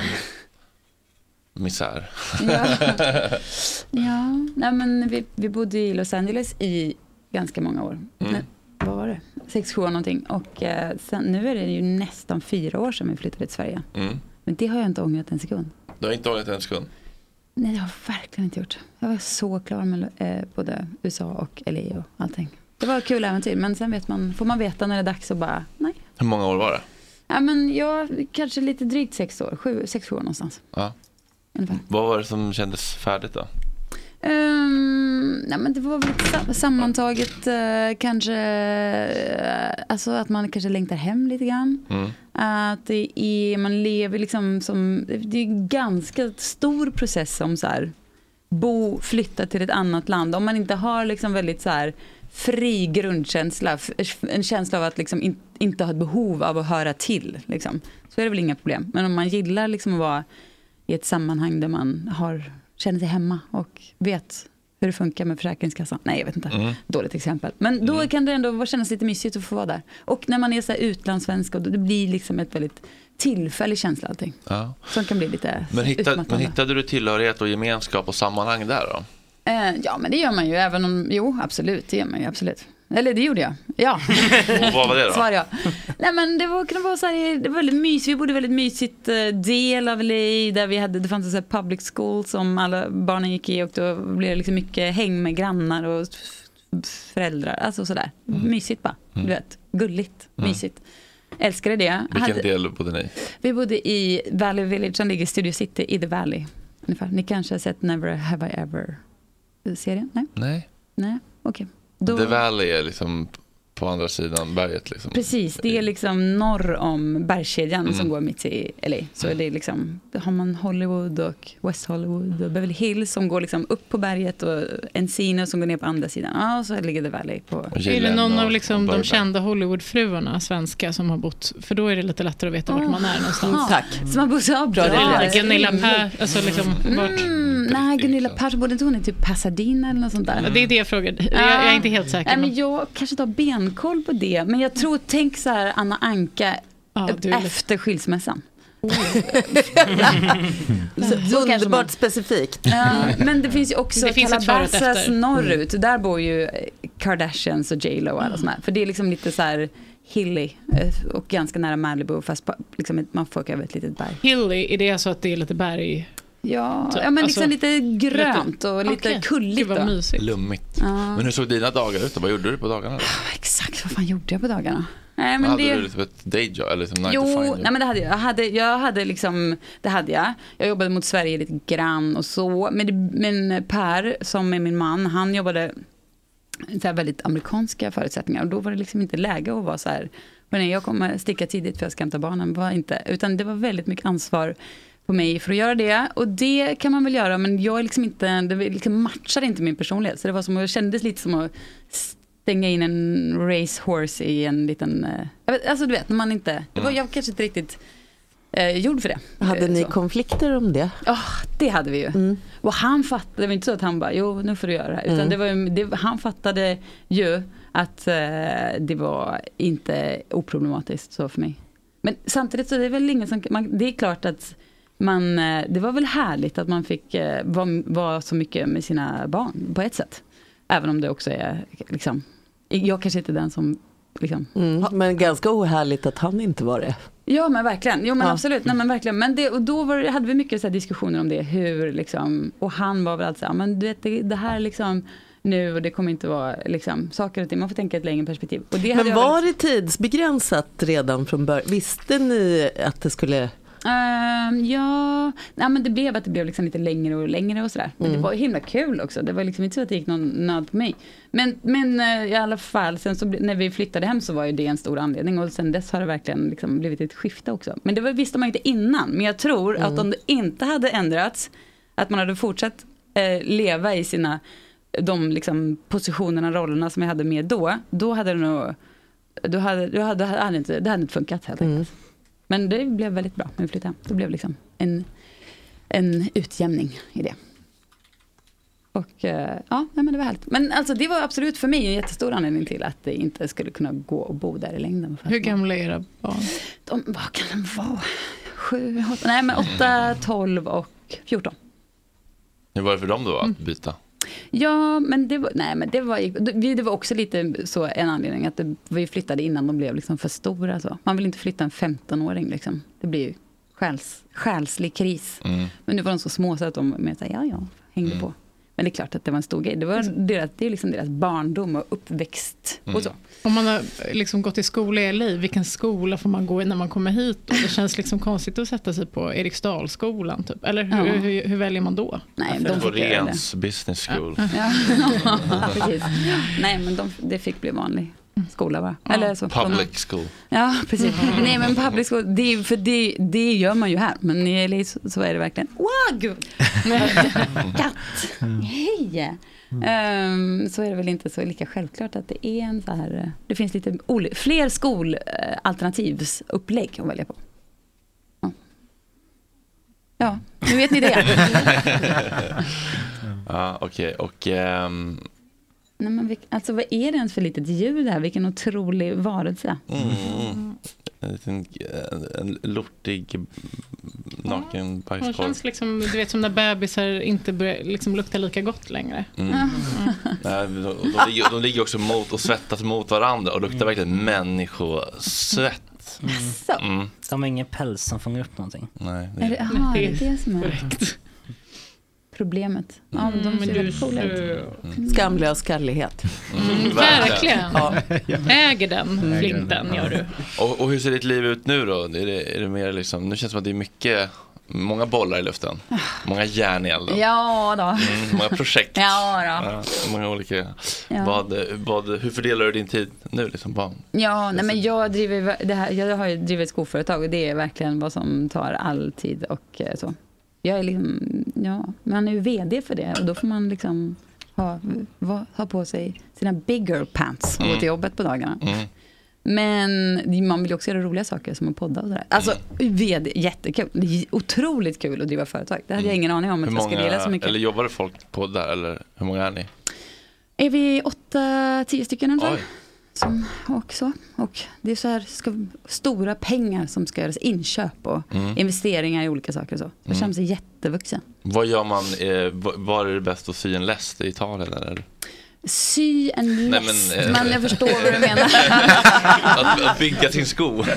*laughs* misär? Ja. *laughs* Ja, nej men vi, vi bodde i Los Angeles i ganska många år. Mm. Nej, vad var det? Sex, sju år någonting. Och eh, sen, nu är det ju nästan fyra år sedan vi flyttade till Sverige. Mm. Men det har jag inte ångrat en sekund. Du har inte ångrat en sekund? Nej, det har jag verkligen inte gjort. Jag var så klar med eh, både USA och LA och allting. Det var kul äventyr, men sen vet man, får man veta när det är dags och bara, nej. Hur många år var det? Ja, men jag, kanske lite drygt sex år, sju, sex, sju år någonstans. Ja. Ungefär. Vad var det som kändes färdigt då? Um, nej, men det var väl sa- sammantaget eh, kanske, eh, alltså att man kanske längtar hem lite grann. Mm. Att det är, man lever liksom som, det är en ganska stor process som så här, bo, flytta till ett annat land. Om man inte har liksom väldigt så här fri grundkänsla, en känsla av att liksom in, inte ha ett behov av att höra till. Liksom. Så är det väl inga problem. Men om man gillar liksom att vara i ett sammanhang där man har, känner sig hemma och vet hur det funkar med Försäkringskassan. Nej, jag vet inte. Mm. Dåligt exempel. Men då kan det ändå kännas lite mysigt att få vara där. Och när man är så här utlandssvensk, och det blir liksom ett väldigt tillfällig känsla allting. Ja. Som kan bli lite Men, hittade, men hittade du tillhörighet och gemenskap och sammanhang där då? Eh, ja, men det gör man ju. Även om, jo, absolut, det gör man ju. Absolut. Eller det gjorde jag. Ja. Och vad var det då? Svar ja. Nej men det var, kunde vara så här, det var väldigt mysigt. Vi bodde i väldigt mysigt eh, del av LA där vi hade, det fanns en så här public school som alla barnen gick i och då blev det liksom mycket häng med grannar och föräldrar. Alltså sådär. Mysigt bara. Du vet, gulligt, Mm. mysigt. Älskade det. Vilken Hade- del bodde ni? vi bodde i Valley Village som ligger i Studio City i The Valley. Ungefär. Ni kanske har sett Never Have I Ever serien? Nej? Nej. Nej, okej. Då- The Valley är liksom på andra sidan berget. Liksom. Precis, det är liksom norr om bergskedjan Mm. som går mitt i LA. Så det är liksom, har man Hollywood och West Hollywood och Beverly Hills som går liksom upp på berget och Encino som går ner på andra sidan. Ja, och så ligger The Valley på... Är det någon av liksom de kända Hollywoodfruarna, svenska, som har bott, för då är det lite lättare att veta vart man är någonstans. Tack. Som har bott så bra. Det är Gunilla rimligt. Per, alltså liksom, vart? Mm, nej, Gunilla Persson, bodde inte hon i typ Pasadena eller något sånt där? Ja, det är det jag frågade. Jag, jag är inte helt säker. Nej, men- jag kanske inte har benkoll på det. Men jag tror, tänk så här Anna Anka är efter skilsmässan. *laughs* Så underbart specifikt. Ja, men det finns ju också Det Calabasas norrut. Där bor ju Kardashians och J Lo och alla såna här. För det är liksom lite så här hilly eh, och ganska nära Malibu. Fast på, liksom, man får åka över ett litet berg. Hilly, är det så att det är lite berg? Ja, ja men liksom alltså, lite grönt och lite Okej. kulligt. Gud, mysigt. Lummigt. Ja. Men hur såg dina dagar ut? Vad gjorde du på dagarna? Då? Exakt, vad fan gjorde jag på dagarna? Nej, men hade det... du liksom ett dayjob eller liksom 9 to Jo, 5? nej men det hade jag. Jag hade, jag hade liksom, det hade jag. Jag jobbade mot Sverige lite grann och så. Men, det, men Per, som är min man, han jobbade så här väldigt amerikanska förutsättningar. Och då var det liksom inte läge att vara så här, "Hörni, jag kommer sticka tidigt för jag ska hämta barnen. Var inte, utan det var väldigt mycket ansvar på mig för att göra det. Och det kan man väl göra, men jag är liksom inte, det liksom matchade inte min personlighet. Så det var som, det kändes lite som att stänga in en racehorse i en liten, eh, jag vet, alltså du vet, när man inte, det var, jag var kanske inte riktigt eh, gjord för det. Hade Eh, ni så. konflikter om det? Ja, det hade vi ju. Och han fattade, det var inte så att han bara, jo nu får du göra det här. Utan Mm. det var, det, han fattade ju att eh, det var inte oproblematiskt så för mig. Men samtidigt så är det väl ingen som, man, det är klart att man, eh, det var väl härligt att man fick eh, vara vara så mycket med sina barn på ett sätt. Även om det också är, liksom, jag kanske inte är den som, liksom, Mm, men ganska ohärligt att han inte var det. Ja men verkligen, jo men Ja. absolut, nej men verkligen. Men det, och då var, hade vi mycket så diskussioner om det, hur liksom, och han var väl alltid så här, men du vet det, det här liksom nu och det kommer inte vara liksom saker och ting, man får tänka ett längre perspektiv. Men var det tidsbegränsat redan från början? Visste ni att det skulle... Ehm, ja, nej, men det blev att det blev liksom lite längre och längre och sådär. Men Mm. det var ju himla kul också. Det var liksom inte så att det gick någon nöd på mig. Men, men eh, i alla fall, sen så, när vi flyttade hem så var ju det en stor anledning. Och sen dess har det verkligen liksom blivit ett skifte också. Men det var, visste man inte innan. Men jag tror att Mm. om det inte hade ändrats, att man hade fortsatt eh, leva i sina de liksom, positionerna, rollerna som jag hade med då, då hade det nog, då hade, då hade, det, hade inte, det hade inte funkat helt enkelt. Men det blev väldigt bra när vi flyttade hem. Det blev liksom en, en utjämning i det. Och eh, ja, nej, men det var härligt. Men alltså det var absolut för mig en jättestor anledning till att det inte skulle kunna gå och bo där i längden. Hur gamla är era barn? De, vad kan de vara? Sju, åtta, nej men åtta, tolv och fjorton. Hur var det för dem då Mm. att byta? Ja, men det var, nej, men det var, det var också lite så en anledning att det, vi flyttade innan de blev liksom för stora. Så. Man vill inte flytta en 15-åring. Liksom. Det blir ju själs, själslig kris. Mm. Men nu var de så små så att de med ja, ja, hängde på. Men det är klart att det var en stor grej. Det, var deras, det är liksom deras barndom och uppväxt och så. Om man har liksom gått i skola i LA, vilken skola får man gå i när man kommer hit? Och det känns liksom konstigt att sätta sig på Eriksdalsskolan, typ. Eller hur, Ja. hur, hur väljer man då? Nej, de. Åhléns business school. *laughs* Ja, precis. Nej, men de, det fick bli vanlig skola va? Eller så. Public school. Ja, precis. *laughs* Nej, men public school, det, för det, det gör man ju här. Men i LA så, så är det verkligen, wow, gud. *laughs* Katt, hej. Ehm, så är det väl inte så lika självklart att det är en så här, eh, det finns lite fler skolalternativsupplägg att välja på. Ja. Nu vet ni det. *laughs* ja, okej. Och ehm, Nej, men vilk, alltså vad är det ens för litet djur det här? Vilken otrolig varelse. mm, en liten en, en lortig naken Hon bajskorv. känns liksom, du vet som när bebisar inte börjar liksom lukta lika gott längre. Mm. Nej, de, de, ligger, de ligger också mot och svettas mot varandra och luktar verkligen människosvett. Mm. De har ingen päls som fångar upp någonting. Nej, Är det, aha, det är det som är problemet. Ja, men de Mm, ser väldigt coola ut. Skamlös kärlighet. Mm, verkligen. Ja. Äger den flinten, gör du. Och, och hur ser ditt liv ut nu då? Är det, är det mer liksom, nu känns det som att det är mycket Många bollar i luften. Många järn i elden. Ja då. Mm, många projekt. *laughs* Ja då. Ja, många olika. Ja. Vad, vad, hur fördelar du din tid nu? Liksom? Ja, nej, men jag, driver, det här, jag har ju drivit ett skoföretag och det är verkligen vad som tar all tid och eh, så. Jag är liksom, ja, man är ju vd för det och då får man liksom ha, ha på sig sina bigger pants och gå Mm. till jobbet på dagarna. Mm. Men man vill också göra roliga saker som att podda och sådär. Alltså, Mm. vd, jättekul. Det är otroligt kul att driva företag. Det hade jag ingen aning om att Hur jag skulle gilla så mycket. eller jobbar det folk på där eller hur många är ni? Är vi åtta, tio stycken ungefär? Som, och så. Och det är så här ska, stora pengar som ska göras, inköp och Mm. investeringar i olika saker och så. Jag Mm. känner sig jättevuxen. Vad gör man, eh, var är det bäst att sy en läst i Italien eller? Sy en Nej, läst, men, men, eh, jag förstår vad du *laughs* menar. att, att bygga sin sko. *laughs*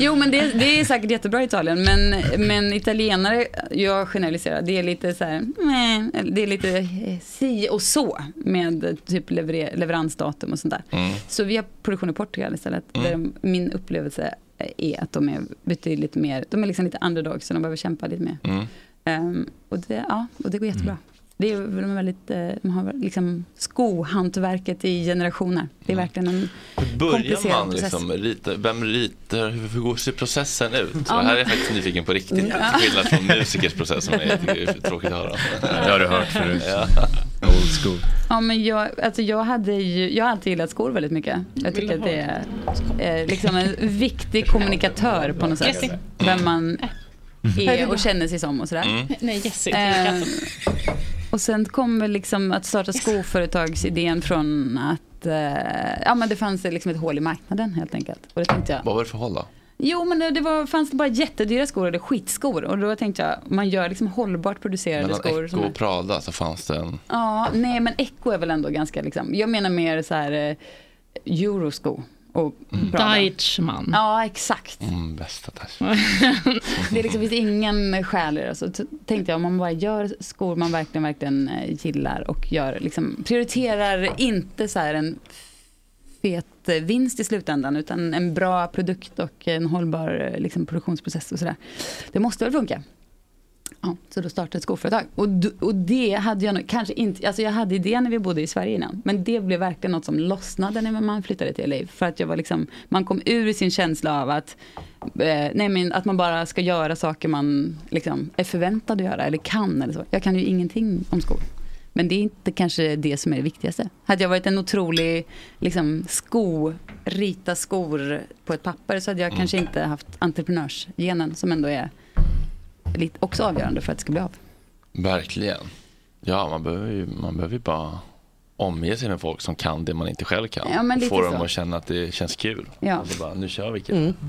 Jo, men det, det är säkert jättebra i Italien. Men, men italienare, jag generaliserar, det är lite så här, nej, det är lite eh, si och så med typ lever, leveransdatum och sånt där. Mm. Så vi har produktion i Portugal istället. Mm. Där de, min upplevelse är att de är betydligt mer, de är liksom lite underdogs så de behöver kämpa lite mer. Mm. Ehm, och, det, ja, och det går jättebra. Det är, de, är väldigt, eh, de har liksom skohantverket i generationer. Det är verkligen en börjar komplicerad man process. liksom rita, vem ritar, hur, går sig processen ut? Så Ja, det här är jag faktiskt nyfiken på riktigt. Ja. Till skillnad från musikers process som jag tycker är tråkigt att höra. Det har du hört förut. Ja. Old school. Ja, men jag, alltså jag, hade ju, jag har alltid gillat skor väldigt mycket. Jag tycker att det är eh, liksom en viktig kommunikatör på något sätt. Vem man är och känner sig som och sådär. Mm. Nej, Jessie. Eh, och sen kom väl liksom att starta skoföretagsidén från att eh, ja, men det fanns liksom ett hål i marknaden helt enkelt. Och tänkte jag, Vad var det för håll då? Jo, men det, det var, fanns det bara jättedyra skor eller skitskor. Och då tänkte jag, man gör liksom hållbart producerade Mellan skor. Echo Som är, och Prada så fanns det en... ja, nej, men Echo är väl ändå ganska, liksom, jag menar mer så här eh, eurosko. Och Prada. Deichmann. Ja, exakt. Mm, bästa. *laughs* Det är liksom, finns ingen själ i det. Så tänkte jag, om man bara gör skor man verkligen, verkligen eh, gillar och gör, liksom, prioriterar inte så här en fet vinst i slutändan, utan en bra produkt och en hållbar eh, liksom, produktionsprocess och sådär. Det måste väl funka. Ja, så då startade ett skoföretag. Och, och det hade jag nog kanske inte, alltså jag hade idén när vi bodde i Sverige innan. Men det blev verkligen något som lossnade när man flyttade till LA. För att jag var liksom, man kom ur sin känsla av att, eh, nej men att man bara ska göra saker man liksom är förväntad att göra eller kan eller så. Jag kan ju ingenting om skor. Men det är inte kanske det som är det viktigaste. Hade jag varit en otrolig liksom, sko, rita skor på ett papper så hade jag kanske inte haft entreprenörsgenen som ändå är också avgörande för att det ska bli av. Verkligen. Ja, man behöver ju man behöver ju bara omge sig med folk som kan det man inte själv kan. Ja, men och få dem så. att känna att det känns kul. Ja. Och bara, nu kör vi killar. *laughs*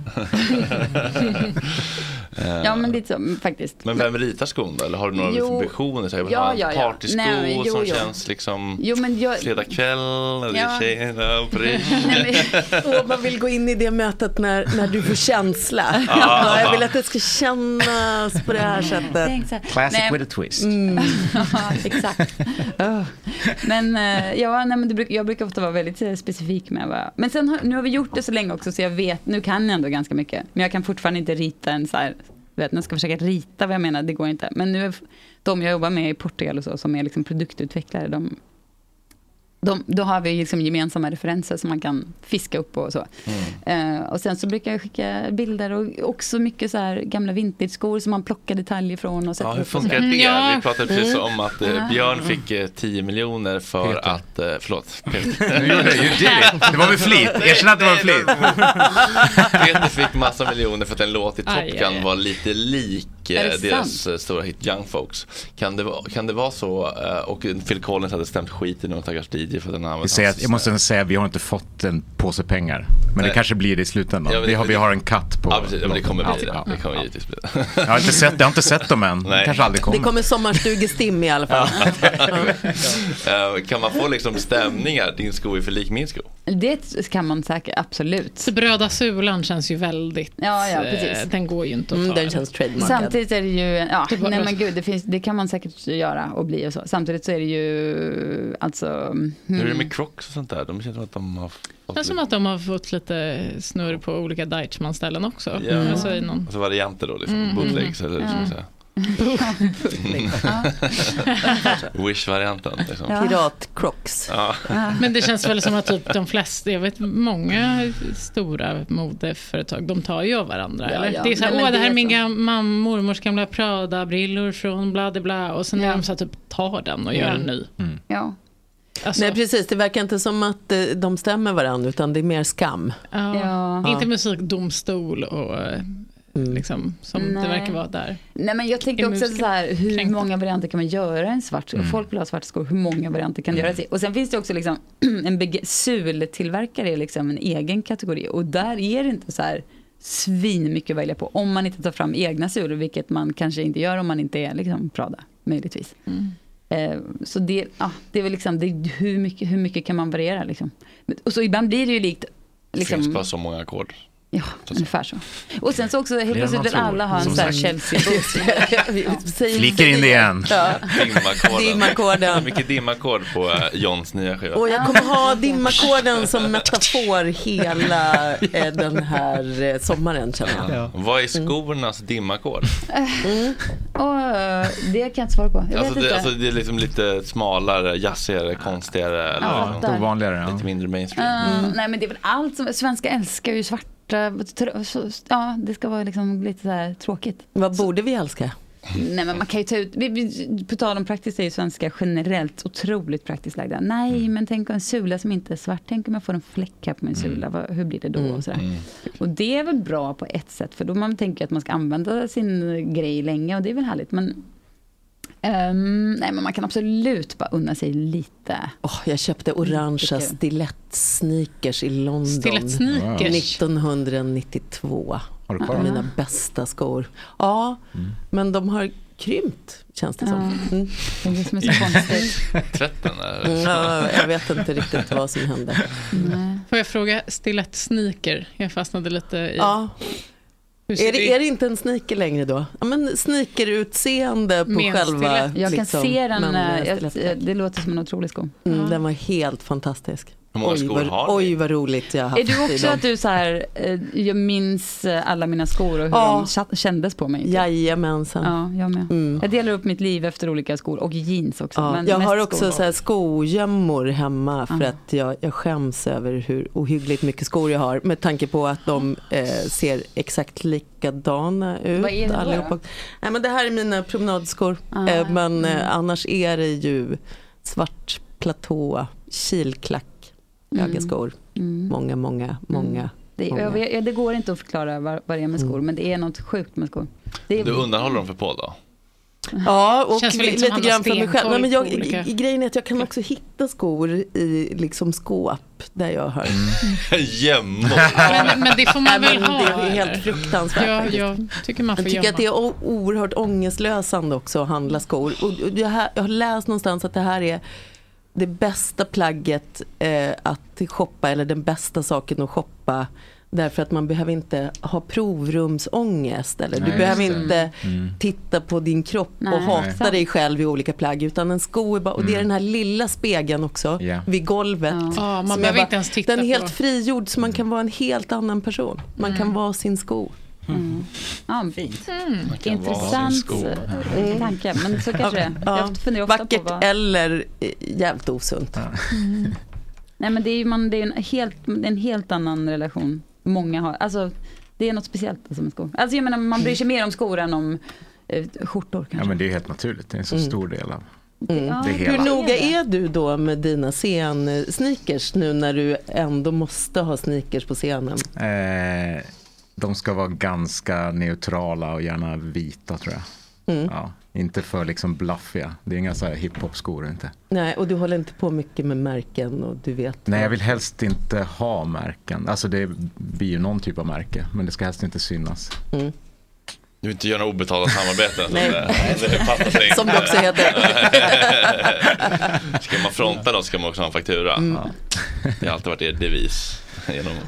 Eh, Ja, men lite så, faktiskt. Men vem ritar skon då? Eller har du några Jo. visioner? Så jag vill Ja, ha en ja, ja. partysko Nej, men jo, som jo. känns liksom Jo, men jag- fredag kväll eller Ja. tjejerna och *laughs* pris. Och man vill gå in i det mötet när, när du får känsla. *laughs* Ja. Ja, jag vill att det ska kännas på det här sättet. Här. Classic Nej. with a twist. Mm. Ja, exakt. Oh. Men, eh, Eh, ja, nej, men det bruk, jag brukar ofta vara väldigt eh, specifik med vad Men sen har, nu har vi gjort det så länge också så jag vet, nu kan jag ändå ganska mycket. Men jag kan fortfarande inte rita en så här, du vet, jag ska försöka rita vad jag menar, det går inte. Men nu är de jag jobbar med i Portugal och så, som är liksom produktutvecklare, de, de, då har vi liksom gemensamma referenser som man kan fiska upp på och så. Eh, och sen så brukar jag skicka bilder och också mycket så här gamla vintage-skor som man plockar detaljer från och Ja, hur funkar det? Vi pratade precis Mm. om att eh, Ja. Björn fick eh, 10 miljoner för Peter. att, eh, förlåt. Gjorde det, var med flit. Erkänn att det var med flit. Peter fick massa miljoner för att en låt i Top Gun aj, aj. var lite lik deras sant? stora hit Young Folks. Kan det, vara- kan det vara så? Och Phil Collins hade stämt skit i någon stackars DJ för att den Jag, säger måste säga att vi har inte fått en påse pengar. Men det Nej. kanske blir det i slutändan. Ja, men vi, det- har, vi har en katt på Ja, precis. Ja, men det kommer bli Ja, det. ja. Det kommer givetvis bli det. Jag har inte sett, jag har inte sett dem än. Nej. kanske aldrig kommer. Det kommer sommarstugestim i alla fall. *laughs* Eh, Kan man få liksom stämningar? Din sko är för lik min sko. Det kan man säkert, absolut. Så Bröda Sulan känns ju väldigt... Ja, ja, eh, precis. Den går ju inte att Mm, ta. den känns trademarkad. Samtidigt är det ju, ja, Det nej men gud, det, finns, det kan man säkert göra och bli och så. Samtidigt så är det ju, alltså, Hur är det Mm. med Crocs och sånt där? De känns som att de har fått Det är som att de har fått lite snurr på olika Deichmann-ställen också. Ja. Alltså i någon... Alltså varianter då, liksom. Mm. bootlegs eller man Ja. säga. Ja. *laughs* Wish-varianten. Liksom. Pirat-crocs. Ja. Men det känns väl som att typ de flesta, jag vet många stora modeföretag, de tar ju av varandra. Ja, eller? ja. Det är så här, åh det här är min så. gamla mormors gamla Prada-brillor från bla bla bla och sen är de så här, typ tar den och gör Ja. en ny. Ja. Alltså, Nej precis, det verkar inte som att eh, de stämmer varandra utan det är mer skam. ja, Ja. Inte musikdomstol och eh, liksom, som det Nej. verkar vara där. Nej men jag tänker Är också så här, hur kränkta? många varianter kan man göra en svart skor? Mm. Folk vill ha svarta skor, hur många varianter kan det göras? Och sen finns det också liksom *clears throat* en sultillverkare är liksom en egen kategori och där är det inte så här svin mycket att välja på om man inte tar fram egna sulor, vilket man kanske inte gör om man inte är liksom Prada, möjligtvis. Mm. Eh, så det, ja, det är väl liksom, det, är hur, mycket, hur mycket kan man variera liksom? Och så ibland blir det ju likt, Liksom, Det finns bara så många ackord. Ja, ungefär så. Och sen så också, helt plötsligt vill alla ha en sån här. Chelsea-buss. Flikar in det igen. Ja. Dimackorden. Mycket dimackord på eh, Johns nya skiva. Och jag kommer ha dimmackorden som metafor hela eh, den här eh, sommaren känner jag. Vad är skornas? Mm. Och, eh, det kan jag inte svara på. Jag Alltså vet det, inte. alltså det är liksom lite smalare, jazzigare, konstigare. Eller Ja, där. Ovanligare. Lite mindre mainstream. Eh, nej men det är väl allt som, svenska älskar ju svarta, ja det ska vara liksom lite så här tråkigt. Vad borde vi älska? Nej men man kan ju ta ut, vi, vi, på tal om praktiskt är ju svenska generellt otroligt praktiskt lagda. Nej Mm. men tänk en sula som inte är svart, tänk om jag får en fläck här på min sula, Vad, hur blir det då? Och, sådär. Mm. och det är väl bra på ett sätt, för då man tänker att man ska använda sin grej länge och det är väl härligt. Men, ehm, nej men man kan absolut bara unna sig lite. Åh, jag köpte orangea stilett-sneakers i London. Stilett-sneakers? 1992. Har du kvar? Mina bästa skor. Ja, men de har krympt känns det som. Mm. Det är som är så konstigt. *laughs* Tvätten är... Mm, ja, jag vet inte riktigt vad som hände. Får jag fråga, stilett sneaker? Jag fastnade lite i... Ja. Är det, är det inte en sneaker längre då? Ja, men sneakerutseende på Med själva... Jag kan liksom, se den, men, eh, eh, jag, det låter som en otrolig sko. Mm, Den var helt fantastisk. Hur många oj, skor vad, har ni? Oj vad roligt jag har haft Är du också att du så här, eh, jag minns eh, alla mina skor och hur Ja. de kändes på mig? typ? Jajamensan. Ja, jag med. Mm. Jag delar upp mitt liv efter olika skor och jeans också. Ja, men jag har också skor. så här skogömmor hemma för Ja. att jag, jag skäms över hur ohyggligt mycket skor jag har med tanke på att de eh, ser exakt likadana ut. Vad är det allihopa. då? Nej, men det här är mina promenadskor Ah, eh, men mm. eh, annars är det ju svart platå, kilklack. Höga skor. Många, många, många. Det, många. jag vet, ja, det går inte att förklara vad, vad det är med skor, Mm. men det är något sjukt med skor. Det är, Du undanhåller dem för Paul då? Ja, och Känns lite har grann för mig själv. Nej, men jag, i- Grejen är att jag kan också hitta skor i liksom skåp där jag har *laughs* Gömmor. Men, men det får man Nej, väl ha? Det är eller? helt fruktansvärt Ja, jag tycker man får Jag tycker gömma. att det är oerhört ångestlösande också att handla skor. Och jag, jag har läst någonstans att det här är det bästa plagget eh, att shoppa eller den bästa saken att shoppa. Därför att man behöver inte ha provrumsångest eller du Nej, behöver just det. inte Mm. titta på din kropp Nej, och hata sant. dig själv i olika plagg. Utan en sko är bara, och det är Mm. den här lilla spegeln också Ja. vid golvet. Ja, man som jag behöver bara- inte ens titta Den är på. helt frigjord så man kan vara en helt annan person. Man kan vara sin sko. Mm. ja, Fint. Vara intressant eh, tanke, men så kanske det är. Ja, Jag funderar ofta Vackert på vad... eller eh, jävligt osunt. Nej men det är ju man, det är en, helt, det är en helt annan relation många har. Alltså det är något speciellt alltså, med skor. Alltså jag menar man bryr sig mer om skor än om eh, skjortor kanske. Ja men det är helt naturligt, det är en så Mm. stor del av Mm. Ja, det Hur noga är du då med dina scensneakers nu när du ändå måste ha sneakers på scenen? Eh, de ska vara ganska neutrala och gärna vita tror jag. Mm. Ja, inte för liksom bluffiga. Det är inga så här hiphop-skor inte. Nej, och du håller inte på mycket med märken och du vet. Nej, jag vill helst inte ha märken. Alltså det blir ju någon typ av märke, men det ska helst inte synas. Mm. Du vill inte göra några obetalda samarbeten. som Nej. det- det Som det också heter. ska man fronta då ska man också ha en faktura. Mm. Det har alltid varit er devis. *laughs* Genom *laughs*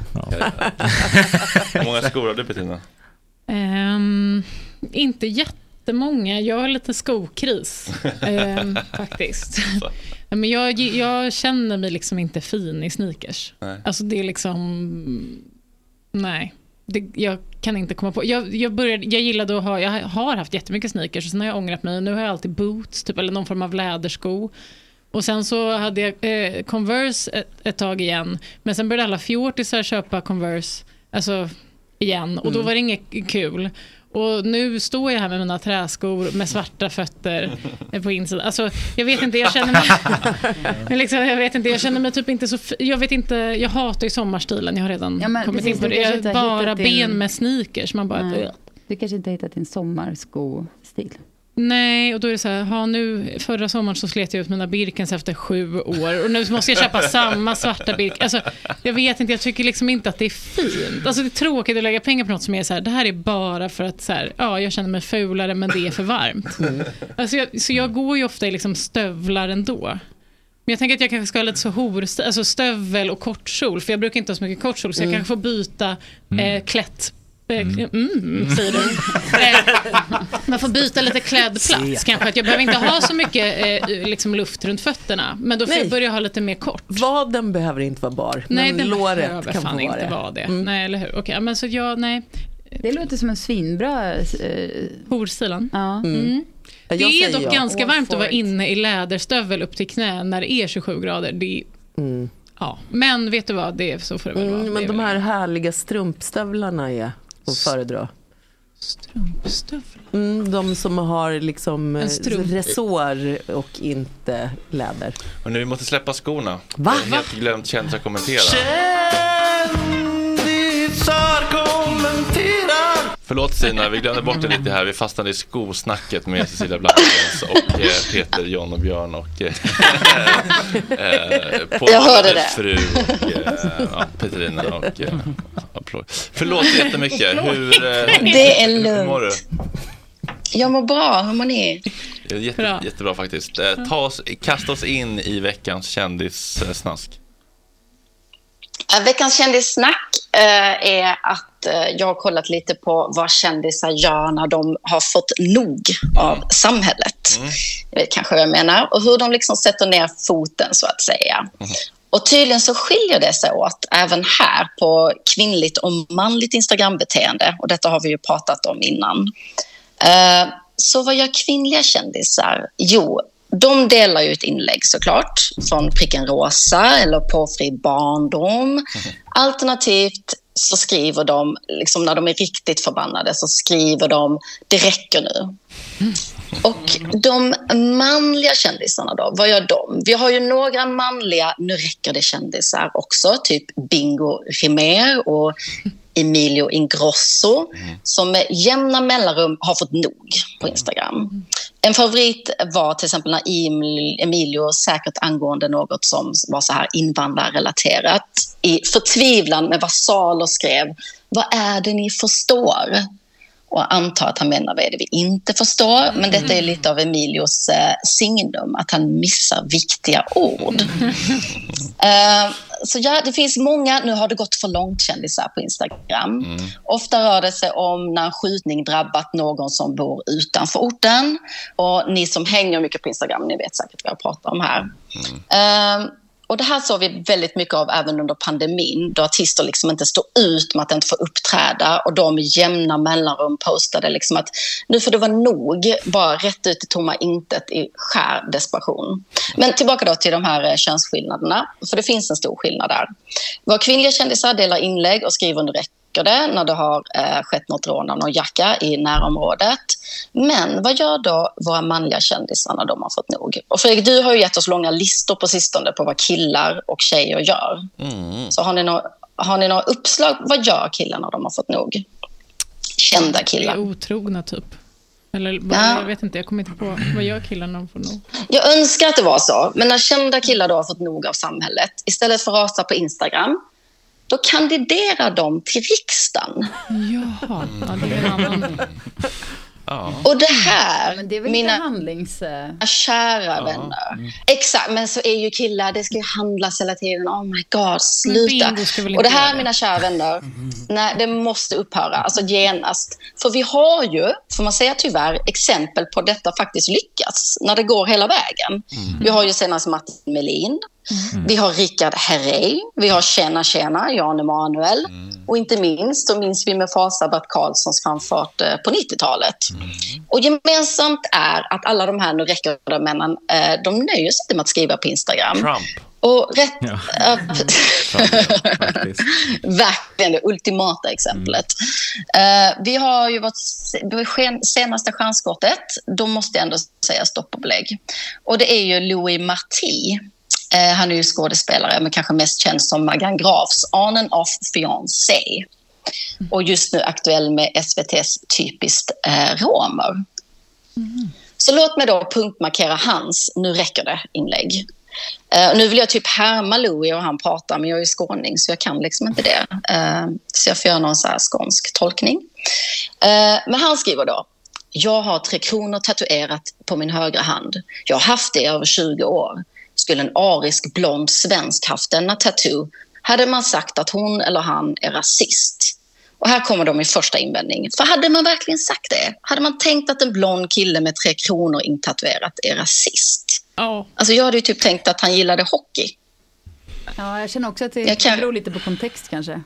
Hur många skor har du Bettina? Ehm, inte jättemånga. Jag har lite skokris, *laughs* ehm, faktiskt. Ja, Men jag, jag känner mig liksom inte fin i sneakers. Nej. Alltså det är liksom... Nej. Det, jag kan inte komma på. Jag, jag, började, jag gillade att ha, jag har haft jättemycket sneakers och sen har jag ångrat mig. Nu har jag alltid boots typ, eller någon form av lädersko. Och sen så hade jag eh, Converse ett, ett tag igen. Men sen började alla fjortisar köpa Converse alltså, igen. Och då Mm. var det inget kul. Och nu står jag här med mina träskor med svarta fötter på insidan. Alltså, jag vet inte, jag känner mig... *laughs* Men liksom, jag vet inte, jag känner mig typ inte så... Jag vet inte, jag hatar ju sommarstilen. Jag har redan Ja, men kommit precis, in på det. Jag bara hittat din- ben med sneakers. Man bara... Nej. Du kanske inte har hittat din sommarskostil. Nej, och då är det så här, ha, nu, förra sommaren så slet jag ut mina Birkens efter sju år och nu måste jag köpa samma svarta Birk. Alltså, jag vet inte, jag tycker liksom inte att det är fint. Alltså, det är tråkigt att lägga pengar på något som är så här, det här är bara för att så här, ja, jag känner mig fulare men det är för varmt. Alltså, jag, så jag går ju ofta i liksom stövlar ändå. Men jag tänker att jag kanske ska ha lite så hor, alltså stövel och kortkjol, för jag brukar inte ha så mycket kortkjol, så jag Mm. kanske får byta eh, klätt Eh, Mm, säger du. Eh, Man får byta lite klädplats Se. kanske. Att jag behöver inte ha så mycket eh, liksom luft runt fötterna. Men då får Nej. jag börja ha lite mer kort. Vaden behöver inte vara bar, Nej, men det låret kan fan vara inte det. vara det. Mm. Nej, eller hur? Okej, men så jag, nej. Det låter som en svinbra... Eh, Horstilen? Ja. Mm. Ja, Det jag är dock ja. ganska All varmt att vara inne i läderstövel upp till knä när det är 27 grader. Det är, Mm. ja. Men vet du vad, det är, så får det väl vara. Mm, men de väl- här härliga strumpstövlarna är att föredra. Strumpstövlar? Mm, de som har liksom resår och inte läder. Och nu vi måste släppa skorna. Va? Jag har helt glömt kändisar kommentera. Kändisar kommenterar. Förlåt Stina, vi glömde bort det lite här. Vi fastnade i skosnacket med Cecilia Blankens och eh, Peter, John och Björn och eh, eh, Jag hörde Abels det. fru och eh, ja, Petrina och eh, applåd. Förlåt jättemycket. Hur, eh, Det är hur mår du? lugnt. Jag mår bra, hur mår ni? Jätte, jättebra faktiskt. Eh, Ta oss, kasta oss in i veckans kändissnask. Eh, Veckans kändissnack eh, är att eh, jag har kollat lite på vad kändisar gör när de har fått nog av samhället. Jag vet kanske vad jag menar. Och hur de liksom sätter ner foten så att säga. Och tydligen så skiljer det sig åt även här på kvinnligt och manligt Instagram-beteende. Och detta har vi ju pratat om innan. Så vad gör kvinnliga kändisar? Jo, de delar ju ett inlägg såklart från Pricken Rosa eller Påfri barndom. *laughs* Alternativt så skriver de, liksom när de är riktigt förbannade, så skriver de “det räcker nu”. Och de manliga kändisarna då, vad gör de? Vi har ju några manliga “nu räcker det” kändisar också, typ Bingo Rimér och Emilio Ingrosso, som med jämna mellanrum har fått nog på Instagram. En favorit var till exempel när Emil- Emilio, säkert angående något som var så här invandrarrelaterat, i förtvivlan med vad Salo skrev, vad är det ni förstår? Och antar att han menar vad är det vi inte förstår. Men detta är lite av Emilios eh, signum, att han missar viktiga ord. *laughs* Eh, så ja, det finns många, nu har det gått för långt kändisar på Instagram. Ofta rör det sig om när en skjutning drabbat någon som bor utanför orten. Och ni som hänger mycket på Instagram, ni vet säkert vad jag pratar om här. Eh, och det här såg vi väldigt mycket av även under pandemin, då artister liksom inte står ut med att inte få uppträda och de med jämna mellanrum postade liksom att nu får det vara nog, bara rätt ut i tomma intet i skär desperation. Men tillbaka då till de här eh, könsskillnaderna, för det finns en stor skillnad där. Våra kvinnliga kändisar delar inlägg och skriver under nu räcker det när det har eh, skett något rån av någon jacka i närområdet. Men vad gör då våra manliga kändisar när de har fått nog? Och Fredrik, du har ju gett oss långa listor på sistone på vad killar och tjejer gör. Så har ni, några, har ni några uppslag? Vad gör killar när de har fått nog? Kända Det killar. är otrogna typ. Eller bara, Ja. jag vet inte, jag kommer inte på. Vad gör killarna när de får nog? Jag önskar att det var så, men när kända killar då har fått nog av samhället, istället för att rasa på Instagram, då kandiderar de till riksdagen. Jaha, ja, det är en annan. Ja. Och det här, Men det är väl mina handlings... eh, kära vänner. Exakt, men så är ju killar, det ska ju handlas hela tiden. Oh my god, sluta. Och det här, det. mina kära vänner, nej, det måste upphöra. Alltså genast. För vi har ju, får man säga tyvärr, exempel på detta faktiskt lyckas. När det går hela vägen. Vi har ju senast Martin Melin. Vi har Rickard Herrey. Vi har Tjena Tjena, Jan Emanuel. Och inte minst så minns vi med fasa Bert Karlssons framfart eh, på 90-talet. Och gemensamt är att alla de här, nu räcker det männen, eh, de nöjer sig inte med att skriva på Instagram. Trump. Och rätt... Ja. *laughs* Verkligen det ultimata exemplet. Eh, vi har ju vårt senaste stjärnskottet. Då måste jag ändå säga stopp och belägg. Och det är ju Louis Marti. Eh, han är ju skådespelare, men kanske mest känd som Magan Grafs on and off fiancé. Och just nu aktuell med SVTs Typiskt eh, romer. Så låt mig då punktmarkera hans Nu räcker det inlägg. Eh, nu vill jag typ härma Louis och han pratar, men jag är skåning så jag kan liksom inte det. Eh, så jag får göra någon så här skånsk tolkning. Eh, men han skriver då. Jag har Tre Kronor tatuerat på min högra hand. Jag har haft det i över 20 år. Skulle en arisk blond svensk haft denna tattoo hade man sagt att hon eller han är rasist. Och här kommer då min första invändning. För hade man verkligen sagt det? Hade man tänkt att en blond kille med tre kronor intatuerat är rasist? Ja. Alltså jag hade ju typ tänkt att han gillade hockey. Ja, jag känner också att det Jag kan- beror lite på kontext kanske.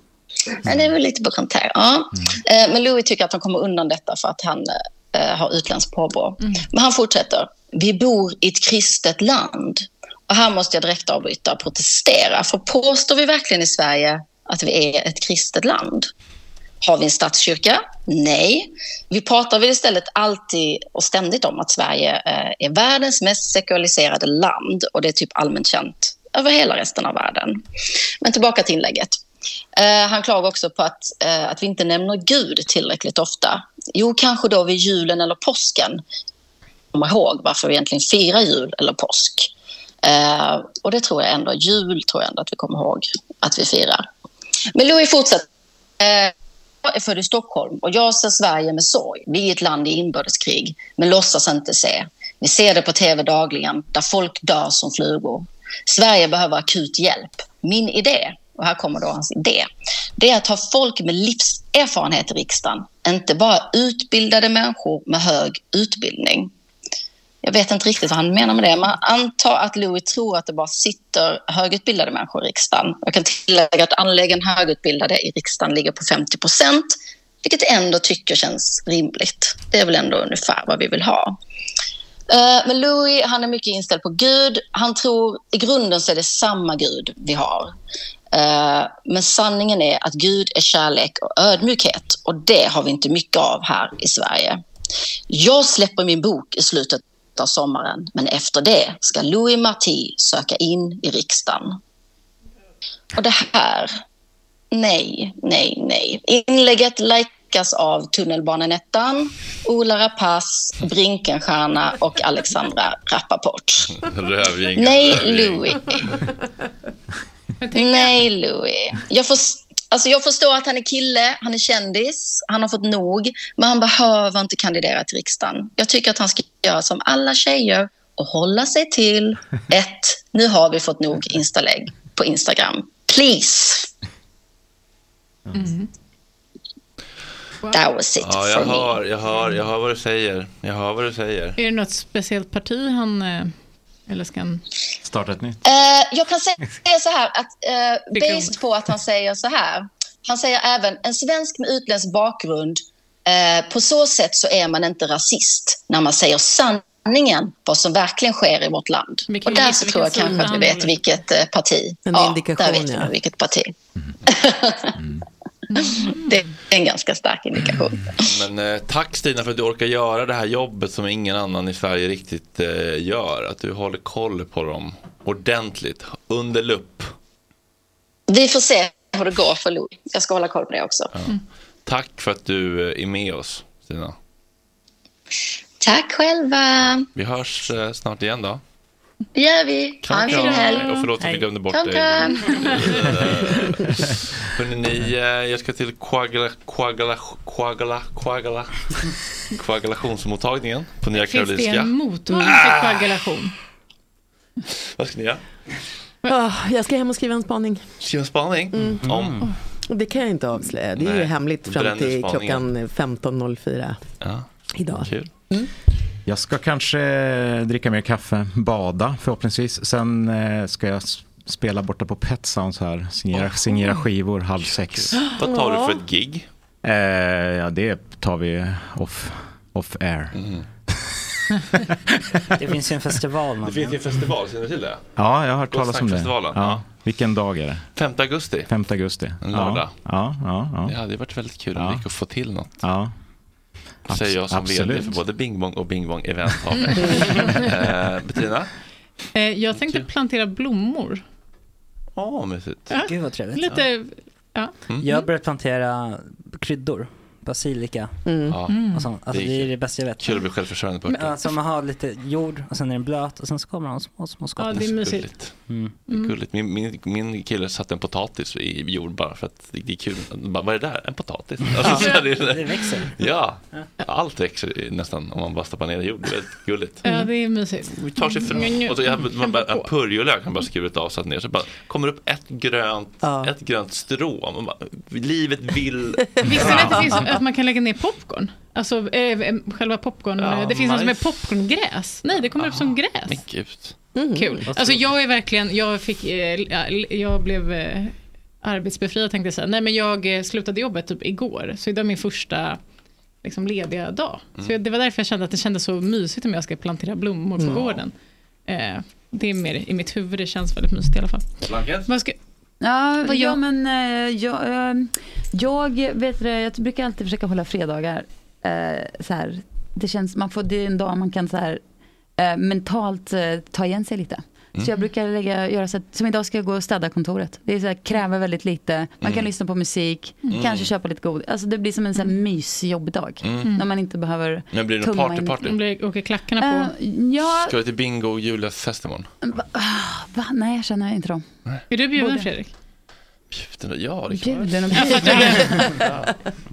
Men det är väl lite på kontakt. Ja. Eh, Men Louis tycker att han kommer undan detta för att han eh, har utländskt påbrå. Men han fortsätter. Vi bor i ett kristet land. Och här måste jag direkt avbryta och protestera. För påstår vi verkligen i Sverige att vi är ett kristet land? Har vi en statskyrka? Nej. Vi pratar väl istället alltid och ständigt om att Sverige eh, är världens mest sekulariserade land och det är typ allmänt känt över hela resten av världen. Men tillbaka till inlägget. Eh, han klagar också på att, eh, att vi inte nämner Gud tillräckligt ofta. Jo, kanske då vid julen eller påsken. Komma ihåg varför vi egentligen firar jul eller påsk. Eh, och det tror jag ändå, jul tror jag ändå att vi kommer ihåg att vi firar. Men Louis fortsätter. Eh, jag är född i Stockholm och jag ser Sverige med sorg. Vi är ett land i inbördeskrig, men låtsas inte se. Vi ser det på tv dagligen, där folk dör som flugor. Sverige behöver akut hjälp. Min idé, och här kommer då hans idé, det är att ha folk med livserfarenhet i riksdagen. Inte bara utbildade människor med hög utbildning. Jag vet inte riktigt vad han menar med det, men anta antar att Louis tror att det bara sitter högutbildade människor i riksdagen. Jag kan tillägga att andelen högutbildade i riksdagen ligger på 50 procent, vilket jag ändå tycker känns rimligt. Det är väl ändå ungefär vad vi vill ha. Eh, men Louis han är mycket inställd på Gud. Han tror i grunden så är det samma Gud vi har. Eh, men sanningen är att Gud är kärlek och ödmjukhet och det har vi inte mycket av här i Sverige. Jag släpper min bok i slutet av sommaren men efter det ska Louis Marti söka in i riksdagen. Och det här, nej, nej, nej. Inlägget likas av Tunnelbanenettan, Ola Rapace, Brinkenstierna och Alexandra Rappaport. Rövgänget. Nej, Louis. Nej, Louis. Jag, för, alltså jag förstår att han är kille, han är kändis, han har fått nog, men han behöver inte kandidera till riksdagen. Jag tycker att han ska göra som alla tjejer och hålla sig till *laughs* ett, nu har vi fått nog instalägg på Instagram. Please. That was it Ja, jag for me. hör, jag hör, jag hör vad du säger. Jag hör vad du säger. Är det något speciellt parti han... eh, Eller ska han... Starta ett nytt. Eh, jag kan säga *laughs* så här, att uh, based på att han säger så här. Han säger även en svensk med utländsk bakgrund. eh, på så sätt så är man inte rasist när man säger sanningen vad som verkligen sker i vårt land. kan Och ju där gissa så tror jag vilken kanske att vi vet vilket eh, parti. En ja, indikation, där vet vi ja. nog vilket parti. *laughs* det är en ganska stark indikation. Men eh, tack Stina för att du orkar göra det här jobbet som ingen annan i Sverige riktigt eh, gör. Att du håller koll på dem ordentligt, under lupp. Vi får se hur det går för Louis. Jag ska hålla koll på det också. Tack för att du eh, är med oss, Stina. Tack själva. Vi hörs eh, snart igen då. Det gör vi. Ha en fin helg. Och förlåt att vi glömde bort dig. kram. *laughs* Hörrni, eh, jag ska till koagula, koagula, koagula, koagula, koagulationsmottagningen på Nya Finns det Karolinska. en mottagning för koagulation? Vad ska ni göra? Ah, jag ska hem och skriva en spaning. Skriva en spaning? Mm. Om? Det kan jag inte avslöja. Det är ju Nej, hemligt fram till klockan 15.04 Ja. idag. Kul. Jag ska kanske dricka mer kaffe, bada förhoppningsvis. Sen eh, ska jag spela borta på Pet Sounds här, signera, signera skivor halv sex. Vad tar du för ett gig? Eh, ja, det tar vi off, off air. Mm. *laughs* Det finns ju en festival. Det finns ju en festival, känner du till det? Ja, jag har hört talas om det. Ja. ja. Vilken dag är det? 5 augusti. 5 augusti. En lördag. Ja, ja, ja. Det hade varit väldigt kul om Ja. det gick att få till något. ja. Säger jag som Absolut. vd för både Bing Bong och Bing Bong Event AB. *laughs* eh, Bettina? Eh, jag tänkte plantera blommor. Åh, mysigt. Ja. Gud vad trevligt. Lite, ja. Jag har börjat plantera kryddor, basilika Mm. Ja. och sånt. Alltså, Det det, är är det bästa jag vet. Kul att bli självförsörjande på örter. Alltså man har lite jord och sen är den blöt och sen så kommer de små, små skott. Ja, det är mysigt. Mm. Mm. Gulligt. Min, min, min kille satte en potatis i jord bara för att det är kul. Bara, Vad är det där? En potatis? *laughs* Alltså, så det, Det växer. Ja, allt växer nästan om man bara stoppar ner i jord. Det är väldigt gulligt. ja, det är mysigt. Vi tar sig fram. Och så jag, man bara, en purjolök kan bara skurit av satt ner. Så bara kommer upp ett grönt, ett grönt strå. Man bara, livet vill. *laughs* Visste ni att, det finns, att man kan lägga ner popcorn? Alltså eh, själva popcorn. Ja, det finns något som är majs. popcorngräs. Nej, det kommer upp som gräs. Men gud. Kul. Alltså jag är verkligen, jag fick, eh, ja, jag blev eh, arbetsbefriad tänkte jag säga. Nej men jag eh, slutade jobbet typ igår, så idag är min första liksom, lediga dag. Så Mm. jag, det var därför jag kände att det kändes så mysigt om jag ska plantera blommor på Mm. gården. Eh, det är mer i mitt huvud, det känns väldigt mysigt i alla fall. Vad ska, Ja, Vad ja men jag, eh, jag, vet det, jag brukar alltid försöka hålla fredagar. Eh, så här, det, känns, man får, det är en dag man kan så här, eh, mentalt eh, ta igen sig lite. Så jag brukar lägga, göra så att, som idag ska jag gå och städa kontoret. Det är så här, kräver väldigt lite, man kan Mm. lyssna på musik, Mm. kanske köpa lite godis. Alltså det blir som en så här mysjobbdag. Mm. När man inte behöver Men blir det tumma party, in- party? blir, åker klackarna på? Eh, ja, Ska du till bingo och Julias fest imorgon? va? Nej jag känner inte dem. Är du bjuden Både. Fredrik? Bjuden? Ja, det kan. Bjuden och *laughs* Ja.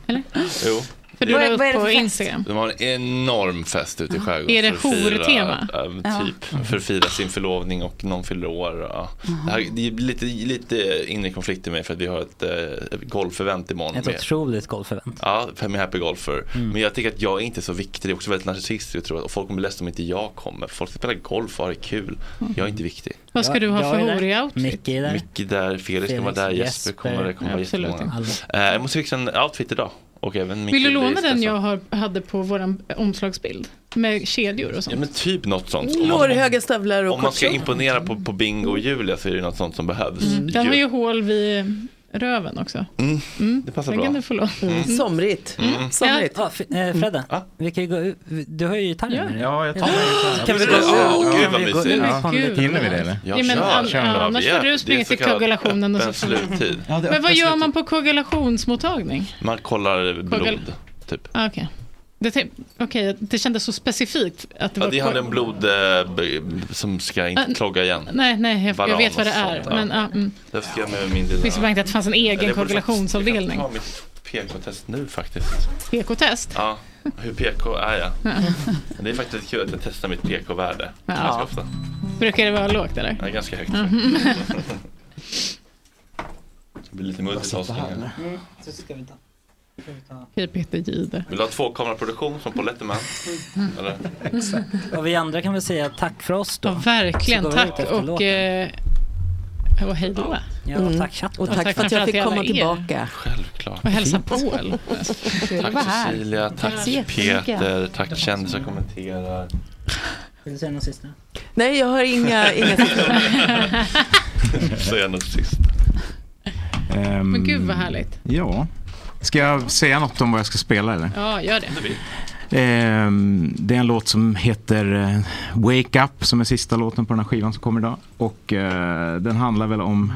Eller? Jo. För du la upp på? Instagram. De har en enorm fest ute i skärgården. Är det att hortema? ja, Ja. Typ, för att fira sin förlovning och någon fyller år. Ja. Det, här, det är lite, lite inre konflikt i mig för att vi har ett, ett golfevent imorgon. Ett med- otroligt golfevent. Ja, med Happy Golfer. Men jag tycker att jag är inte så viktig. Det är också väldigt narcissistiskt. Jag tror att folk kommer bli ledsna om inte jag kommer. Folk ska spela golf och ha det kul. Jag är inte viktig. Vad ska du ha för horig outfit? Micke är där. Micke där, Felix kommer vara där, Jesper Jesper. kommer, det kommer vara Absolut. jättemånga. Eh, jag måste fixa en outfit idag. Och även Vill du låna den jag har, hade på vår omslagsbild? Med kedjor och Ja sånt? men typ något sånt. Om man, Lårhöga stövlar och om man ska imponera på, på Bingo och Julia så är det något sånt som behövs. Mm. Den har ju hål vid röven också. Mm, Mm. det passar Den bra. kan du få låna. Mm. Somrigt. Mm. Somrigt. Ja, F- eh, Fredde, vi kan ju gå ut. Du har ju gitarren Ja. med dig. Ja, jag tar Kan vi gå precis. Ja, ut? gud, Kan vad mysigt. Ja. Hinner vi det eller? Ja, Ja, men kör, an- kör ja, annars får du springa till koagulationen och så sluttid. Ja, Men vad gör man på koagulationsmottagning? Man kollar blod, typ. Ah, Okej, det, okej, det kändes så specifikt att det Ja, var... det handlar om blod eh, som ska inte Ah, klogga igen. Nej, nej, jag, jag vet vad det är. sånt, ja. Men, ah, mm. Därför ska jag med min. Visste bara inte att det fanns en egen koagulationsavdelning. Jag kan ta mitt PK-test nu faktiskt. PK-test? Ja, hur PK är jag? Ja. Det är faktiskt kul att jag testar mitt PK-värde Ja. ganska ofta. Brukar det vara lågt eller? Ja, ganska högt. Mhm. *laughs* Det blir lite multitasking. Mm, så ska vi ta. Hej Peter Gide. Vill du ha tvåkameraproduktion som på Letterman? *laughs* Eller? Och vi andra kan väl säga tack för oss då. Ja, verkligen, tack och, eh, och hej då. Ja, Mm. tack chatten. Och tack för att jag fick komma er. tillbaka. Självklart. Och hälsa Paul. *laughs* Att Tack. Cecilia, tack Tack. Peter, tack kändisar kommenterar. Vill du säga något sista? Nej, jag har inga, *laughs* inga sista Så jag nog sist. Ehm, Men gud vad härligt. Ja. Ska jag säga något om vad jag ska spela eller? Ja, gör det. Ehm, det är en låt som heter eh, Wake Up som är sista låten på den här skivan som kommer idag. Och eh, den handlar väl om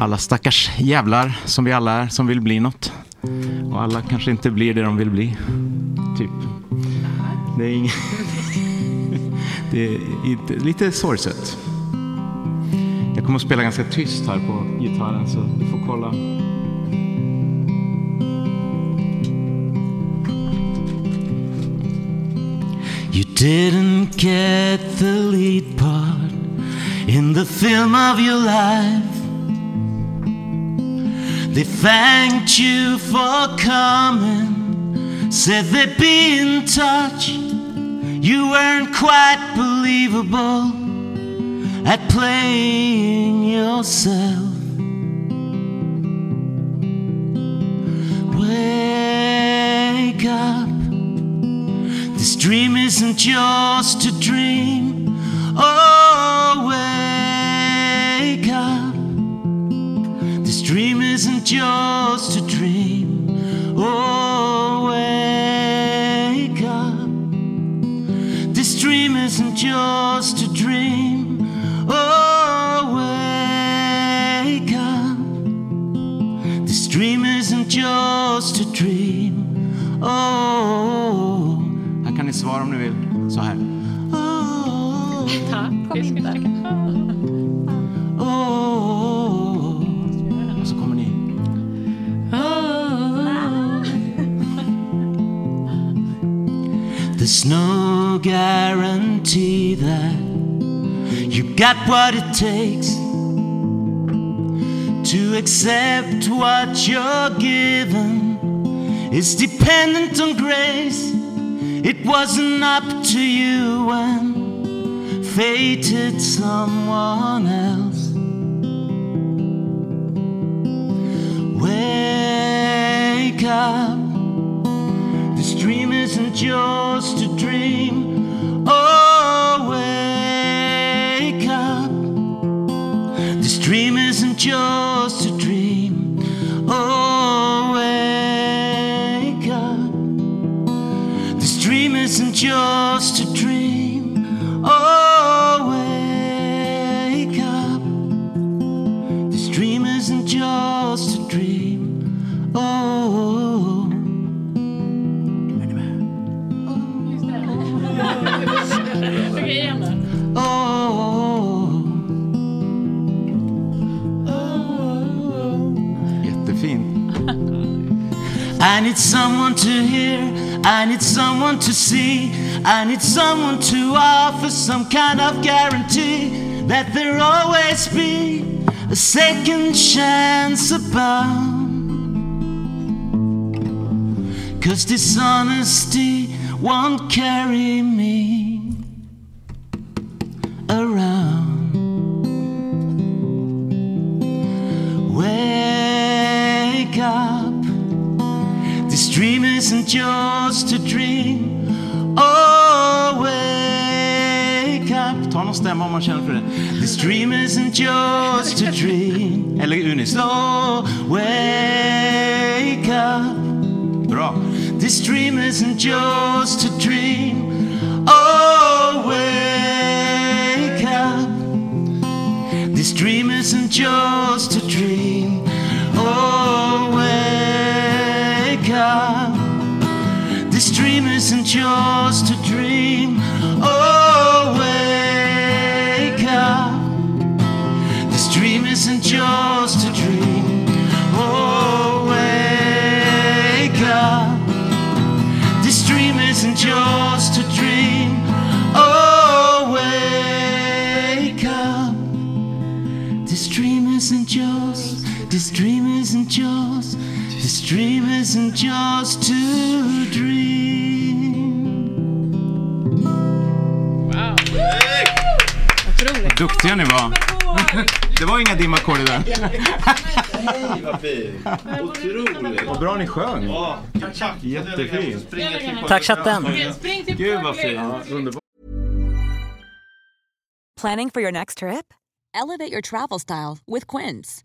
alla stackars jävlar som vi alla är som vill bli något. Och alla kanske inte blir det de vill bli. Typ. Det är inget... *laughs* Det är inte, lite sorgset. Jag kommer att spela ganska tyst här på gitarren så du får kolla. You didn't get the lead part in the film of your life. They thanked you for coming, said they'd be in touch. You weren't quite believable at playing yourself. This dream isn't yours to dream. Oh, wake up. This dream isn't yours to dream. Oh, wake up. This dream isn't yours to dream. Oh, wake up. This dream isn't yours to dream. Oh. Här kan ni svara om ni vill. Så här. *laughs* Kom in där. Och så kommer ni. There's no guarantee that you got what it takes to accept what you're given. It's dependent on grace. It wasn't up to you when fated someone else. Wake up. This dream isn't yours to dream. Oh, wake up. This dream isn't yours I need someone to see, I need someone to offer some kind of guarantee that there'll always be a second chance abound. Cause dishonesty won't carry me around. Wake up. This dream isn't yours stämma om man känner för det. This dream isn't yours to dream. Eller unis. Oh, wake up. Bra. This dream isn't yours to dream. Oh, wake up. This dream isn't yours to dream. Oh, wake up. This dream isn't yours to isn't yours to dream. Wow. Vad duktiga ni var. Det var inga dimackord det där. Hej vad fint! Otroligt! Vad bra ni sjöng. Ja, tack, tack. Jättefint. Tack chatten. Gud vad fint. Planning for your next trip? Elevate your travel style with Quince.